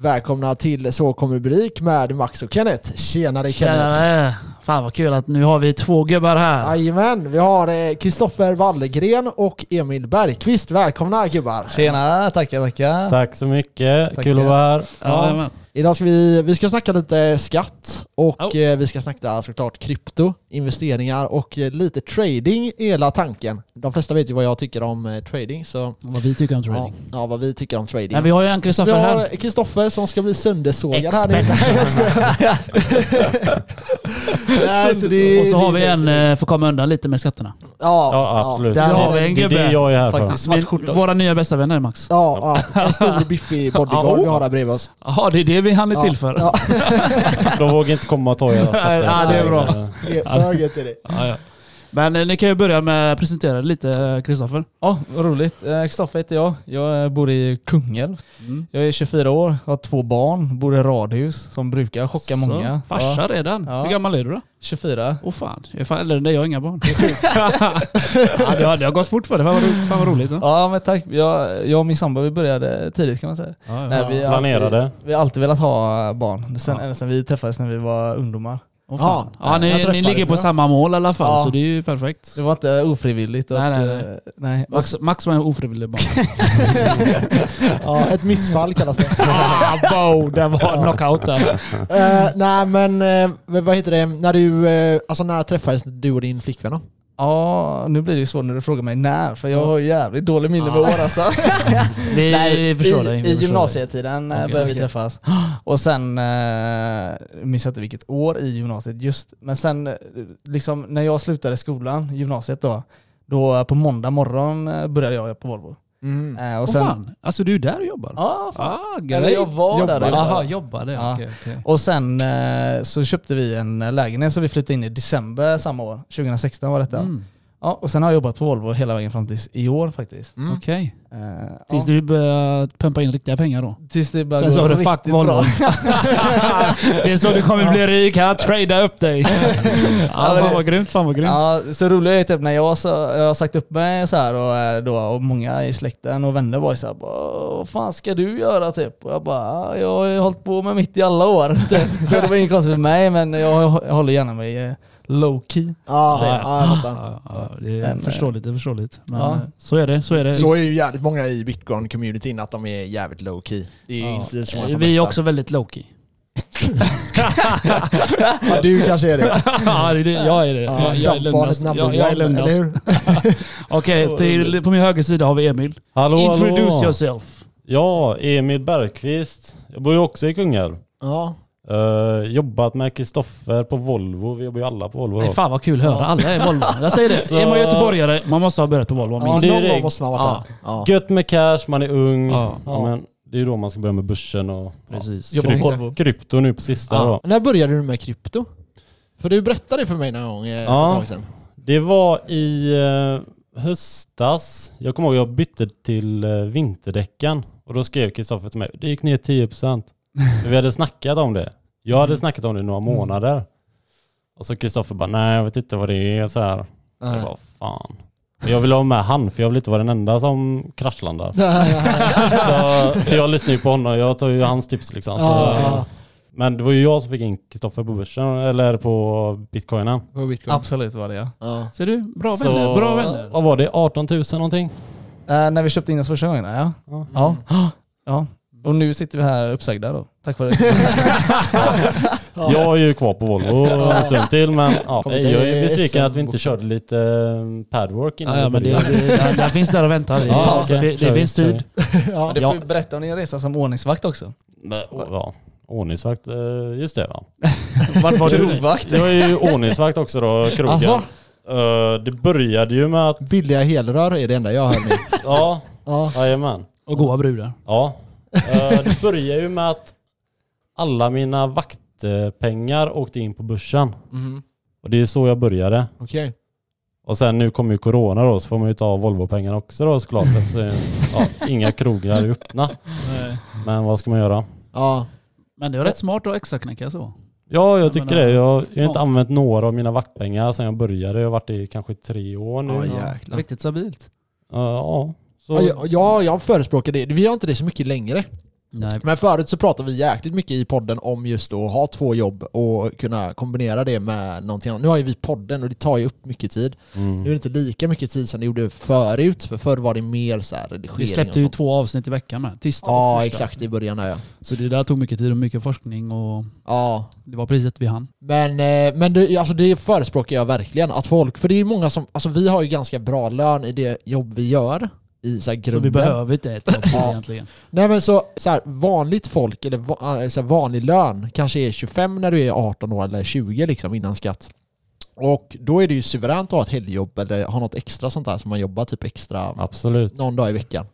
Välkomna till Så kommer rubrik med Max och Kenneth. Tjenare Kenneth! Tjenare! Fan vad kul att nu har vi två gubbar här. Jajamän, vi har Kristoffer Wallgren och Emil Bergqvist. Välkomna gubbar! Tjena, tackar tackar. Tack så mycket, Tackar. kul att vara här. Ja, Idag ska vi, vi ska snacka lite skatt och Oh. eh, vi ska snacka såklart krypto, investeringar och eh, lite trading är hela tanken. De flesta vet ju vad jag tycker om eh, trading så vad vi tycker om ja, trading. ja, vad vi tycker om trading. Men vi har ju en vi Kristoffer har här. Kristoffer som ska bli söndersågad här. Nej, så det, Och så har vi en för att komma undan lite med skatterna. Ja, Ja, absolut. Där Ja, har vi en Det är gubbe. det jag är här för. Våra nya bästa vänner Max. Ja, ja, en stor biffig bodyguard Ja. vi har där bredvid oss. Jaha, det är det vi hann är Ja, till för. Ja, De vågar inte komma och ta era skatter. Ja, det är bra. Så- det är för gött är det. Men eh, ni kan ju börja med att presentera lite eh, Kristoffer. Ja, vad roligt. Eh, Kristoffer heter jag. Jag eh, bor i Kungälv. Mm. Jag är 24 år, har två barn, bor i radhus som brukar chocka många. Farsa Ja, redan. Ja. Hur gammal är du då? 24. Åh fan, jag är fan än dig, jag har inga barn. ja, det, har, det har gått fort för dig, fan vad, ro, fan vad roligt. Då. Ja men tack. Jag, jag och min sambo vi började tidigt kan man säga. Ja, ja. Nej, vi har Planerade. Alltid, vi har alltid velat ha barn. Sen, sedan vi träffades när vi var ungdomar. Åh, fan. Ja, ja, ni, ni ligger på samma mål i alla fall, Ja. så det är ju perfekt. Det var inte ofrivilligt. Nej, att, nej, nej. eh, nej. Max, Max var en ofrivillig barn. Ja, ett missfall kallas det. ah, wow, det var knockout där. Eh, nej men eh, vad heter det, när du, eh, alltså när träffades du och din flickvän då? Ja, nu blir det ju svårt när du frågar mig när, för jag har jävligt dålig minne med år alltså. Vi, Nej, förstår i, dig. vi I förstår gymnasietiden okay, Okej, började vi träffas. Och sen, eh, minns jag inte vilket år i gymnasiet just, men sen eh, liksom när jag slutade skolan, gymnasiet då, då eh, på måndag morgon eh, började jag på Volvo. Mm. Eh, och sen, fan, alltså du är där och jobbar? Ja, fan. Ah, Eller jag var där och Jobbar. jobbade. Jaha, jobbade. Ja. Okej, okej. Och sen eh, så köpte vi en lägenhet så vi flyttade in i december samma år, 2016 var detta. Mm. Ja, och sen har jag jobbat på Volvo hela vägen fram till i år faktiskt. Mm. Okej. Eh, Tills ja, du börjar pumpa in riktiga pengar då? tills det börjar Sen sa gå du riktigt fuck Volvo. bra. det är så du kommer bli rik, här, trada upp dig. ja, fan vad grymt, fan vad grymt. Ja, så roligt är typ när jag, så, jag har sagt upp mig så här och, eh, då, och många i släkten och vänner var ju såhär vad fan ska du göra typ? Och jag bara, "Ja, jag har ju hållit på med mitt i alla år. Typ. så det var inget konstigt för mig men jag, jag håller gärna mig eh, low key. Ja, Så- ja, jag fattar. Ja, ja, det är Men, förståeligt, det är förståeligt. Men ja. eh, så är det, så är det. Så är ju jävligt många i bitcoin-communityn att de är jävligt low key. Det är inte så många Eh, som Vi är också väldigt low-key. Ja, du kanske är det. ja, det är det. jag är det. Ja, jag, jag är number Jag, jag är? Okej, till, på min höger sida har vi Emil. Hallå, Introduce hallå. yourself. Ja, Emil Bergqvist. Jag bor ju också i Kungälv. Ja. Uh, jobbat med Kristoffer på Volvo. Vi jobbar ju alla på Volvo Nej, fan vad kul att höra. Alla är Volvo. Jag säger det. Så- Är man göteborgare, man måste ha börjat på Volvo. Ja, minst. det är någon det. gång måste man ha varit Ja. där. Ja. Gött med cash, man är ung. Ja. Ja, men det är ju då man ska börja med börsen och Precis. Jobba på kryp- Volvo. krypto nu på sista Ja. då. När började du med krypto? För du berättade det för mig någon gång eh, Ja. ett tag sedan. Det var i eh, höstas. Jag kommer ihåg jag bytte till vinterdäcken och då skrev Kristoffer till mig, det gick ner 10%. För vi hade snackat om det. Jag hade snackat om det i några månader. Och så Kristoffer bara, nej jag vet inte vad det är så här. Nej. Jag bara, fan. Men Jag vill ha med han för jag vill inte vara den enda som kraschlandar. så, för jag lyssnar ju på honom, jag tar ju hans tips liksom. Så, Ja, ja. Men det var ju jag som fick in Kristoffer på börsen, eller på bitcoinen. På bitcoin. Absolut var det ja. Ja. Ser du? Bra Så, vänner. Bra vänner. Vad var det? 18 000 någonting? Eh, när vi köpte in oss första gången ja. Ja. Ja. ja. Och nu sitter vi här uppsagda då. Tack vare det. Ja. Jag är ju kvar på Volvo en stund till men ja, jag är besviken att vi inte körde lite eh, padwork innan Ja, ja, men det, det, där, där finns där och väntar. Det, Ja, det, det, vi, finns tid. Ja. Du får ju berätta om din resa som ordningsvakt också. Nej, Ja, ordningsvakt, eh, just det va. Vart var du? Krogvakt. Det var ju ordningsvakt också då, krogen. Alltså? Eh, det började ju med att, Billiga helrör är det enda jag hör nu. ja, Ja. jajamän. Och goa brudar. Ja. Eh, det började ju med att alla mina vaktpengar åkte in på börsen. Mhm. Och det är så jag började. Okej. Och sen nu kommer ju corona då, så får man ju ta Volvo-pengarna också då såklart. Så, ja, inga krogar är öppna. Men vad ska man göra? Ja. Men det är rätt smart att extra knäcka så. Ja, jag tycker menar, det. Jag, jag har inte ja. använt några av mina vaktpengar sedan jag började. Jag har varit i kanske tre år nu. Ja, Ja, jäklar. Riktigt stabilt. ja. Så, Ja, jag- ja, jag förespråkar det. Vi har inte det så mycket längre. Nej. Men förut så pratade vi jäkligt mycket i podden om just att ha två jobb och kunna kombinera det med någonting annat. Nu har ju vi podden och det tar ju upp mycket tid. Mm. Nu är det inte lika mycket tid som det gjorde förut, för förr var det mer så här redigering Vi släppte ju två avsnitt i veckan med. Tisdag Ja, exakt i början där ja. Så det där tog mycket tid och mycket forskning och Ja, det var priset vi hann. Men, eh, men det, alltså det förespråkar jag verkligen. Att folk, för det är många som, alltså vi har ju ganska bra lön i det jobb vi gör. I så här grunden. Så vi behöver inte ett jobb Ja. egentligen. Nej men så, så här, vanligt folk, eller eh, så här, vanlig lön, kanske är 25 när du är 18 år eller 20 liksom innan skatt. Och då är det ju suveränt att ha ett helgjobb eller ha något extra sånt där som man jobbar typ extra Absolut. någon dag i veckan.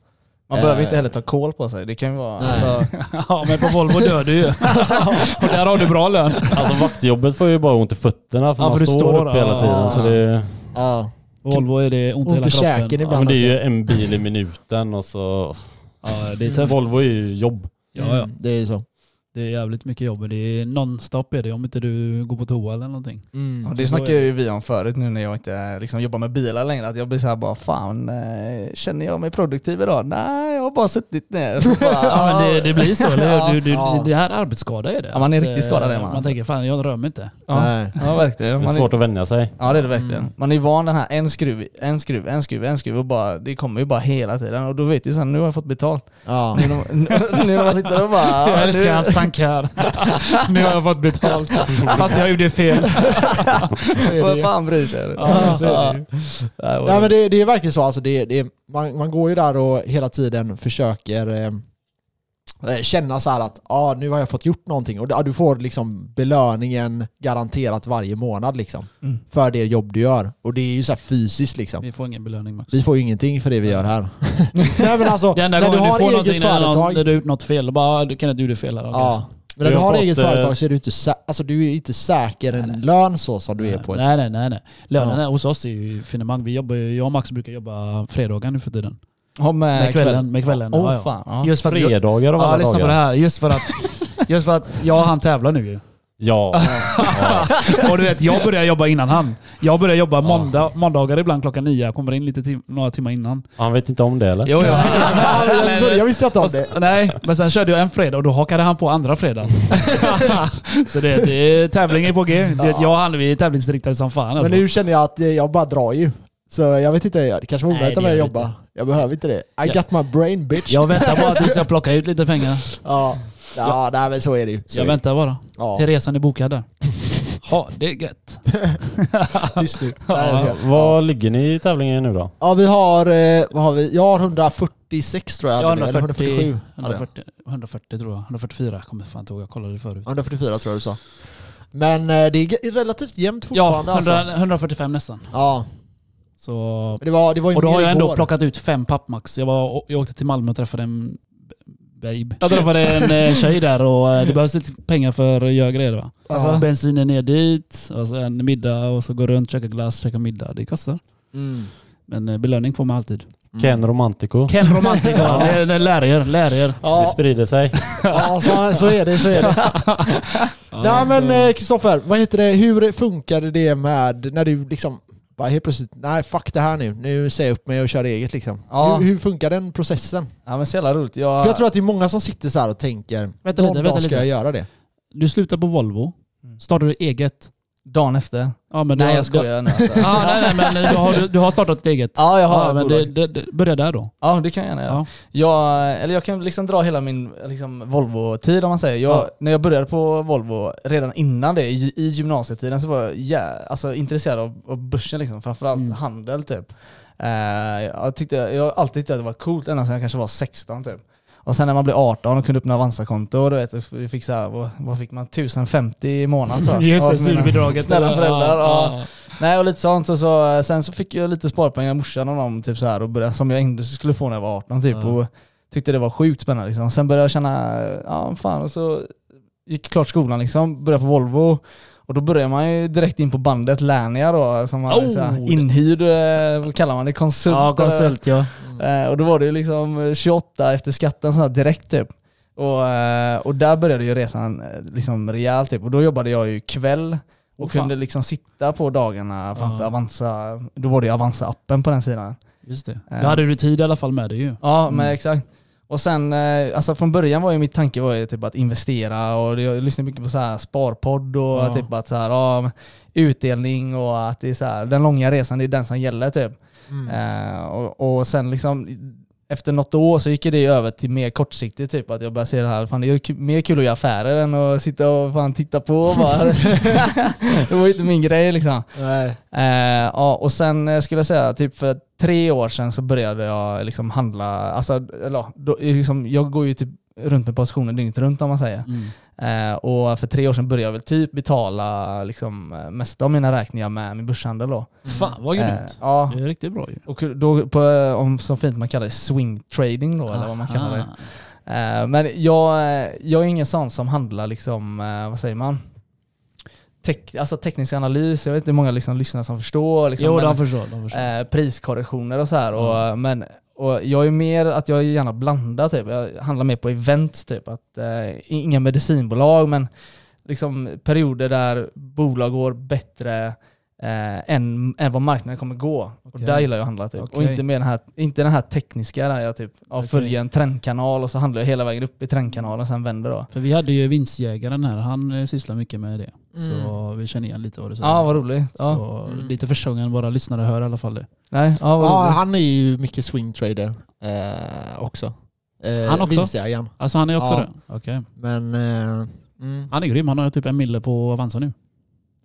Man Eh. behöver inte heller ta kol på sig. Det kan ju vara... Alltså, Ja men på Volvo dör du ju. och där har du bra lön. Alltså vaktjobbet får ju bara ont i fötterna för Ja, man för du står, står, upp hela ja. tiden. Så det, Ja, Volvo är det ont i hela kroppen. ja, men det är ju en bil i minuten och så... Ja det är tufft. Volvo är ju jobb. Ja, ja. Mm, det är ju så. Det är jävligt mycket jobb. Det är nonstop är det om inte du går på toa eller någonting. Mm. Ja, det Så snackade ju vi om förut nu när jag inte liksom, jobbar med bilar längre. Att jag blir såhär bara, fan, eh, känner jag mig produktiv idag? Nej, jag har bara suttit ner. Så bara, Ja men det, det blir så, eller hur? Du, du, Ja. Det här är arbetsskada är det. Ja, man är riktigt skadad, eh, är man. Man tänker fan jag rör mig inte. Ja, Nej. ja verkligen. Det är Man är, svårt att vänja sig. ja det är det verkligen. Mm. Man är van den här en skruv, en skruv, en skruv, en skruv och bara, det kommer ju bara hela tiden. Och då vet du sen, nu har jag fått betalt. Ja. Nu när, nu när man sitter och bara... Jag älskar nu- hans tankar. nu har jag fått betalt. Fast jag gjorde fel. Vad fan bryr sig? Ja, så är det ju. Nej, vad- Nej men det, det är verkligen så, alltså det, det, man, man går ju där och hela tiden försöker eh, känna så här att ah, nu har jag fått gjort någonting och ah, du får liksom belöningen garanterat varje månad liksom Mm. för det jobb du gör. Och det är ju så här fysiskt liksom. Vi får ingen belöning Max. Vi får ju ingenting för det vi gör här. Nej men alltså, Det enda när du gången har du får eget någonting när, någon, företag när du har gjort något fel, då bara "Ah, du kan inte du gjorde fel här. Ja. Men när Du du har har fått, eget eh, företag så är du inte, sä- alltså, du är inte säker en lön så som du är på ett... Nej nej nej. nej. Lönen Ja. hos oss är ju finemang. Vi jobbar, ju- jag och Max brukar jobba fredagar nu för tiden. Ja, med, Med kvällen. Med kvällen. Åh ja, ja. fan. Ja. Just för att, Fredagar av ja, alla lyssna på det dagar. här. Just för att, just för att jag och han tävlar nu ju. Ja. ja. Och du vet, jag börjar jobba innan han. Jag börjar jobba måndag, måndagar ibland klockan nio. Jag kommer in lite tim några timmar innan. Han vet inte om det eller? Jo, ja. jag, visste inte om det. Nej, men sen körde jag en fredag och då hakade han på andra fredagen. så det, det är tävling är på G. Det, jag och han vi är tävlingsriktade som fan alltså. Men nu känner jag att jag bara drar ju. Så jag vet inte, det kanske var det om jag gör jobbar. inte. Jag behöver inte det. I Ja. got my brain bitch. Jag väntar bara att du ska plocka ut lite pengar. Ja, ja nej, men så är det ju. Så Jag väntar bara. Ja, Till resan är bokad där. Ja, det är gött. tyst nu. Jag skojar. Vad ligger ni i tävlingen nu då? Ja, vi har, eh, vad har vi? Jag har 146 tror jag. Jag har hade det, eller 140, 147. hade jag. 140, 140 tror jag. 144 kommer fan inte ihåg. Jag kollade förut. 144 tror jag du sa. Men eh, det är relativt jämnt Ja, fortfarande 100, alltså. 145 nästan. Ja, Så, det var, det var ju och då har jag ändå igår. plockat ut fem pappmax. Jag, var, jag åkte till Malmö och träffade en babe. Jag träffade en eh, tjej där och eh, det behövs lite pengar för att göra grejer va. Ja. Bensinen ner dit, och sen middag och så gå runt, käka glass, käka middag. Det kostar. Mm. Men eh, belöning får man alltid. Ken Romantico. Ken Romantico, det, det lär er, lär er. Det Ja, sprider sig. ja så, så är det, så är det. Nej men Kristoffer, vad heter det, hur funkade det med när du liksom bara helt plötsligt, nej fuck det här nu, nu säger jag upp mig och kör eget liksom. Ja. Hur, hur funkar den processen? Ja men så jävla roligt. Jag, För jag tror att det är många som sitter så här och tänker, Vänta någon lite, dag vänta ska lite. jag göra det. Du slutar på Volvo, Mm. startar du eget. Dagen efter. Ja, men Nej har, jag skojar nu alltså. Ja, nej, nej, men du har, du, har startat ett eget. Ja jag har Ja, men det, det, det, börja där då. Ja det kan jag gärna göra. Ja. Jag, eller jag kan liksom dra hela min liksom, Volvo-tid om man säger. Jag, Ja. När jag började på Volvo, redan innan det, i, i gymnasietiden, så var jag jä, alltså, intresserad av, av börsen, liksom, framförallt Mm. handel typ. Eh, jag, tyckte, jag har alltid tyckt att det var coolt ända sedan jag kanske var 16 typ. Och sen när man blev 18 och kunde öppna Avanza-konto, då vet, vi fick så här, vad, vad fick man? 1050 i månaden tror jag. Just det, studiebidraget. Snälla föräldrar. Ja, Ja. Nej och lite sånt. Och så, sen så fick jag lite sparpengar av morsan och dem, typ så här, och började, som jag inte skulle få när jag var 18 typ. Ja. Och tyckte det var sjukt spännande liksom. Sen började jag känna, ja fan, och så gick klart skolan liksom, började på Volvo. Och då börjar man ju direkt in på bandet Lernia då, som man Oh! här, inhyrd, eh, vad kallar man det, konsult. Ja, konsult ja. Eh, och då var det ju liksom 28 efter skatten så direkt typ. Och, och där började ju resan liksom rejält typ. Och då jobbade jag ju kväll och fan. kunde liksom sitta på dagarna framför Ja. Avanza. Då var det ju Avanza-appen på den sidan. Just det. Då hade du tid i alla fall med dig ju. Ja Mm. men exakt. Och sen, eh, alltså från början var ju mitt tanke var ju typ att investera och jag lyssnade mycket på så här sparpodd och Ja. typ att så här, ja, utdelning och att det är så här, den långa resan det är den som gäller typ. Mm. Eh, och, och sen liksom efter något år så gick det över till mer kortsiktigt typ att jag började se det här, fan det är mer kul att göra affärer än att sitta och fan titta på bara. det var ju inte min grej liksom. Nej. Eh, ja, och sen eh, skulle jag säga, typ för tre år sedan så började jag liksom handla, alltså, eller, då, liksom, jag går ju typ runt med positioner dygnet runt om man säger. Mm. Eh, och för tre år sedan började jag väl typ betala liksom, eh, mest av mina räkningar med min börshandel då. Fan vad Eh, grymt. ja, Det är riktigt bra ju. och då på, eh, om så fint man kallar det, swing trading då, eller vad man kallar det. Aha. Eh, men jag, eh, jag är ingen sån som handlar liksom, eh, vad säger man? Tek, alltså teknisk analys, jag vet inte hur många liksom lyssnare som förstår. Liksom, Jo, men, de förstår. De förstår. eh, priskorrektioner och så här. Och, men, och jag är mer att jag gärna blandar typ. Jag handlar mer på events typ. Att, eh, inga medicinbolag men liksom perioder där bolag går bättre eh, än, än vad marknaden kommer gå. Och Okej. där gillar jag att handla typ. Och Okej. inte, med den här, inte den här tekniska där jag typ ja, Okej. följer en trendkanal och så handlar jag hela vägen upp i trendkanalen och sen vänder då. För vi hade ju vinstjägaren här, han eh, sysslar mycket med det. Mm. Så vi känner igen lite vad du säger. Ja, vad roligt. Ja. Så Mm. lite första gången våra lyssnare hör i alla fall det. Nej, ja, Ja, han är ju mycket swing trader eh, också. Eh, Han också? vinstjägaren. Alltså han är också Ja. det? Okej. Men eh, mm. Han är grym, han har typ en mille på Avanza nu.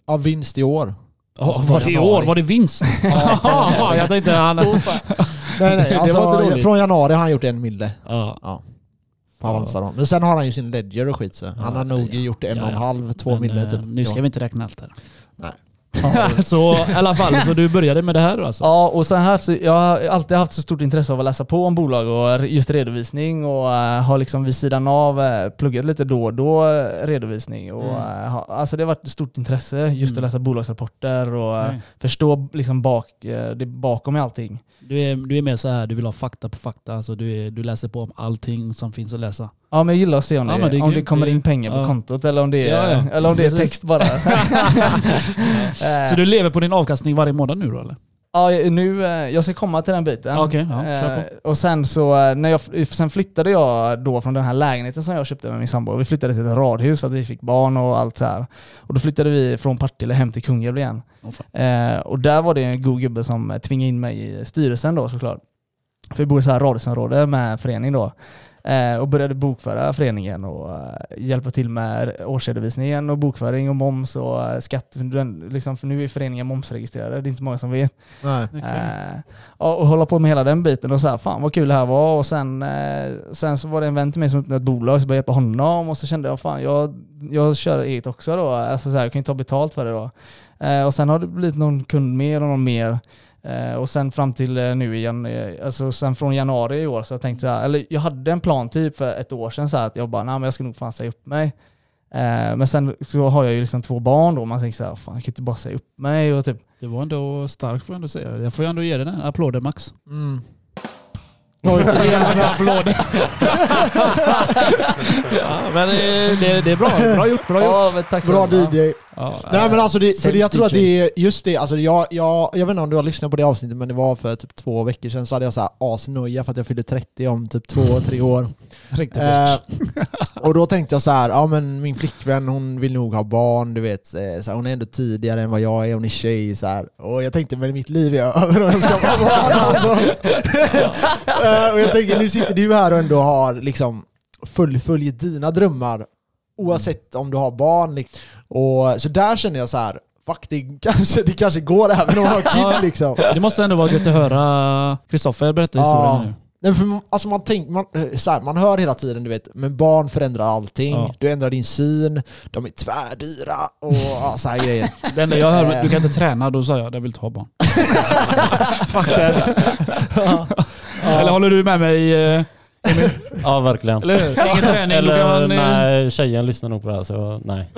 ja, vinst i år. Ja, var det i år? Var det vinst? Ja, Ja, jag tänkte han... nej, nej, alltså, från januari har han gjort en mille Ja. på Avanza då. Men sen har han ju sin ledger och skit så. Han Ja, har nog ja. gjort en Ja, och en ja. halv, två mille eh, typ. Nu ska Ja. vi inte räkna allt här. Nej. så i alla fall, så du började med det här alltså? Ja, och sen har jag, har alltid haft så stort intresse av att läsa på om bolag och just redovisning och eh, har liksom vid sidan av eh, pluggat lite då och då eh, redovisning. Och, Mm. ha, alltså det har varit ett stort intresse just Mm. att läsa bolagsrapporter och Okej. förstå liksom bak, det bakom i allting. Du är, du är mer så här, du vill ha fakta på fakta, alltså du, är, du läser på om allting som finns att läsa. Ja men jag gillar att se om, Ja, det, om det kommer in pengar på ja. kontot eller om det är, Ja. Eller om det är text bara. Eh, Så du lever på din avkastning varje månad nu då eller? Ja, nu, eh, jag ska komma till den biten. Okej, ja. Eh, och sen så, när jag, sen flyttade jag då från den här lägenheten som jag köpte med min sambo. Vi flyttade till ett radhus för att vi fick barn och allt så här. Och då flyttade vi från Partille hem till Kungälv igen. Eh, och där var det en god gubbe som tvingade in mig i styrelsen då såklart. För vi bor i så här radhusområde med förening då. Eh, och började bokföra föreningen och eh, hjälpa till med årsredovisningen och bokföring och moms och eh, skatt. Liksom, för nu är föreningen momsregistrerade, det är inte många som vet. Nej. Ja, och hålla på med hela den biten och så här, fan vad kul det här var. Och sen, sen så var det en vän till mig som öppnade ett bolag så började jag hjälpa honom och så kände jag fan jag, jag kör eget också då. Alltså så här, jag kan ju ta betalt för det då. Och sen har det blivit någon kund mer och någon mer. Eh, och sen fram till eh, nu igen, eh, alltså sen från januari i år så jag tänkte här, eller jag hade en plan typ för ett år sedan så här, att jag bara, nej men jag ska nog fan säga upp mig. Eh, men sen så har jag ju liksom två barn då, man tänker så här, fan jag kan inte bara säga upp mig och typ Det var ändå starkt får jag ändå säga. Jag får ju ändå ge dig den. Applåder Max. Mm. Applåder. ja, men det, det, det är bra. Bra gjort. Bra gjort. Ja, men tack Bra. DJ. Ja, Nej men alltså, det, för jag tror att det är just det, alltså jag, jag, jag vet inte om du har lyssnat på det avsnittet men det var för typ två veckor sedan så hade jag så här asnoja för att jag fyllde 30 om typ två, tre år. Riktigt Eh. Och då tänkte jag så här, ja men min flickvän hon vill nog ha barn, du vet, eh, så här, hon är ändå tidigare än vad jag är, hon är tjej så här. Och jag tänkte men mitt liv är över om jag ska ha barn alltså. Eh, och jag tänker nu sitter du här och ändå har liksom fullföljt dina drömmar oavsett om du har barn. Och, så där känner jag så här, fuck det kanske, det kanske går även om man har kid liksom. Det måste ändå vara gött att höra Kristoffer berätta Ja. historien nu. Nej, för, alltså man, tänk, man, eh, så här, man hör hela tiden, du vet, men barn förändrar allting. Ja. Du ändrar din syn, de är tvärdyra och ja, så här grejer. Det enda jag hör, du kan inte träna, då sa jag jag vill inte ha barn. Fuck that. Ja. Eller håller du med mig eh, Emil? Ja, verkligen. Eller hur? Ingen träning, Eller kan man... eh, nej, tjejen lyssnar nog på det här så nej.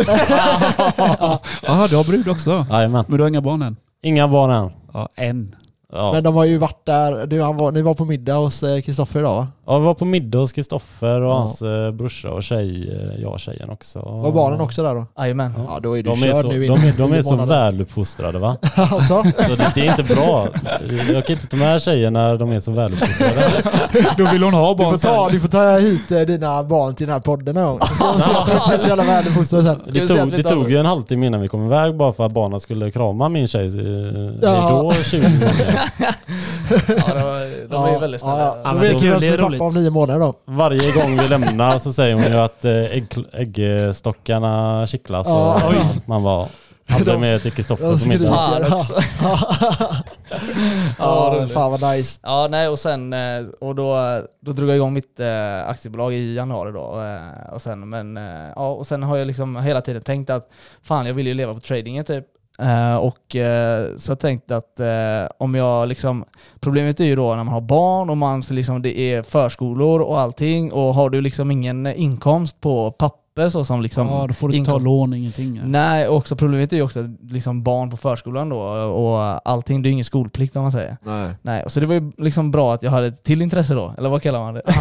Jaha, du har brud också? Jajamän. Men du har inga barn än? Inga barn än. Ja, en. Ja, Men de har ju varit där, du, han var, ni var på middag hos eh, Kristoffer idag va? Ja, vi var på middag hos Kristoffer och Ja. hans eh, brorsa och tjej, eh, jag och tjejen också. Var barnen också där då? Jajamän. Ja, då är du De är, körd så, nu de, är, de är så väluppfostrade va? alltså, Så det, det är inte bra. Jag kan inte ta med tjejer när de är så väluppfostrade. Då vill hon ha du, får barn ta, sen. du får ta hit eh, dina barn till den här podden någon gång. Så ska de se att de inte är så jävla väluppfostrade sen. Det tog, det tog ju en halvtimme innan vi kom iväg bara för att barnen skulle krama min tjej. Ja. Då 20 minuter. Ja, de, de är väldigt snälla. Ja, ja. Det vi är vem pappa roligt. om nio månader då. Varje gång vi lämnar så säger hon ju att eh, ägg, äggstockarna kittlas. Och Ja. att man var aldrig De- mer till Kristoffer de på middag. Fan också. Ja, roligt. fan vad nice. Ja, nej och sen, eh, och då, då drog jag igång mitt eh, aktiebolag i januari då. Och sen, men, ja, och sen har jag liksom hela tiden tänkt att fan jag vill ju leva på tradingen typ. Eh, och eh, så jag tänkte att eh, om jag liksom, problemet är ju då när man har barn och man så liksom, det är förskolor och allting och har du liksom ingen inkomst på papper så som liksom Ja, då får du inte ta lån, ingenting. Nej, och också problemet är ju också liksom barn på förskolan då och allting, det är ju ingen skolplikt om man säger. Nej. Nej, så det var ju liksom bra att jag hade ett till intresse då, eller vad kallar man det?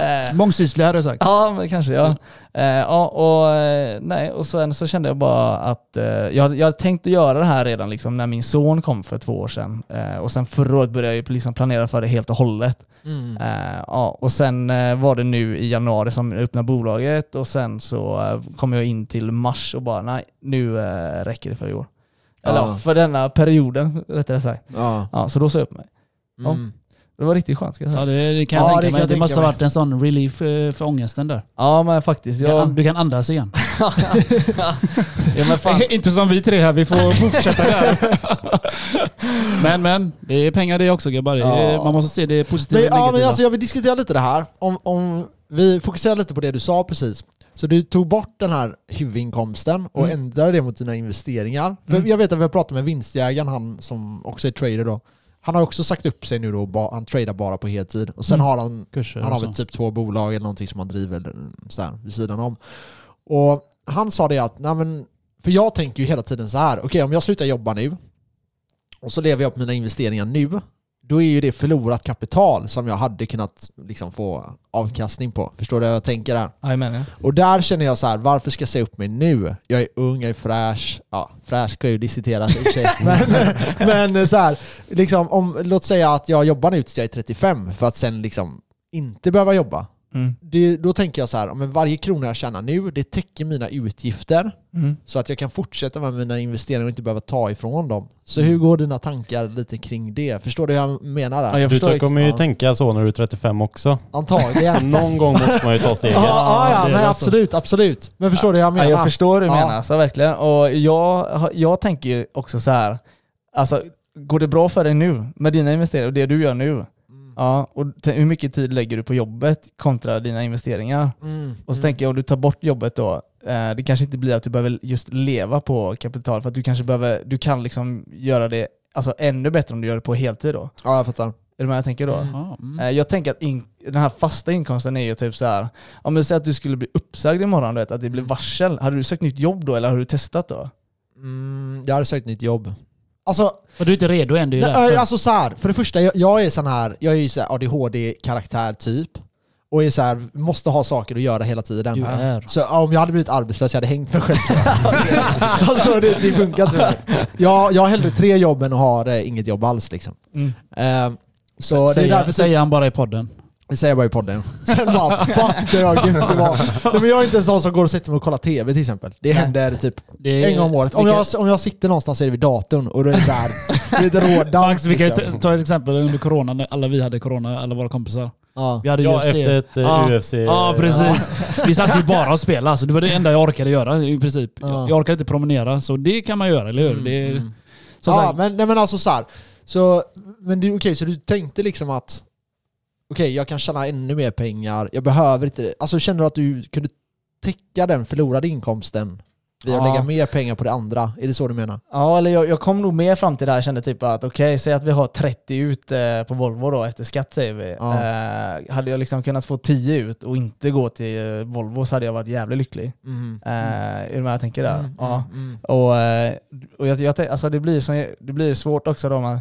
Eh, Mångsysslig hade jag sagt. Ja, men kanske ja. Eh, ja och, eh, nej, och sen så kände jag bara att jag, jag hade tänkt att göra det här redan liksom, när min son kom för två år sedan. Och sen förra året började jag liksom planera för det helt och hållet. Mm. Eh, ja, och sen eh, var det nu i januari som jag öppnade bolaget och sen så eh, kom jag in till mars och bara nej, nu räcker det för i år. Eller Ja. för denna perioden rättare sagt. Ja. Ja, så då sa jag upp mig. Mm. Det var riktigt skönt ska jag säga. Ja, det, det kan Ja, jag det tänka kan mig. jag Det måste ha mig. varit en sån relief eh, för ångesten där. Ja men faktiskt. Du kan- Jag, Du kan andas igen. ja, men fan. Inte som vi tre här, vi får fortsätta där. men men, det är pengar det också grabbar. Det är- Ja. Man måste se det positiva Men, och ja, men negativa. alltså, jag vill diskutera lite det här. Om, om vi fokuserar lite på det du sa precis. Så du tog bort den här huvudinkomsten och Mm. ändrade det mot dina investeringar. För Mm. jag vet att vi har pratat med vinstjägaren, han som också är trader då. Han har också sagt upp sig nu då, han tradar bara på heltid. Och sen Mm. har han, Kurser han har väl typ två bolag eller någonting som han driver eller så här, vid sidan om. Och han sa det att, nej men, för jag tänker ju hela tiden så här, okej om jag slutar jobba nu och så lever jag på mina investeringar nu, då är ju det förlorat kapital som jag hade kunnat liksom få avkastning på. Förstår du vad jag tänker där? Jajamän, ja. Och där känner jag så här, varför ska jag säga upp mig nu? Jag är ung, jag är fräsch. Ja, fräsch ska ju disseteras i och för sig. men, men så här, liksom, om, låt säga att jag jobbar nu tills jag är 35 för att sen liksom inte behöva jobba. Mm. Det, då tänker jag så här, men varje krona jag tjänar nu, det täcker mina utgifter Mm. så att jag kan fortsätta med mina investeringar och inte behöva ta ifrån dem. Så Mm. hur går dina tankar lite kring det? Förstår du hur jag menar där? Ja, jag Du förstår kommer ju ja. tänka så när du är 35 också. Så Antagligen. någon gång måste man ju ta steget. Ja, ja, ja men det absolut, absolut. Men förstår du hur jag menar? Ja, jag förstår hur du Ja. menar, så verkligen. Och jag, jag tänker ju också så här. alltså går det bra för dig nu med dina investeringar och det du gör nu? Mm. Ja, och hur mycket tid lägger du på jobbet kontra dina investeringar? Mm. Och så Mm. tänker jag om du tar bort jobbet då, eh, det kanske inte blir att du behöver just leva på kapital för att du kanske behöver, du kan liksom göra det alltså, ännu bättre om du gör det på heltid då. Ja, jag fattar. Är du med jag tänker då? Mm. Mm. Eh, Jag tänker att in, den här fasta inkomsten är ju typ så här. om du säger att du skulle bli uppsagd imorgon, du vet, att det blir varsel. Hade du sökt nytt jobb då eller har du testat då? Mm, jag hade sökt nytt jobb. Alltså, Och du är inte redo än, det är nej, alltså så här, för det första, jag, jag är sån här, jag är ju så ADHD-karaktär typ. Och är så här, måste ha saker att göra hela tiden. Du är. Så ja, om jag hade blivit arbetslös, jag hade hängt mig själv. Alltså det, det funkar inte för mig. Jag, jag har hellre tre jobb än att ha eh, inget jobb alls liksom. Eh, så det är Säger, därför säger han bara i podden. Det säger jag bara i podden. Sen bara fuck det var gött det var. Nej, men jag är inte en sån som går och sätter mig och kollar TV till exempel. Det händer typ Det är, en gång om året. Om vilka- jag, om jag sitter någonstans så är det vid datorn och då är det såhär, det är lite rådans. Max, vi kan ta- ett exempel under corona, när alla vi hade corona, alla våra kompisar. Ja. Vi hade Ja, UFC. efter ett eh, Ja. UFC. Ja, precis. Vi satt ju bara och spelade, alltså det var det enda jag orkade göra i princip. Ja. Jag, orkade inte promenera, så det kan man göra, eller hur? Mm, det mm. ja, men, nej, men alltså så här. Så, men okej, så du tänkte liksom att okej, jag kan tjäna ännu mer pengar, jag behöver inte det. Alltså känner du att du kunde täcka den förlorade inkomsten via att Ja. lägga mer pengar på det andra? Är det så du menar? Ja, eller jag, jag kom nog mer fram till det här, jag kände typ att okej, säg att vi har 30 ut eh, på Volvo då efter skatt säger vi. Ja. Eh, hade jag liksom kunnat få 10 ut och inte gå till eh, Volvo så hade jag varit jävligt lycklig. Mm. Eh, är du med jag tänker där? Mm, Ja. mm. Och, eh, och jag, jag, alltså det, blir så, det blir svårt också då man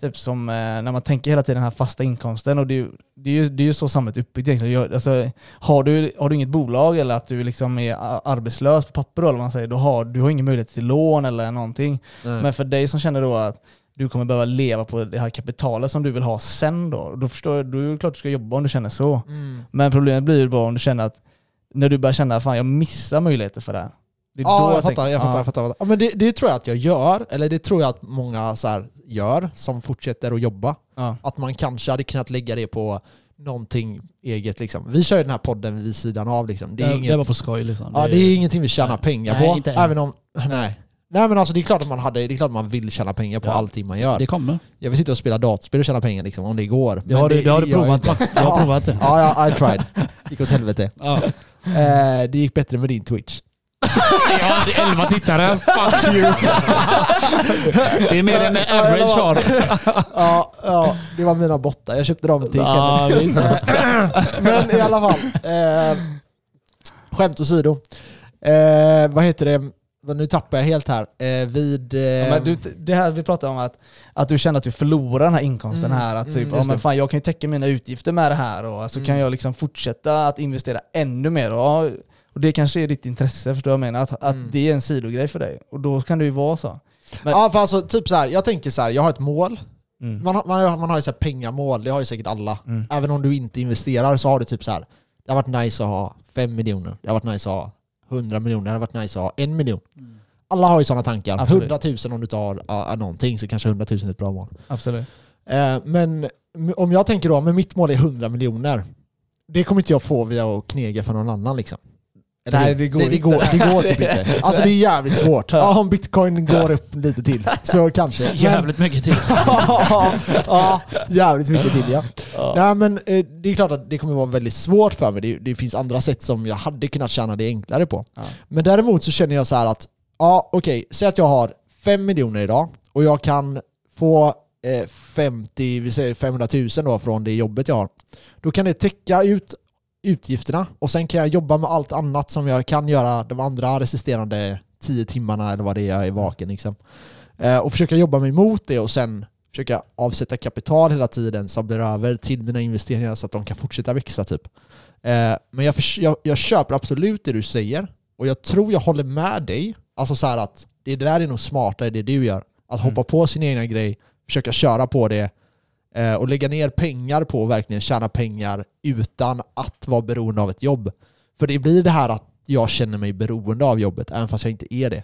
typ som eh, när man tänker hela tiden den här fasta inkomsten och det är ju, det är ju, det är ju så samhället är uppbyggt egentligen. Jag- Alltså, har, du, har du inget bolag eller att du liksom är arbetslös på papper eller vad man säger, då har du har ingen möjlighet till lån eller någonting. Nej. Men för dig som känner då att du kommer behöva leva på det här kapitalet som du vill ha sen då, då förstår jag, då är det klart du ska jobba om du känner så. Mm. Men problemet blir ju bara om du känner att, när du börjar känna att jag missar möjligheter för det här. Det Ja, då jag, fattar, jag fattar. ja. Jag fattar, jag fattar. Ja, men det, det tror jag att jag gör, eller det tror jag att många så här gör som fortsätter att jobba. Ja. Att man kanske hade kunnat lägga det på någonting eget. Liksom. Vi kör ju den här podden vid sidan av. Liksom. Det, är Det, inget, det var på skoj liksom. ja, det är ingenting vi tjänar Nej. pengar Nej, på. inte även om, nej. nej men alltså det är klart att man hade, det är klart att man vill tjäna pengar på Ja. allting man gör. Det kommer. Jag vill sitta och spela dataspel och tjäna pengar liksom, om det går. Det har du, det har du provat. Max. Du har provat det. Ja, ja, I tried. gick åt helvete. Ja. Eh, det gick bättre med din Twitch. Jag hade 11 tittare. Fuck you. Det är mer än average har. ja, ja, det var mina bottar. Jag köpte dem till Ja, Kenneth. Men i alla fall. Eh, skämt åsido. Eh, vad heter det? Nu tappar jag helt här. Eh, vid... Eh, Ja, men du, det här vi pratar om att, att du känner att du förlorar den här inkomsten Mm, här. Att mm, typ, ja, just men fan, jag kan ju täcka mina utgifter med det här och så Mm. kan jag liksom fortsätta att investera ännu mer. Och, ja, och det kanske är ditt intresse, förstår du vad jag menar? Att, att Mm. det är en sidogrej för dig. Och då kan det ju vara så. men- Ja, för alltså typ så här. Jag tänker så här. jag har ett mål. Mm. Man har, man har, man har ju så här pengamål, det har ju säkert alla. Mm. Även om du inte investerar så har du typ så här. det har varit nice att ha 5 miljoner, det har varit nice att ha 100 miljoner, det har varit nice att ha en miljon. Alla har ju sådana tankar. Absolut. 100 000 om du tar ja, någonting så kanske 100 000 är ett bra mål. Absolut. Eh, men om jag tänker då, men mitt mål är 100 miljoner. Det kommer inte jag få via att knega för någon annan liksom. Eller Nej, det går det, det, går, det går typ inte. Alltså det är jävligt svårt. Ja, om bitcoin går upp lite till så kanske. Men- Jävligt mycket till. ja, jävligt mycket till ja. Ja. Nej men eh, det är klart att det kommer vara väldigt svårt för mig. Det, det finns andra sätt som jag hade kunnat tjäna det enklare på. Ja. Men däremot så känner jag så här att, ja okej, säg att jag har 5 miljoner idag och jag kan få eh, 50, vi säger 500 000 då från det jobbet jag har. Då kan det täcka ut utgifterna och sen kan jag jobba med allt annat som jag kan göra de andra resterande 10 timmarna eller vad det är jag är vaken liksom. Eh, och försöka jobba mig mot det och sen försöka avsätta kapital hela tiden som blir över till mina investeringar så att de kan fortsätta växa typ. Eh, men jag, jag, jag köper absolut det du säger och jag tror jag håller med dig. Alltså så att det där är nog smartare det du gör. Att Mm. hoppa på sin egna grej, försöka köra på det och lägga ner pengar på att verkligen tjäna pengar utan att vara beroende av ett jobb. För det blir det här att jag känner mig beroende av jobbet även fast jag inte är det.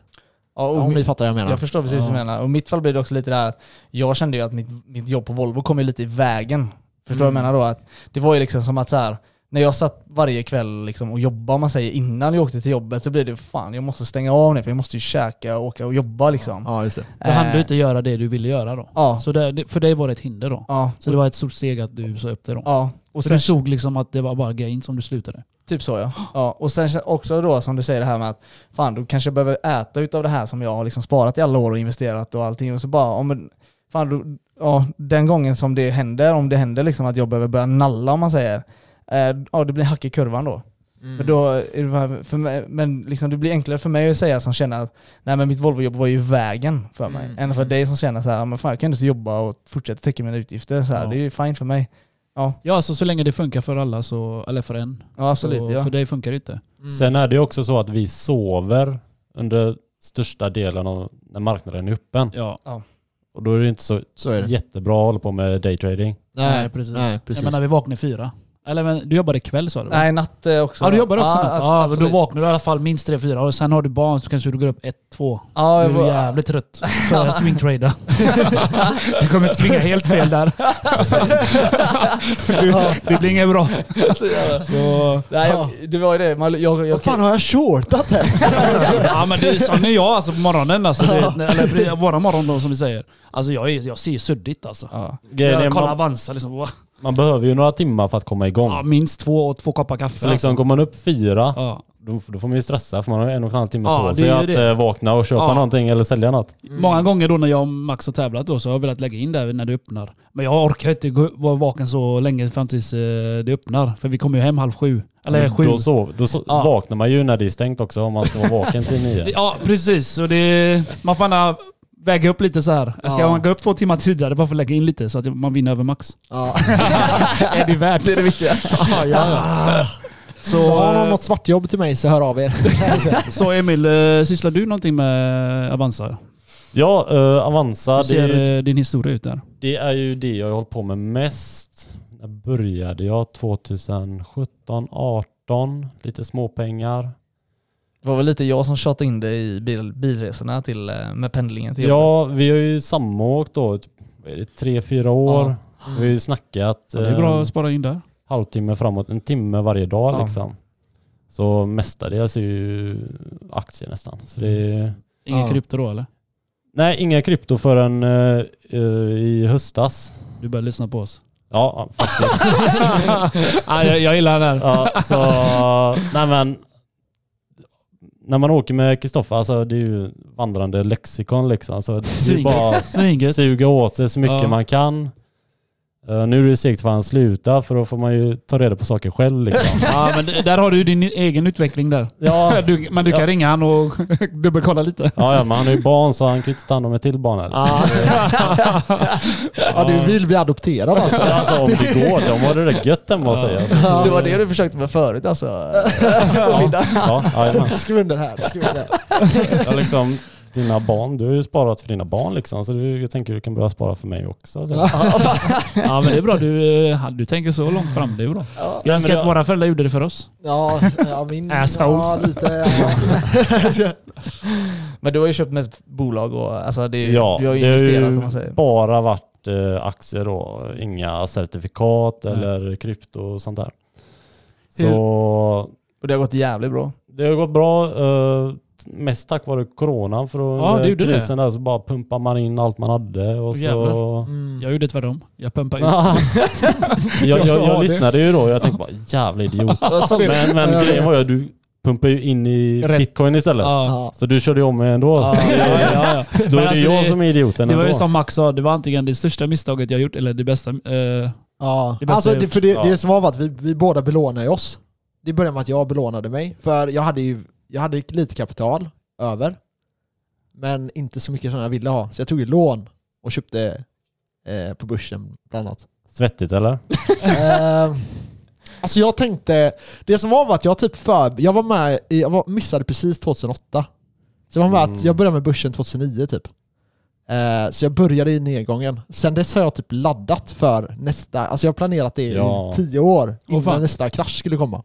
Ja, och Om mi- ni fattar vad jag menar. jag förstår precis vad du menar. Och i mitt fall blir det också lite där, att jag kände ju att mitt, mitt jobb på Volvo kom ju lite i vägen. Förstår du Mm. vad jag menar då? Att det var ju liksom som att så här, när jag satt varje kväll liksom och jobbade, om man säger, innan jag åkte till jobbet så blir det fan, jag måste stänga av nu för jag måste ju käka och åka och jobba liksom. Ja, just det. Då hann du Eh, inte göra det du ville göra då. Ja. Så det, för dig var det ett hinder då. Ja, Så det var ett stort steg att du sa upp det då. ja. Och För sen, du såg liksom att det var bara gain som du slutade. typ så ja. ja. Och sen också då som du säger det här med att fan du kanske behöver äta utav det här som jag har liksom sparat i alla år och investerat och allting och så bara, om men, fan du, ja, den gången som det händer, om det händer liksom att jag behöver börja nalla om man säger, ja det blir hack i kurvan då. Mm. Men, då för mig, men liksom det blir enklare för mig att säga som känner att nej men mitt Volvo-jobb var ju vägen för mig. Mm, Än för mm. dig som känner så här, men fan jag kan inte jobba och fortsätta täcka mina utgifter. Så här. Ja. Det är ju fine för mig. Ja, Ja, alltså så länge det funkar för alla, så, eller för en. ja absolut. så ja. För dig funkar det inte. Mm. Sen är det också så att vi sover under största delen av när marknaden är öppen. Ja, Och då är det inte så Så är det. jättebra att hålla på med daytrading. Nej, precis. Nej, precis. Jag menar vi vaknade fyra. Eller men du jobbade kväll sa du va? Nej, natt eh, också. Ja du jobbar också ja, natt? abs- Ja, men då vaknar du i alla fall minst tre, fyra och sen har du barn så kanske du går upp ett, två. Ja, jag är du var, jävligt trött. Börja swingtrada. du kommer svinga helt fel där. du, det blir inget bra. så jävla- Så, Nej, jag, det var ju det. Man, jag, jag, Vad fan har jag shortat här? ja men det är sån är jag alltså på morgonen. Alltså, det, eller våra morgon då som vi säger. Alltså jag, är, jag ser suddigt alltså. ja. Är, Jag kollar Avanza liksom. Man behöver ju några timmar för att komma igång. Ja, minst två, två koppar kaffe. Så liksom går man upp fyra, Ja. då, då får man ju stressa för man har en och en halv timme Ja, på det sig att det. eh, vakna och köpa Ja. någonting eller sälja något. Många gånger då när jag och Max har tävlat då så har jag velat lägga in där när det öppnar. Men jag orkar inte vara vaken så länge fram tills eh, det öppnar. För vi kommer ju hem halv sju. Eller Men sju. Då, sov, då so- Ja. vaknar man ju när det är stängt också om man ska vara vaken till nio. Ja precis. Så det, man får väga upp lite så här. Jag ska Ja. man gå upp två timmar tidigare bara för att lägga in lite så att man vinner över max. Ja. är det värt? Det är det viktiga. ja, ja. Så, Så, har någon eh, något svartjobb till mig så hör av er. så Emil, eh, sysslar du någonting med Avanza? Ja, uh, Avanza, Hur det, ser är- eh, din historia ut där? det är ju det jag har hållit på med mest. När började jag? 2017, 18, lite småpengar. Det var väl lite jag som tjatade in dig i bil, bilresorna till, eh, med pendlingen till jobbet. Ja, vi har ju samåkt då, typ, vad är det, tre, fyra år. Ja. Vi har ju snackat Ja, det är bra eh, att spara in där. halvtimme framåt, en timme varje dag Ja. liksom. Så mestadels är ju aktier nästan. Så det är, Ingen Ja. krypto då eller? nej, inga krypto förrän eh, i höstas. Du börjar lyssna på oss. Ja, faktiskt. ja, jag, jag gillar den där. ja, så, nej men. När man åker med Kristoffer, alltså det är ju vandrande lexikon liksom. Så det är bara suga åt sig så mycket Ja. man kan. Eh, nu är det segt för han sluta för då får man ju ta reda på saker själv liksom. Ja, men där har du din egen utveckling där. Ja, Du, men du kan Ja. ringa han och dubbelkolla lite. ja, ja, men han är ju barn så han kan ju inte ta hand om ett till barn heller. Ja, du vill bli adopterad alltså. Alltså om det går, de har det där gött hemma hos sig. Alltså. Det var det du försökte med förut alltså. På Ja, middag. ja, jajamän. Skriv under här. Skriv under här. ja, liksom, dina barn, du har ju sparat för dina barn liksom. Så du, jag tänker du kan börja spara för mig också. Så. Ja men det är bra, du, eh, du tänker så långt fram. Det är bra. Ja. Jag önskar att våra föräldrar gjorde det för oss. Ja, ja min... Assholes. Ja, lite... Ja. Men du har ju köpt mest bolag och alltså det, är- Ja, du har ju det har investerat ju om man säger. bara varit eh, aktier och inga certifikat Nej. eller krypto och sånt där. Så Och det har gått jävligt bra. det har gått bra. Eh, mest tack vare coronan. För då Ja, under det gjorde det. krisen där så bara pumpar man in allt man hade. Och Åh, så... jävlar. Mm. Jag gjorde tvärtom. Jag pumpade ut. jag, jag, Jag jag lyssnade ju då och jag tänkte bara jävla idiot. Det- Men, men grejen var ju du pumpar ju in i Rätt. bitcoin istället. Ja. Så du körde ju om mig ändå. Ja, ja, ja, ja. Då är det alltså jag det- som är idioten Det var ju ändå. som Max sa, det var antingen det största misstaget jag gjort eller det bästa. Eh, Ja, Det bästa alltså det, för det, Ja. det som var var att vi, vi båda belånade oss. Det började med att jag belånade mig, för jag hade ju jag hade lite kapital över. Men inte så mycket som jag ville ha. Så jag tog ju lån och köpte eh, på börsen bland annat. Svettigt eller? eh, alltså jag tänkte, det som var var att jag typ för, jag var med, jag var, missade precis 2008. Så jag var med att Mm. jag började med börsen 2009 typ. Eh, så jag började i nedgången. Sen dess har jag typ laddat för nästa, alltså jag har planerat det Ja. i tio år innan nästa krasch skulle komma.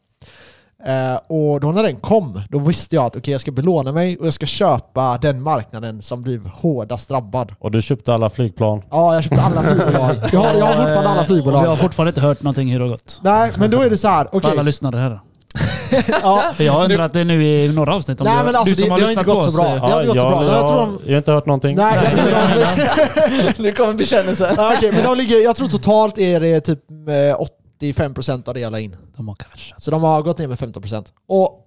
Uh, och då när den kom, då visste jag att okay, jag ska belåna mig och jag ska köpa den marknaden som blev hårdast drabbad. Och du köpte alla flygplan? Ja, jag köpte alla flygbolag. jag, har, jag har fortfarande alla flygbolag. Jag har fortfarande inte hört någonting hur det har gått. Nej, men då är det så här. Okay. För alla lyssnare här. ja. För jag har undrat det nu i några avsnitt om Nej, men alltså, du som det, har det lyssnat eh, har inte gått så bra. Ja, det har inte gått jag, så bra. Jag, jag, jag har inte hört någonting. Nej, jag tror nu kommer bekännelsen. ja, okay, men de ligger, jag tror totalt är det typ eh, 8 95% av det jag la in. De har kraschat. Så de har gått ner med 15%.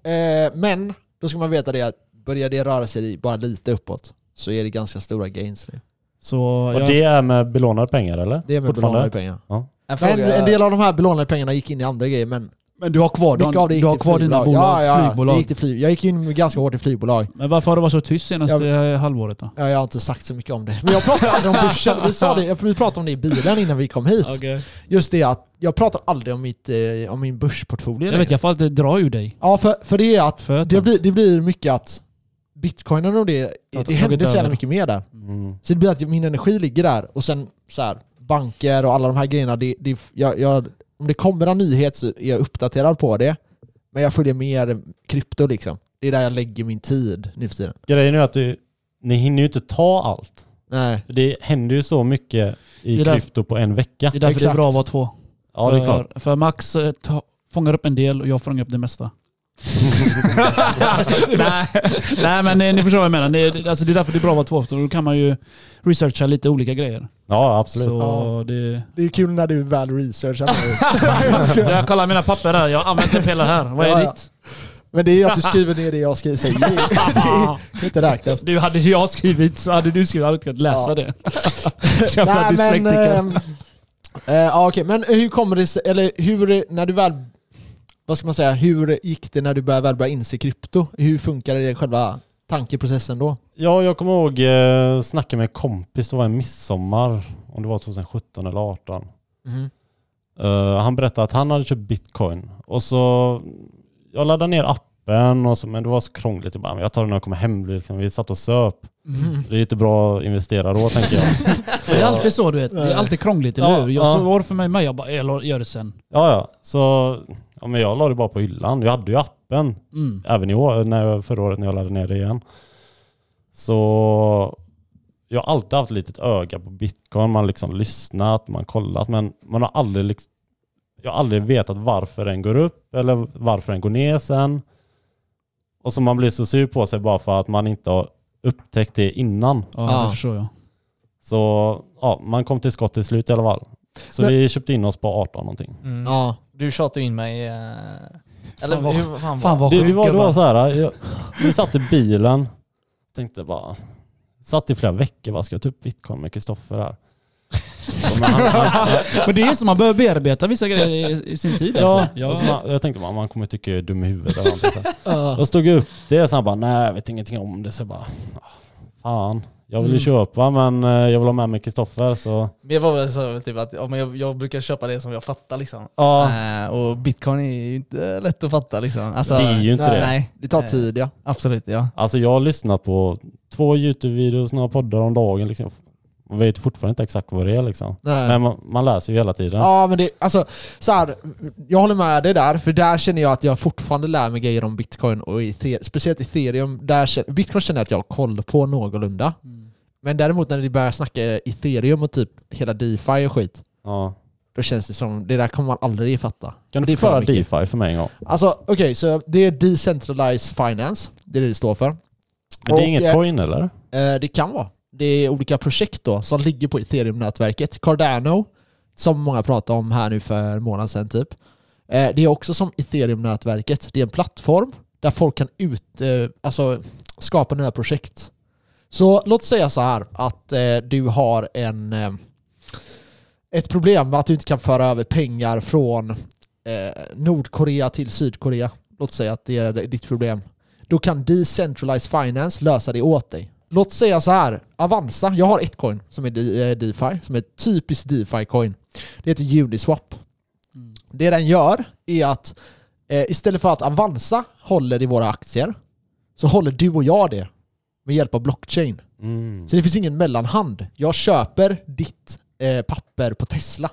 Eh, men då ska man veta det att börjar det röra sig bara lite uppåt så är det ganska stora gains nu. Så och jag... det är med belånade pengar eller? Det är med belånade pengar. Ja. En, en, del av de här belånade pengarna gick in i andra grejer men men du har kvar, mycket av det du gick har till kvar dina bolag, ja, ja, flygbolag. Det gick till flyg. Jag gick in ganska hårt i flygbolag. Men varför har du varit så tyst senaste halvåret då? Ja, jag har inte sagt så mycket om det. Men jag pratar aldrig om börsen. Vi, sa det, vi pratade om det i bilen innan vi kom hit. Just det att jag pratar aldrig om, mitt, eh, om min börsportfolio Jag vet, jag får alltid dra ur dig. Ja, för, för det är att det blir, det blir mycket att bitcoinen och det, det händer så jävla mycket mer där. Mm. Så det blir att min energi ligger där och sen så här, banker och alla de här grejerna, det, det, jag, jag, om det kommer en nyhet så är jag uppdaterad på det. Men jag följer mer krypto liksom. Det är där jag lägger min tid nu för tiden. Grejen är att du, ni hinner ju inte ta allt. Nej. För det händer ju så mycket i Det krypto på en vecka. Det är därför det Exakt. är bra att vara två. Ja det är klart. För, för Max eh, ta, fångar upp en del och jag fångar upp det mesta. nej, nej men eh, ni förstår vad jag menar. Det är, alltså, det är därför det är bra att vara två. För då kan man ju researcha lite olika grejer. Ja absolut. Så Ja. det... Det är kul när du väl researchar. Jag kollar mina papper här. Jag har använt en pelare här. Vad är Ja, ja. ditt? Men det är ju att du skriver ner det jag skriver, säger. Det kan inte räknas. Du, hade jag skrivit så hade du skrivit. Hade inte kunnat läsa Ja. det. Jävla Nej, men, dyslektiker. ehm, eh, ja, okej, men hur kommer det sig, eller hur, när du väl, vad ska man säga, hur gick det när du började, väl började inse krypto? Hur funkar det själva tankeprocessen då? Ja, jag kommer ihåg eh, snacka med en kompis, det var en midsommar, om det var 2017 eller 2018. Mhm. Eh, han berättade att han hade köpt bitcoin och så, jag laddade ner appen och så, men det var så krångligt. Jag, bara, "Men jag tar den när jag kommer hem. Liksom. Vi satt och söp. Mhm. Det är inte bra att investera då tänker jag. Det är alltid så du vet. Det är alltid krångligt, eller Ja, hur? Jag ja. så var det för mig med. Jag bara, jag gör det sen. Ja, ja. Så ja, men jag la det bara på hyllan. Jag hade ju appen Mm. även i år, när jag, förra året när jag laddade ner det igen. Så jag har alltid haft ett litet öga på bitcoin. Man har liksom lyssnat, man har kollat, men man har aldrig liksom, jag har aldrig vetat varför den går upp eller varför den går ner sen. Och så man blir så sur på sig bara för att man inte har upptäckt det innan. Ja, Ja. det förstår jag. Så ja, man kom till skott till slut i alla fall. Så Men- vi köpte in oss på 18 någonting. Mm. Ja. Du tjatade in mig. eh, Eller vad- hur fan, fan var vad Det, det var, det var så här, jag, vi satt i bilen, tänkte bara, satt i flera veckor, vad ska jag ta upp bitcoin med Kristoffer här? Men han, han, Men det är så, man behöver bearbeta vissa grejer i, i sin tid. ja, Alltså. så man, jag tänkte bara, man kommer tycka jag är dum i huvudet eller. Då stod jag upp det, så han bara, nej jag vet ingenting om det. Så jag bara, "Ah, fan. Jag vill ju Mm. köpa men eh, jag vill ha med mig Kristoffer så... Det var väl så typ att ja, men jag, jag brukar köpa det som jag fattar liksom. Ja, Eh, och bitcoin är ju inte lätt att fatta liksom. Alltså, det är ju inte nej. det. Nej, Det tar Eh, tid ja. Absolut ja. Alltså jag har lyssnat på två YouTube-videos, några poddar om dagen liksom. Man vet fortfarande inte exakt vad det är liksom. Nej. Men man, man läser ju hela tiden. Ja men det, alltså så här, jag håller med dig där, för där känner jag att jag fortfarande lär mig grejer om bitcoin och ether, speciellt ethereum. Där känner, bitcoin känner jag att jag har koll på någorlunda. Men däremot när det börjar snacka ethereum och typ hela DeFi och skit, Ja. då känns det som, det där kommer man aldrig fatta. Kan Det du är för förklara mycket. DeFi för mig en gång? Alltså okej, så det är decentralized finance, det är det det står för. Men det är Och, inget eh, coin eller? Eh, det kan vara. Det är olika projekt då som ligger på ethereum-nätverket. Cardano, som många pratade om här nu för en månad sedan typ. Eh, det är också som ethereum-nätverket. Det är en plattform där folk kan ut, eh, alltså, skapa nya projekt. Så låt säga så här att eh, du har en, eh, ett problem med att du inte kan föra över pengar från eh, Nordkorea till Sydkorea. Låt säga att det är ditt problem. Då kan Decentralized Finance lösa det åt dig. Låt säga så här, Avanza, jag har ett coin som är eh, DeFi, som är ett typiskt DeFi-coin. Det heter Uniswap. Mm. Det den gör är att eh, istället för att Avanza håller i våra aktier, så håller du och jag det med hjälp av blockchain. Mm. Så det finns ingen mellanhand. Jag köper ditt eh, papper på Tesla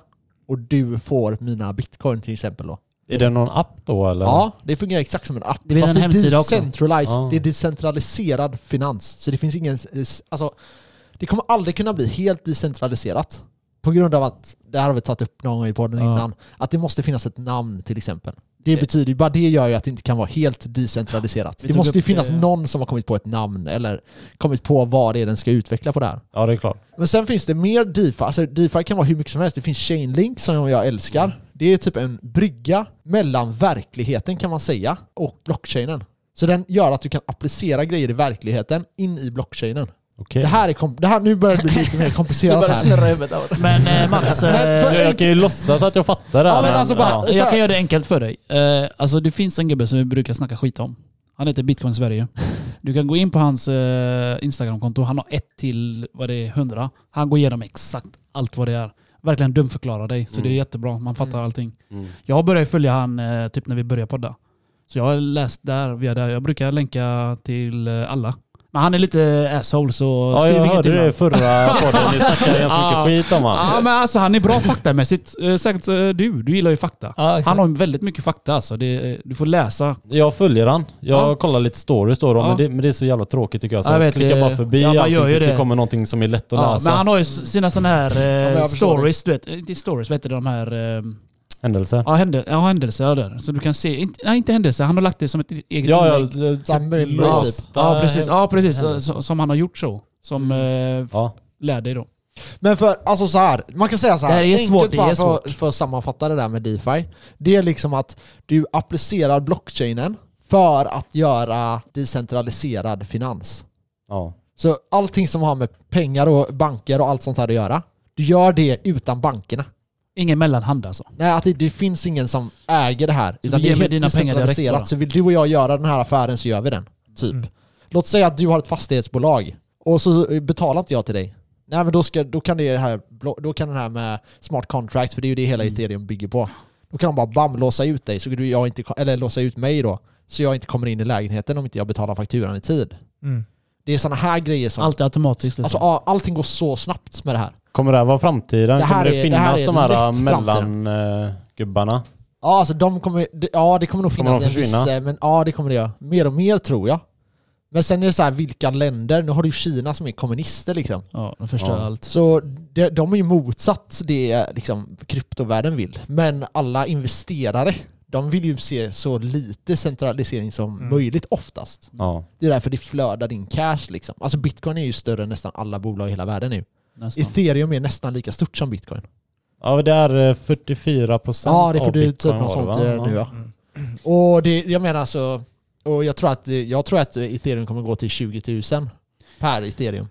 och du får mina bitcoin till exempel då. Är det någon app då eller? Ja, det fungerar exakt som en app. Det Fast en också. decentralized, Ja. Det är decentraliserad finans. Så det finns ingen... Alltså, det kommer aldrig kunna bli helt decentraliserat. På grund av att, det här har vi tagit upp någon gång i podden Ja. innan, att det måste finnas ett namn till exempel. Det Okej. betyder bara det gör ju att det inte kan vara helt decentraliserat. Det måste ju finnas det- någon som har kommit på ett namn eller kommit på vad det är den ska utveckla på det här. Ja det är klart. Men sen finns det mer DeFi. Alltså DeFi kan vara hur mycket som helst. Det finns Chainlink som jag älskar. Det är typ en brygga mellan verkligheten kan man säga och blockchainen. Så den gör att du kan applicera grejer i verkligheten in i blockchainen. Okej. Det här är kom- det här, nu börjar det bli lite mer komplicerat här. Men eh, Max, Men för- eh, Jag kan ju låtsas att jag fattar det här, Ja, men alltså bara- ja. Så här- jag kan göra det enkelt för dig. Eh, alltså det finns en gubbe som vi brukar snacka skit om. Han heter Bitcoin Sverige. Du kan gå in på hans eh, Instagramkonto. Han har ett till vad det är, 100. Han går igenom exakt allt vad det är. Verkligen dumförklarar dig. Så Mm. det är jättebra. Man fattar Mm. allting. Mm. Jag började följa han eh, typ när vi började podda. Så jag har läst där via där. Jag brukar länka till eh, alla. Men han är lite asshole så Ja skriv jag inget hörde till det i förra podden, ni snackade ganska Ja. mycket skit om Ja honom. men alltså han är bra faktamässigt. Eh, Säkert eh, du. Du gillar ju fakta. Ja, exakt. Han har väldigt mycket fakta alltså. Det, du får läsa. Jag följer han. Jag Ja. kollar lite stories då, då Ja. men, det, men det är så jävla tråkigt tycker jag. Så Ja, jag jag vet, klickar eh, bara förbi ja, allting gör ju tills det det. kommer någonting som är lätt att Ja, läsa. men han har ju sina sådana här eh, jag stories, du vet. Inte stories, vet du de här... Eh, Händelser. ja, händel, ja, händelser där. Så du kan se, inte, nej inte händelser, han har lagt det som ett eget Ja, ja. inlägg. typ Ja, precis. Ja, precis. Så, som han har gjort så. Som Mm. eh, Ja. lär dig då. Men för, alltså så här, man kan säga så här. Det här är enkelt svårt, det bara är för, svårt. för att sammanfatta det där med DeFi. Det är liksom att du applicerar blockchainen för att göra decentraliserad finans. ja. Så allting som har med pengar och banker och allt sånt här att göra, du gör det utan bankerna. Ingen mellanhand alltså. Nej, att det, det finns ingen som äger det här. Utan det är helt dina decentraliserat. Så vill du och jag göra den här affären så gör vi den. Typ. Mm. Låt säga att du har ett fastighetsbolag och så betalar inte jag till dig. Nej men då, ska, då, kan det här, då kan den här med smart contracts, för det är ju det hela Mm. ethereum bygger på. Då kan de bara bam, låsa ut dig, så du, jag inte, eller låsa ut mig då, så jag inte kommer in i lägenheten om inte jag betalar fakturan i tid. Mm. Det är sådana här grejer som... Allt är automatiskt. Liksom. Alltså, allting går så snabbt med det här. Kommer det här vara framtiden? Det här Kommer det är- det här finnas är de här lätt mellangubbarna? Ja, alltså de kommer, det- ja det kommer nog Kommer finnas de en viss, försvinna? eh, men ja det kommer det göra. Mer och mer tror jag. Men sen är det så här, vilka länder? Nu har du ju Kina som är kommunister liksom. ja, de förstör Ja. allt. Så de, de är ju motsatt det liksom, kryptovärlden vill. Men alla investerare, de vill ju se så lite centralisering som Mm. möjligt oftast. Ja. Det är därför det flödar in cash liksom. Alltså bitcoin är ju större än nästan alla bolag i hela världen nu. Nästan. Ethereum är nästan lika stort som bitcoin. ja, det är eh, 44 procent Ja, det får av du typ bitcoin något var det, sånt va? eh, nu ja. Mm. Och det, jag menar alltså, och jag tror att, jag tror att ethereum kommer gå till 20 000 per ethereum.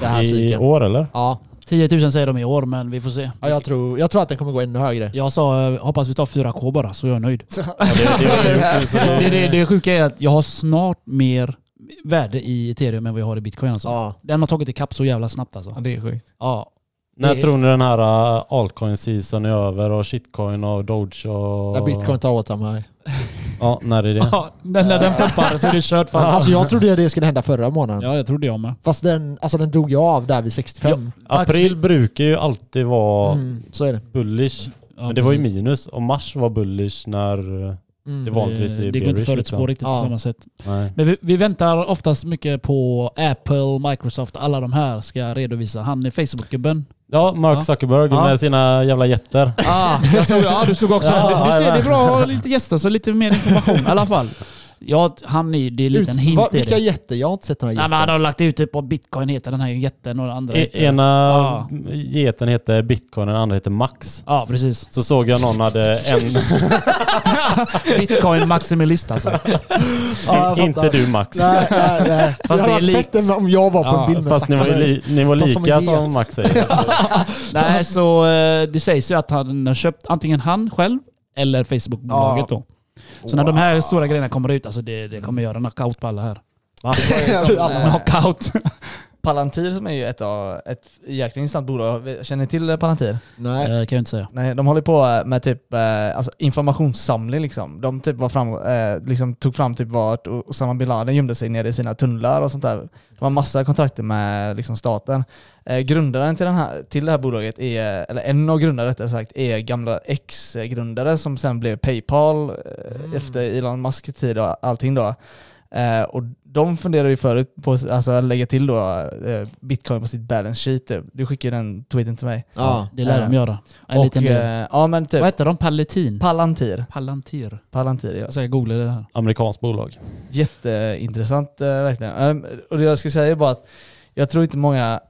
Det här I cykeln. år eller? Ja, 10 000 säger de i år, men vi får se. ja jag, tror, jag tror att den kommer gå ännu högre. Jag sa eh, hoppas vi tar 4K bara, så jag är nöjd. Ja, det, det, det, det, Det, det, det sjuka är att jag har snart mer värde i ethereum än vad jag har i bitcoin alltså. Ja. Den har tagit ikapp så jävla snabbt alltså. Ja, det är sjukt. Ja. När Det- tror ni den här uh, altcoin-season är över och shitcoin och doge och... När bitcoin tar åt mig. Ja, när är det? Ja, den, när den pumpar så är det kört för Alltså jag trodde det skulle hända förra månaden. Ja, jag trodde jag med. Fast den, alltså den drog jag av där vid 65. April brukar ju alltid vara Mm, så är det. bullish. Ja, Men det var ju precis. minus. Och mars var bullish när... Mm. Det vanligtvis det, det går inte bearish, förutspå liksom. riktigt Ja. på samma sätt. Nej. Men vi, vi väntar oftast mycket på Apple, Microsoft, alla de här ska redovisa. Han är Facebook-gubben. Ja, Mark. Zuckerberg Ja. med sina jävla jätter. Ah, jag såg, ja, du såg också. Ja, du, du ser, det är bra att ha lite gäster, så lite mer information i alla fall. Ja, han är, det är en liten hint va, vilka jätter? Jag har inte sett några Nej, men han jätter. har lagt ut typ på bitcoin heter den här jätten och den andra E- heter... Ena Ja. geten heter bitcoin och den andra heter max. Ja, precis. Så såg jag någon hade en... Bitcoin maximalist alltså. Ja, inte du max. Nej, nej, nej. Fast jag det är likt. om jag var på Ja, en bild med Fast ni var, ju li, ni var som lika som get. Max säger. Nej, så eh, det sägs ju att han har köpt antingen han själv eller Facebook-bolaget då. Så när de här stora grejerna kommer ut, alltså det, det kommer göra knockout på alla här. Va? Knockout! Palantir som är ju ett, av, ett jäkla intressant bolag. Känner ni till eh, Palantir? Nej. Eh, kan jag inte säga. Nej, de håller på med typ eh, alltså informationssamling liksom. De typ var fram, eh, liksom tog fram typ vart Osama bin Laden gömde sig nere i sina tunnlar och sånt där. De har massa kontakter med liksom, staten. Eh, grundaren till, den här, till det här bolaget är, eller en av grundarna rättare sagt, är gamla ex-grundare som sen blev Paypal eh, Mm. efter Elon Musk tid och allting då. Eh, och de funderar ju förut på alltså, att lägga till då eh, bitcoin på sitt balance sheet. typ. Du skickade den tweeten till mig. Ja. Det lär de Eh, göra. En och, liten del. eh, ja men typ Vad heter de? Paletin? Palantir. Palantir. Palantir ja. Jag säger googla det här. Amerikanskt bolag. Jätteintressant eh, verkligen. Ehm, och det jag ska säga är bara att jag tror inte många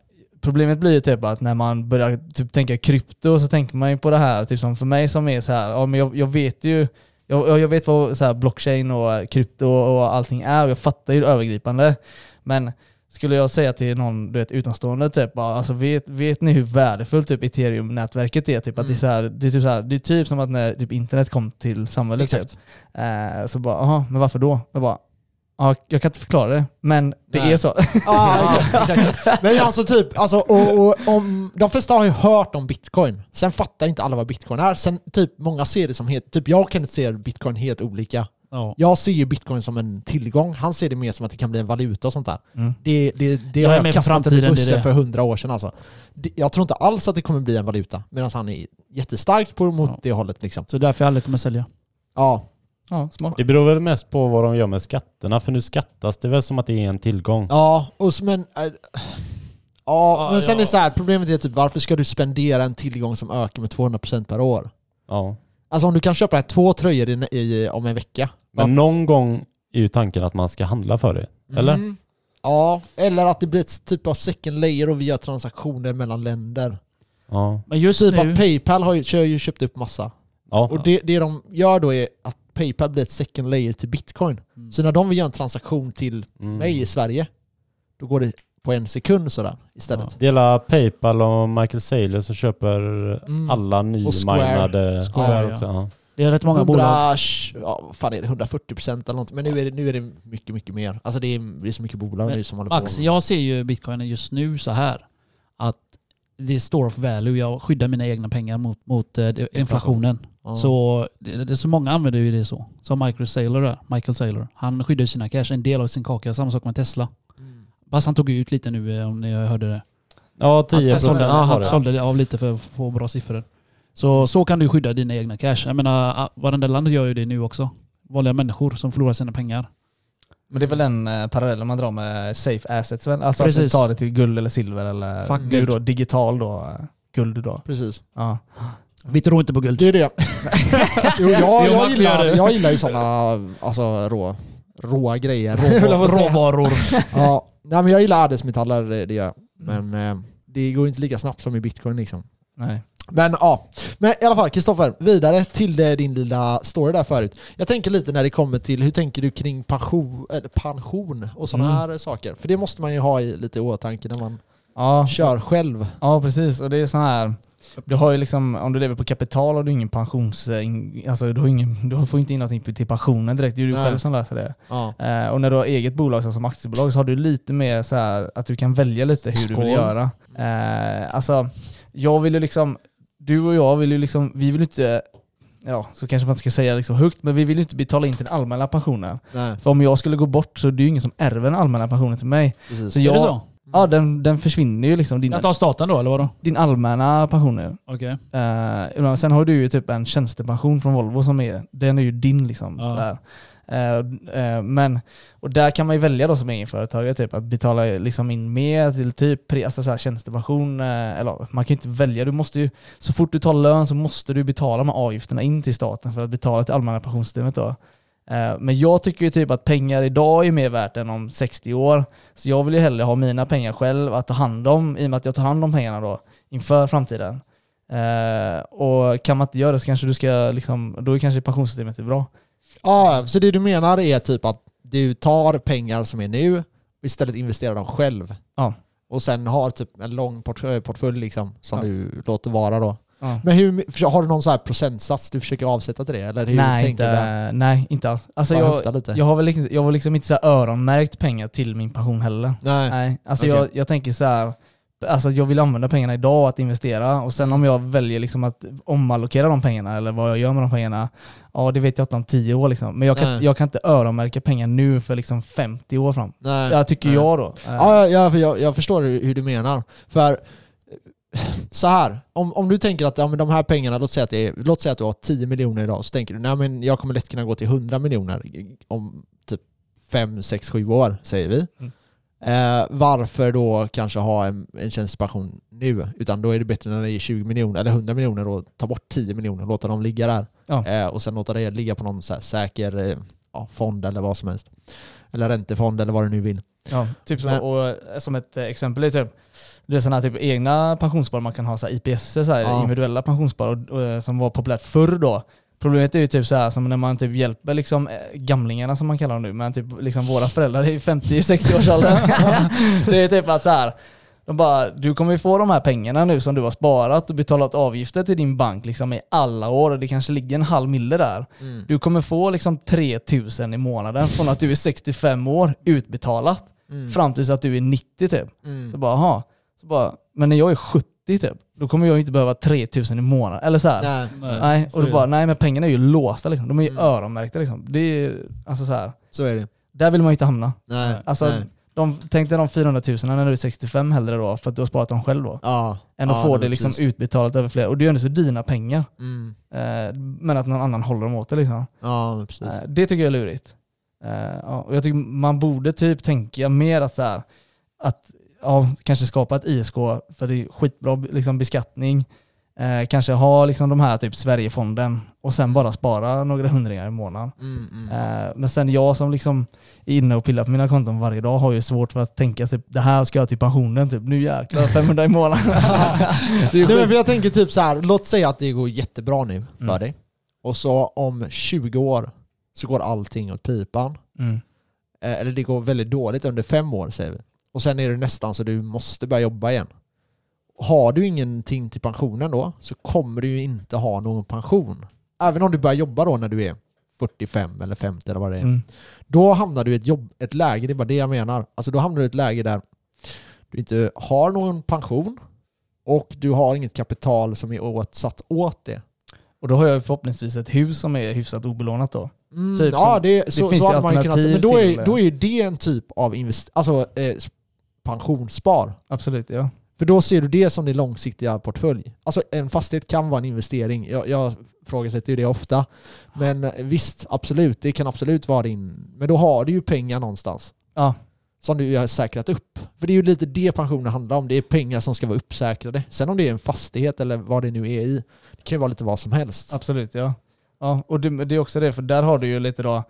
Problemet blir ju typ att när man börjar typ tänka krypto så tänker man ju på det här, typ som för mig som är så här, ja men jag, jag vet ju jag, jag vet vad så här blockchain och krypto och allting är och jag fattar ju det övergripande. Men skulle jag säga till någon du vet, utomstående, typ, alltså, vet, vet ni hur värdefullt typ, ethereum-nätverket är? Typ, att det, är så här, det, är typ så här, det är typ som att när typ, internet kom till samhället. Typ. Eh, så bara, jaha, men varför då? Jag bara, ja, jag kan inte förklara det, men det Nej. är så. Ja, exakt, exakt. Men alltså typ, alltså, och, och, om, de flesta har ju hört om bitcoin. Sen fattar inte alla vad bitcoin är. Sen typ, många ser det som helt, typ jag och Kenneth ser bitcoin helt olika. Ja. Jag ser ju bitcoin som en tillgång, han ser det mer som att det kan bli en valuta och sånt där. Mm. Det, det, det Jag har jag för kastat är bussen för hundra år sedan alltså. Det, jag tror inte alls att det kommer bli en valuta, medan han är jättestarkt på, mot Ja. det hållet liksom. Så därför jag aldrig kommer sälja. Ja, Ja, smart. Det beror väl mest på vad de gör med skatterna, för nu skattas det väl som att det är en tillgång. ja och så, men... Äh, ja, Ja, men sen ja. är det så här, problemet är typ varför ska du spendera en tillgång som ökar med 200% per år? Ja. Alltså om du kan köpa två tröjor i, i, om en vecka. Men någon gång är ju tanken att man ska handla för det. Eller? Mm. Ja, eller att det blir ett typ av second layer och vi gör transaktioner mellan länder. Ja. Men just Typ nu... att Paypal har ju, kör ju köpt upp massa. ja. Och det, det de gör då är att Paypal blir ett second layer till bitcoin. Mm. Så när de vill göra en transaktion till Mm. mig i Sverige, då går det på en sekund sådär istället. Det gäller Paypal och Michael Saylor som köper Mm. alla nyminade Square, Square ja. också. Ja. Det är rätt många 100, bolag. ja, fan är det, 140 procent eller något. Men nu är det, nu är det mycket, mycket mer. Alltså det är, det är så mycket bolag Men nu som håller på. Max, jag ser ju bitcoin just nu så här att det är store of value. Jag skyddar mina egna pengar mot, mot eh, inflationen. Ja. Så det, det är så många använder ju det så. Som Michael Saylor, där, Michael Saylor. Han skyddar sina cash, en del av sin kaka. Samma sak med Tesla. Mm. Fast han tog ut lite nu eh, om ni hörde det. Ja, 10 Han sålde, ja, han det. sålde av lite för att få bra siffror. Så, så kan du skydda dina egna cash. Jag menar, varenda land gör ju det nu också. Vanliga människor som förlorar sina pengar. Men det är väl den eh, parallellen man drar med safe assets väl? Alltså att Precis. du tar det till guld eller silver eller Fuck nu då digital då, eh, guld då. Precis. Ja. Vi tror inte på guld. Det är det. jo, jag, jag, gillar, jag gillar ju sådana alltså, rå, råa grejer. Råvaror. råvaror. ja, nej, men jag gillar adelsmetaller, det gör jag. Men eh, det går inte lika snabbt som i bitcoin liksom. Nej. Men ja, men i alla fall Kristoffer, vidare till det, din lilla story där förut. Jag tänker lite när det kommer till, hur tänker du kring pension, pension och sådana Mm. här saker? För det måste man ju ha i, lite i åtanke när man Ja, kör själv. ja, precis. Och det är så här, du har ju liksom, om du lever på kapital har du ingen pensions... eh, Alltså du, har ingen, du får inte in någonting till pensionen direkt, det är ju du Nej. själv som löser det. Ja. Eh, och när du har eget bolag så som aktiebolag så har du lite mer så här att du kan välja lite hur du Skål. vill göra. Eh, alltså, jag vill ju liksom, du och jag vill ju liksom, vi vill inte, ja så kanske man inte ska säga liksom högt, men vi vill ju inte betala in till den allmänna pensionen. Nej, För om jag skulle gå bort så är det ju ingen som ärver den allmänna pensionen till mig. precis. Så Är jag, det så? Ja, den, den försvinner ju liksom, din, Jag tar staten då, eller vadå? din allmänna pension nu. Okej. Eh, sen har du ju typ en tjänstepension från Volvo som är, den är ju din liksom. Ja. Sådär. Eh, eh, men, och där kan man ju välja då som egenföretagare typ, att betala liksom in mer till typ pre- alltså tjänstepension. eh, eller man kan ju inte välja, du måste ju, så fort du tar lön så måste du betala de här avgifterna in till staten för att betala till allmänna pensionssystemet då. Eh, Men jag tycker ju typ att pengar idag är mer värt än om 60 år. Så jag vill ju hellre ha mina pengar själv att ta hand om, i och med att jag tar hand om pengarna då inför framtiden. Eh, och kan man inte göra det så kanske du ska, liksom, då är kanske pensionssystemet är bra. Ja, så det du menar är typ att du tar pengar som är nu och istället investerar dem själv. Ja. Och sen har typ en lång port- portfölj liksom, som Ja. du låter vara då. Ja. Men hur, har du någon så här procentsats du försöker avsätta till det? Eller hur Nej, tänker du inte, nej, inte alls. Alltså jag, jag har väl liksom, jag har liksom inte så öronmärkt pengar till min pension heller. Nej. Nej, alltså Okej. jag, jag tänker så här. Alltså jag vill använda pengarna idag att investera och sen om jag väljer liksom att omallokera de pengarna eller vad jag gör med de pengarna, ja det vet jag inte om 10 år liksom. Men jag kan, jag kan inte öronmärka pengar nu för liksom 50 år fram. Nej. Jag tycker Nej. jag då. Ja, ja för jag, jag förstår hur du menar. För så här, om, om du tänker att ja, men de här pengarna, låt säga, att det är, låt säga att du har 10 miljoner idag, så tänker du nej men jag kommer lätt kunna gå till 100 miljoner om typ 5, 6, 7 år, säger vi. Mm. Eh, varför då kanske ha en, en tjänstepension nu? Utan då är det bättre när det är 20 miljoner eller 100 miljoner och ta bort 10 miljoner och låta dem ligga där. Ja. Eh, och sen låta det ligga på någon säker eh, ja, fond eller vad som helst. Eller räntefond eller vad du nu vill. Ja, typ så. Men- Och eh, som ett eh, exempel är typ, det är sådana typ egna pensionsspar man kan ha så IPS, så här, Ja. individuella pensionsspar och, och, eh, som var populärt förr då. Problemet är ju typ så här som när man typ hjälper liksom eh, gamlingarna som man kallar dem nu, men typ liksom våra föräldrar i 50-60 års åldern. det är typ att så här, de bara, du kommer ju få de här pengarna nu som du har sparat och betalat avgifter till din bank liksom i alla år och det kanske ligger en halv mille där. Mm. Du kommer få liksom 3000 i månaden från att du är 65 år utbetalat Mm. fram tills att du är 90 typ. Mm. Så bara, aha. Så bara, men när jag är 70 typ, då kommer jag inte behöva 3000 i månaden. Eller så här. Nej. Nej. Nej, så och då bara, det. nej men pengarna är ju låsta liksom. De är ju Mm. öronmärkta liksom. Det är alltså så här. Så är det. Där vill man ju inte hamna. Nej. Alltså, Nej. de, tänk dig de 400 000 när du är 65 hellre då, för att du har sparat dem själv då. Ja. Än att ja, få det liksom precis. utbetalat över flera, och det är ju ändå så dina pengar. Mm. Eh, men att någon annan håller dem åt det liksom. Ja, precis. Eh, det tycker jag är lurigt. Eh, ja, och jag tycker man borde typ tänka mer att, så här, att ja, kanske skapa ett ISK för det är skitbra liksom, beskattning. Eh, kanske ha liksom, de här typ Sverigefonden och sen bara spara några hundringar i månaden. Mm, mm. Eh, men sen jag som liksom är inne och pillar på mina konton varje dag har ju svårt för att tänka typ, det här ska jag till pensionen, typ, nu jäklar 500 i månaden. Nej, men jag tänker typ så här, låt säga att det går jättebra nu för Mm. dig. Och så om 20 år så går allting åt pipan. Mm. Eh, Eller det går väldigt dåligt under fem år säger vi. Och sen är det nästan så du måste börja jobba igen. Har du ingenting till pensionen då så kommer du ju inte ha någon pension. även om du börjar jobba då när du är 45 eller 50 eller vad det är. Mm. Då hamnar du i ett, jobb, ett läge, det är bara det jag menar. Alltså då hamnar du i ett läge där du inte har någon pension och du har inget kapital som är åtsatt åt det. Och då har jag förhoppningsvis ett hus som är hyfsat obelånat då. Mm, Typ ja, som- det, så, finns så ju hade man kunnat. Men alternativ då är, till- då är det en typ av invest, alltså, eh, pensionsspar. Absolut, ja. För då ser du det som din långsiktiga portfölj. Alltså en fastighet kan vara en investering. Jag, jag ifrågasätter ju det ofta. Men visst, absolut. Det kan absolut vara din... Men då har du ju pengar någonstans. Ja. Som du har säkrat upp. För det är ju lite det pensionen handlar om. Det är pengar som ska vara uppsäkrade. Sen om det är en fastighet eller vad det nu är i. Det kan ju vara lite vad som helst. Absolut, ja. ja och det, det är också det, för där har du ju lite då,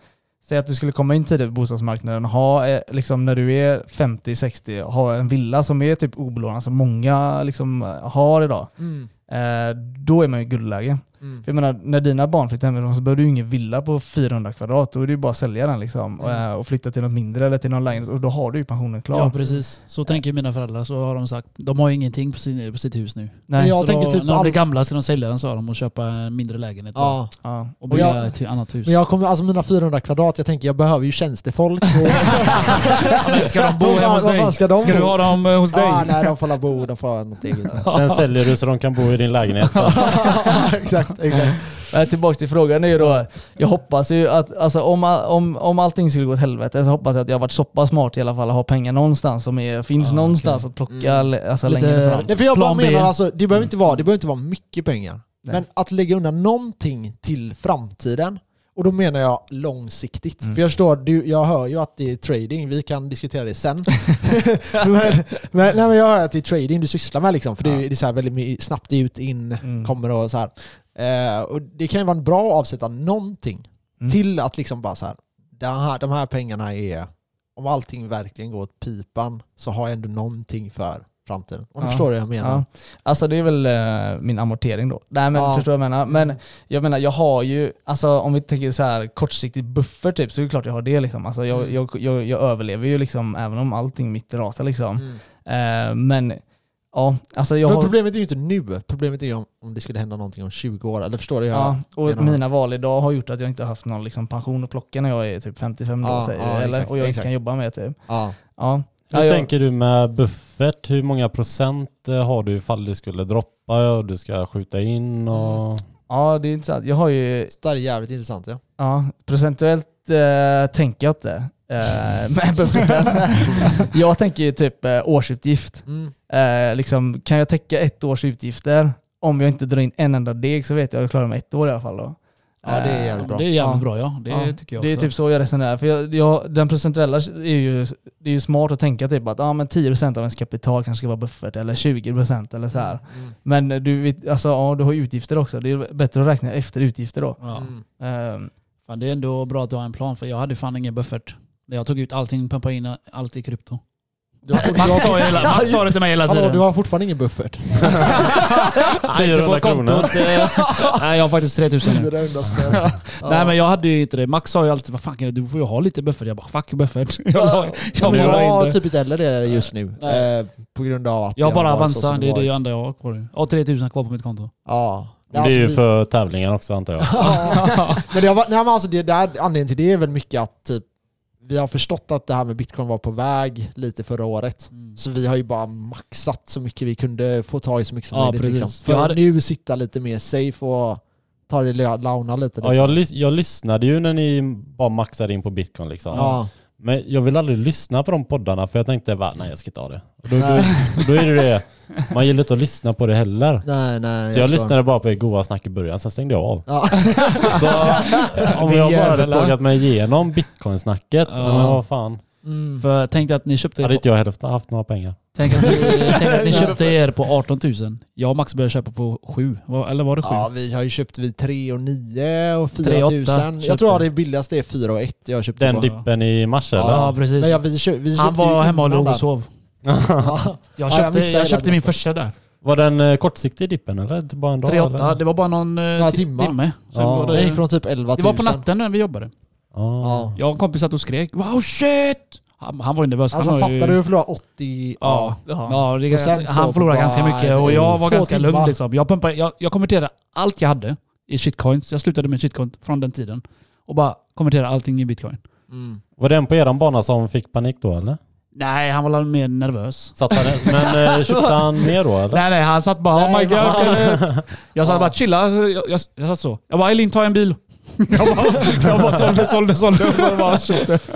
säg att du skulle komma in tidigt på bostadsmarknaden, ha, eh, liksom när du är 50-60, ha en villa som är typ obelånad, som många liksom eh, har idag. Mm. Eh, då är man i guldläge. Mm. För jag menar, när dina barn flyttar hemifrån så behöver du ju ingen villa på 400 kvadrat. Då är det ju bara att sälja den liksom, och, Mm. eh, och flytta till något mindre eller till någon lägenhet och då har du ju pensionen klar. Ja precis. Så tänker mina föräldrar. Så har de sagt. De har ju ingenting på, sin, på sitt hus nu. Men Nej. jag så tänker då, typ när de all- blir gamla ska de sälja den sa de och köpa en mindre lägenhet. Ja. Ja. Och bygga ett annat hus. Men jag kommer, alltså mina 400 kvadrat, jag tänker jag behöver ju tjänstefolk. Och... Men ska de bo hemma hos dig? ska de Ska du bo? ha dem eh, hos dig? ah, nej, de får la bo, de får ha något eget. Sen säljer du så de kan bo i din lägenhet. exakt, exakt. Men tillbaks till frågan är ju då, jag hoppas ju att alltså, om, om, om allting skulle gå åt helvete så hoppas jag att jag har varit så pass smart i alla fall att ha pengar någonstans som är, finns Ja, någonstans okej. att plocka Mm. alltså, Lite- längre fram. Nej, för jag bara B. menar alltså, det behöver inte vara, det behöver inte vara mycket pengar. Nej. Men att lägga undan någonting till framtiden, och då menar jag långsiktigt. Mm. För jag förstår, du, jag hör ju att det är trading, vi kan diskutera det sen. men, men, nej, men jag hör att det är trading du sysslar med liksom, för det är, det är så här väldigt snabbt ut, in, Mm. kommer och så här. Eh, och det kan ju vara bra att avsätta någonting Mm. till att liksom bara så här, de här, de här pengarna är, om allting verkligen går åt pipan så har jag ändå någonting för framtiden. Om du Ja. förstår vad jag menar. Ja. Alltså det är väl eh, min amortering då. Nej men Ja. förstår vad jag menar. Men jag menar jag har ju, alltså om vi tänker så här kortsiktigt buffert typ, så är det klart jag har det liksom. Alltså jag, Mm. jag, jag, jag överlever ju liksom även om allting mitt rasar liksom. Mm. Eh, men ja, alltså jag För har... problemet är ju inte nu, problemet är ju om, om det skulle hända någonting om 20 år. Eller förstår du? jag Ja, och menar? mina val idag har gjort att jag inte har haft någon liksom pension att plocka när jag är typ 55 då, Ja, säger ja, eller, exakt, och jag inte kan jobba med typ. Ja. Ja. Hur Ja, jag- tänker du med buffert? Hur många procent eh, har du ifall det skulle droppa och du ska skjuta in och... ja, det är intressant. Jag har ju, Det är jävligt intressant ja. ja, procentuellt eh, tänker jag inte. jag tänker ju typ eh, årsutgift. Mm. Eh, liksom, kan jag täcka ett års utgifter om jag inte drar in en enda deg så vet jag att jag klarar mig ett år i alla fall då. Ja, det är Eh, jävligt bra. Det är jävligt Ja. bra ja. Det Ja, tycker jag Det är också. typ så jag resonerar. För jag, jag, den procentuella är ju, det är ju smart att tänka typ att ah, men 10% av ens kapital kanske ska vara buffert eller 20% eller så här. Mm. Men du, alltså, ja, du har ju utgifter också. Det är bättre att räkna efter utgifter då. Ja. Mm. Ehm, Fan, det är ändå bra att du har en plan för jag hade fan ingen buffert. Jag tog ut allting, pumpade in allt i krypto. Du har, du Max sa, har, ju hela, Max sa det till mig hela hallå, tiden. du har fortfarande ingen buffert. Nej, inte 400 på kontot. eh, Nej, jag har faktiskt 3000 nu. 400 spänn. Ja. Nej men jag hade ju inte det. Max sa ju alltid vad fan kan du, du får ju ha lite buffert. Jag bara fuck buffert. Jag, la- jag, jag har typ inte heller det just nu. Nej. Eh, på grund av att jag har bara varit så Avanza, som det är det enda jag har kvar. Jag har 3000 kvar på mitt konto. Ja. Det är Alltså, ju för tävlingen också antar jag. Ja. men det har varit, nej, men alltså det där, anledningen till det är väl mycket att typ, vi har förstått att det här med bitcoin var på väg lite förra året. Mm. Så vi har ju bara maxat så mycket vi kunde få tag i så mycket som Ja, möjligt. Liksom. För Jag hade- att nu sitta lite mer safe och ta det la- launa lite. Ja, Liksom. jag, lys- jag lyssnade ju när ni bara maxade in på bitcoin liksom. ja. Men jag vill aldrig lyssna på de poddarna för jag tänkte bara, nej jag ska inte ha det. Och då, då, då är det det, man gillar inte att lyssna på det heller. Nej, nej. Så jag förstår. lyssnade bara på goa snack i början, sen stängde jag av. Ja. Så om jag bara hade plågat mig igenom bitcoin-snacket, Ja. men vad fan. Mm. För tänk dig att ni köpte... Hade inte jag heller haft några pengar. Tänk att, ni, tänk att ni köpte er på 18 000. Jag och Max började köpa på 7. Eller var det 7? Ja, vi har ju köpt vid 3 och 9 och 4 3 och tusen. åtta Jag köpte. tror att det billigaste är 4 och 1 jag köpte Den på. dippen i mars eller? Ja, precis. Men ja, vi köp, vi Han köpte var hemma och låg och sov. Ja. Jag jag köpte, missade jag köpte den. min första där. Var den eh, kortsiktig dippen eller? Bara en dag? 3-8. eller? Det var bara någon eh, Några timme. Sen Ja. var Det gick från typ 11 000. det var på natten när vi jobbade. Ja. Ja. Jag och en kompis satt och skrek Wow shit! Han, han var ju nervös. Alltså han har ju- fattar du att förlora 80... Ja. Ja, det är Procent ganska, så han på förlorade bara- ganska mycket och jag var två ganska timmar. lugn liksom. Jag, pumpade, jag, jag konverterade allt jag hade i shitcoins. Jag slutade med shitcoin från den tiden. Och bara konverterade allting i bitcoin. Mm. Var det en på eran bana som fick panik då eller? Nej, han var mer nervös. Satt han, men eh, köpte han mer då eller? Nej nej, han satt bara oh my god. men- kan du-" Jag satt bara chilla. Jag, jag, jag satt så. Jag bara Elin ta en bil. Jag bara, jag bara sålde, sålde, sålde. Och så bara köpte.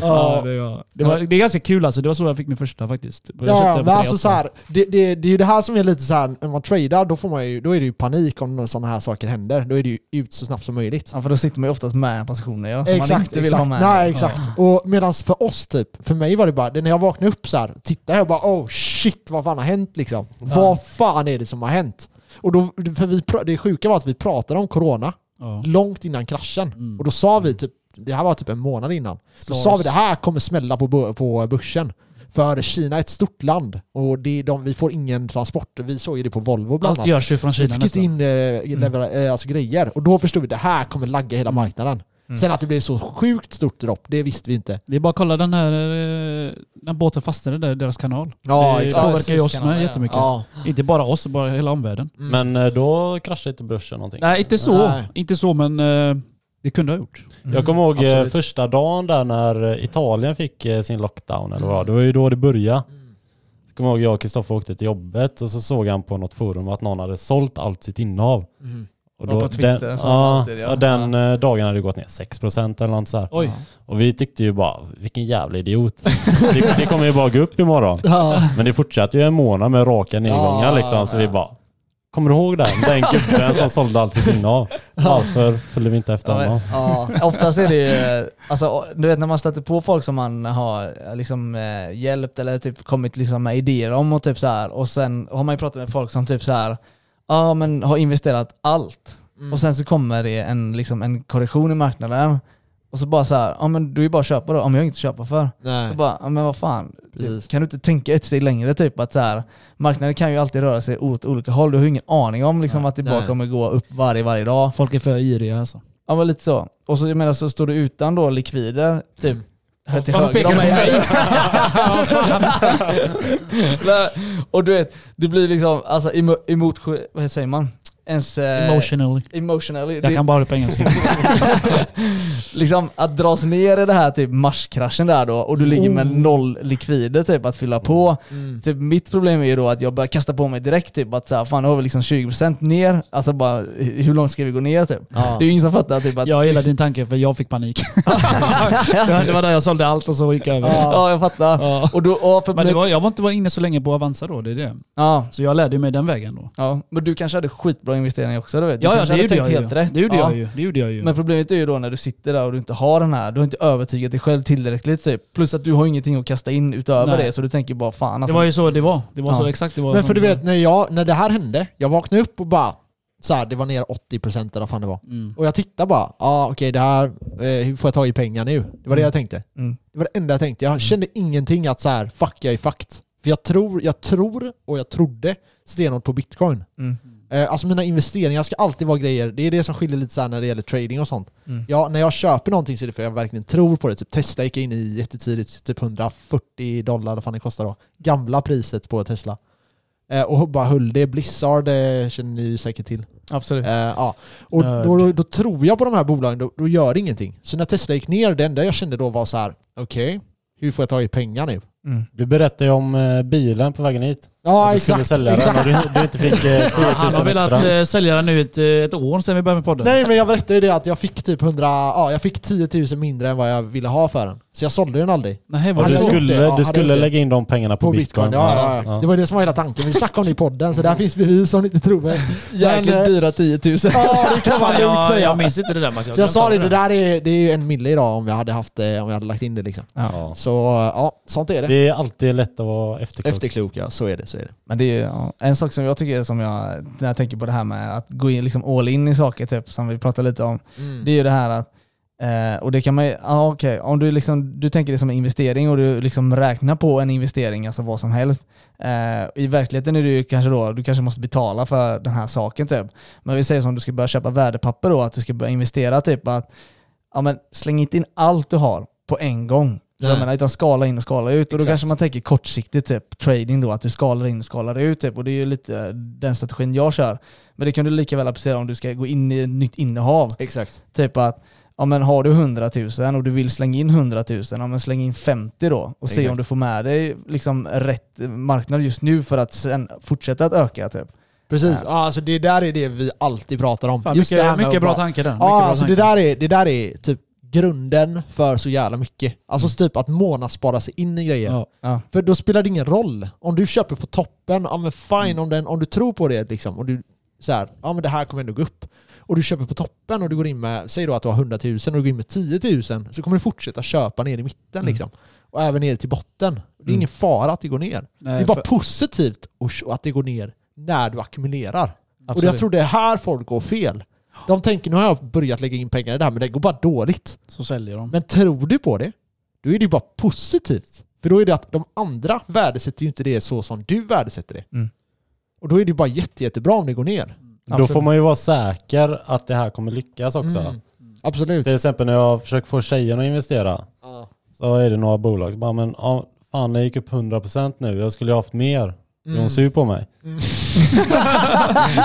Ja, det, var, det, var, det är ganska kul alltså. Det var så jag fick min första faktiskt. Jag Ja, men alltså 3,8. så här, det, det, det är ju det här som är lite så här när man tradar, då, får man ju, då är det ju panik om sådana här saker händer. Då är det ju ut så snabbt som möjligt. Ja, för då sitter man ju oftast med positioner ja, som man Exakt, inte vill exakt. ha med. Nej, exakt. Och medan för oss typ, för mig var det bara, det när jag vaknade upp så här, tittade jag och bara oh shit vad fan har hänt liksom? Vad fan är det som har hänt? Och då, för vi, det sjuka var att vi pratade om corona Ja. långt innan kraschen. Mm. Och då sa vi typ, det här var typ en månad innan, då sa vi det här kommer smälla på, på börsen. För Kina är ett stort land och det de, vi får ingen transport. Vi såg ju det på Volvo bland Allt annat. görs ju från Vi Kina fick inte in eh, levera, eh, alltså grejer och då förstod vi att det här kommer lagga hela Mm. marknaden. Mm. Sen att det blev så sjukt stort dropp, det visste vi inte. Det är bara att kolla den här, eh, när båten fastnade där, deras kanal. Ja, det exakt. påverkar ju oss med ja. jättemycket. Ja. Inte bara oss, bara hela omvärlden. Mm. Men eh, då kraschade inte börsen någonting? Nej, inte så. Nej. Inte så, men eh, det kunde ha gjort. Jag kommer ihåg absolut. första dagen där när Italien fick sin lockdown eller vad Mm. det var ju då det började. Mm. Jag kommer ihåg jag och Kristoffer åkte till jobbet och så såg han på något forum att någon hade sålt allt sitt innehav. Mm. Och Ja, på Twitter den, ja, alltid, ja. ja, den dagen hade det gått ner 6% eller något så här. Oj. Och vi tyckte ju bara, vilken jävla idiot. det, det kommer ju bara gå upp imorgon. Ja. Men det fortsatte ju en månad med raka nedgångar Ja, liksom. Så ja. vi bara, kommer du ihåg den? Den gubben som sålde allt sitt innehav. Varför följde vi inte efter Ja, honom? Ja. Oftast är det ju, alltså, du vet när man stöter på folk som man har liksom, eh, hjälpt eller typ kommit liksom, med idéer om och typ så här. och sen har man ju pratat med folk som typ så här, ja men har investerat allt Mm. och sen så kommer det en, liksom, en korrektion i marknaden och så bara så här, ja men du är bara att köpa då, om jag har inget att köpa för. Nej. Så bara, ja men vad fan, Precis. kan du inte tänka ett steg längre typ att så här, marknaden kan ju alltid röra sig åt olika håll, du har ju ingen aning om liksom, Nej. att det bara Nej. kommer gå upp varje, varje dag. Folk är för iriga alltså. Ja men lite så. Och så, jag menar, så står du utan då likvider, typ till Varför pekar du på mig. och du vet, det blir liksom, alltså emo, emot, vad säger man? Ens... eh, Emotionally. Emotionally. Jag Det, kan bara det på engelska. liksom att dras ner i det här typ marskraschen där då och du ligger med noll likvider typ att fylla på. Mm. Typ mitt problem är ju då att jag börjar kasta på mig direkt typ att så här, fan nu har vi liksom 20% ner, alltså bara hur långt ska vi gå ner typ? Ja. Det är ju ingen som fattar typ att... Jag gillar din tanke för jag fick panik. det var där jag sålde allt och så gick jag över. Ja, jag fattar. Ja. Och då, och för Men det var, jag var inte inne så länge på Avanza då, det är det. ja, Så jag lärde mig den vägen då. ja, men du kanske hade skitbra investeringar också du vet. Du Ja, ja det hade gjorde jag ju. helt rätt. Det gjorde ja. jag ju. Det gjorde jag ju. Men problemet är ju då när du sitter där och du inte har den här, du har inte övertygat dig själv tillräckligt typ. Plus att du har ingenting att kasta in utöver Nej. det, så du tänker bara fan det alltså. var ju så det var. Det var Ja. så exakt det var. Men för du det vet, när, jag, när det här hände, jag vaknade upp och bara så här, det var ner 80% eller vad fan det var. Mm. Och jag tittade bara, ja ah, okej det här, eh, hur får jag tag i pengar nu? Det var det jag tänkte. Mm. Det var det enda jag tänkte. Jag kände ingenting att så här, fuck jag är fucked. För jag tror, jag tror och jag trodde stenhårt på bitcoin. Eh, alltså mina investeringar ska alltid vara grejer, det är det som skiljer lite så när det gäller trading och sånt. Mm. Ja, när jag köper någonting så är det för att jag verkligen tror på det. Typ Tesla gick jag in i jättetidigt, typ 140 dollar, vad fan det kostar då. Gamla priset på Tesla. Eh, och bara höll det. Blizzard eh, känner ni ju säkert till. Absolut. Eh, ja. Och då, då, då tror jag på de här bolagen, då, då gör det ingenting. Så när Tesla gick ner, det enda jag kände då var så här: okej, hur får jag tag i pengar nu? Mm. Du berättade ju om eh, bilen på vägen hit. Ja, att du skulle exakt. sälja den och exakt. du, du inte fick eh, 10 000 Han har velat extra. eh, sälja den nu ett, eh, ett år sedan vi började med podden. Nej men jag berättade ju det att jag fick typ 100, ja jag fick 10 000 mindre än vad jag ville ha för den. Så jag sålde den aldrig. Nej, vad du skulle, det? Ja, du skulle lägga in de pengarna på, På bitcoin. bitcoin, ja, ja, ja. Det var det som var hela tanken. Vi snackade om det i podden, så där finns bevis om ni inte tror mig. Jäkligt eh, dyra 10 000. Ja, det kan man lugnt jag, säga. jag minns inte det där Max. Så jag sa det, det där är, det är ju en mille idag om jag hade haft om jag hade lagt in det liksom. Ja. Så ja, sånt är det. Det är alltid lätt att vara efterklok. Efterklok ja, så är det. Så är det. Men det är ju ja, en sak som jag tycker, som jag, när jag tänker på det här med att gå in liksom all in i saker, typ, som vi pratade lite om. Mm. Det är ju det här att, eh, och det kan man ju, ja okej, om du liksom, du tänker det som en investering och du liksom räknar på en investering, alltså vad som helst. Eh, I verkligheten är det ju kanske då, du kanske måste betala för den här saken typ. Men vi säger som du ska börja köpa värdepapper då, att du ska börja investera typ att, ja men släng inte in allt du har på en gång. Jag menar, utan skala in och skala ut. Och då Exakt. kanske man tänker kortsiktigt, typ trading då, att du skalar in och skalar ut. Typ. Och det är ju lite den strategin jag kör. Men det kan du lika väl applicera om du ska gå in i ett nytt innehav. Exakt. Typ att, ja men har du 100 000 och du vill slänga in 100 000, ja men släng in 50 då. Och se Exakt. om du får med dig liksom rätt marknad just nu för att sen fortsätta att öka typ. Precis. Ja. Ja, alltså det där är det vi alltid pratar om. Fan, Just det mycket här med mycket bra bara- tankar där. Ja, alltså det tankar. där, är, det där är typ grunden för så jävla mycket. Alltså typ att månadsspara sig in i grejer. Ja. Ja. För då spelar det ingen roll. Om du köper på toppen, ja men fine om, den, om du tror på det liksom, och du så här, ja men det här kommer ändå gå upp. Och du köper på toppen och du går in med, säg då att du har 100 000 och du går in med 10 000, så kommer du fortsätta köpa ner i mitten Mm. liksom. Och även ner till botten. Det är Mm. ingen fara att det går ner. Nej, det är bara för- positivt och- att det går ner när du ackumulerar. Och Absolut. jag tror det är här folk går fel. De tänker nu har jag börjat lägga in pengar i det här men det går bara dåligt. Så säljer de. Men tror du på det, då är det ju bara positivt. För då är det att de andra värdesätter ju inte det så som du värdesätter det. Mm. Och då är det ju bara jätte, jättebra om det går ner. Då Absolut. får man ju vara säker att det här kommer lyckas också. Mm. Absolut. Till exempel när jag försöker få tjejerna att investera så är det några bolag som bara men ja, fan det gick upp 100% nu, jag skulle ju haft mer. Mm. hon sur på mig?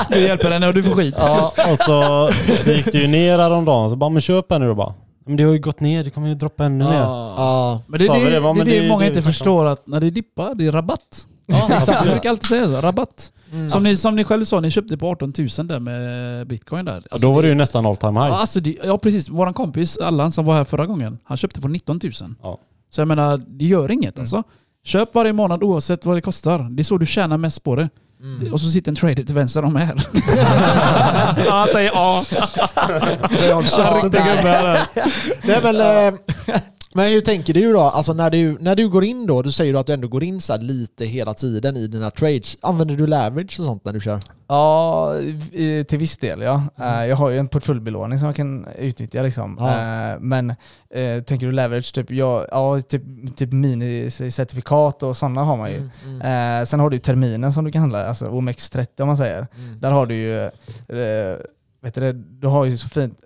Du hjälper henne och du får skit. Ja, och så, så gick det ju ner häromdagen så bara men köp en nu då bara. Men det har ju gått ner, det kommer ju droppa ännu mer. Ja. Men det är det, det? Ja, det, det, det många det inte förstår, att när det dippar, det är rabatt. Ja, Jag brukar alltid säga så, rabatt. Mm. Som ni, som ni själv sa, ni köpte på 18 000 där med bitcoin där. Och då var det ju nästan all time high. Ja, alltså ja precis. Våran kompis Allan som var här förra gången, han köpte på 19 000. Ja. Så jag menar, det gör inget alltså. Köp varje månad oavsett vad det kostar. Det är så du tjänar mest på det. Mm. Och så sitter en trader till vänster om här. ja, han säger ja. Så jag kör Riktig där. gubbe här. Nej men, eh, men hur tänker du då? Alltså när du, när du går in då, du säger att du ändå går in så lite hela tiden i dina trades. Använder du leverage och sånt när du kör? Ja, till viss del ja. Eh, Jag har ju en portföljbelåning som jag kan utnyttja liksom. Ja. Eh, Men eh, tänker du leverage, typ, ja, ja, typ, typ minicertifikat och sådana har man ju. Mm, mm, sen har du terminen som du kan handla, alltså OMX30 om man säger. mm. Där har du ju, vet du du har ju så fint,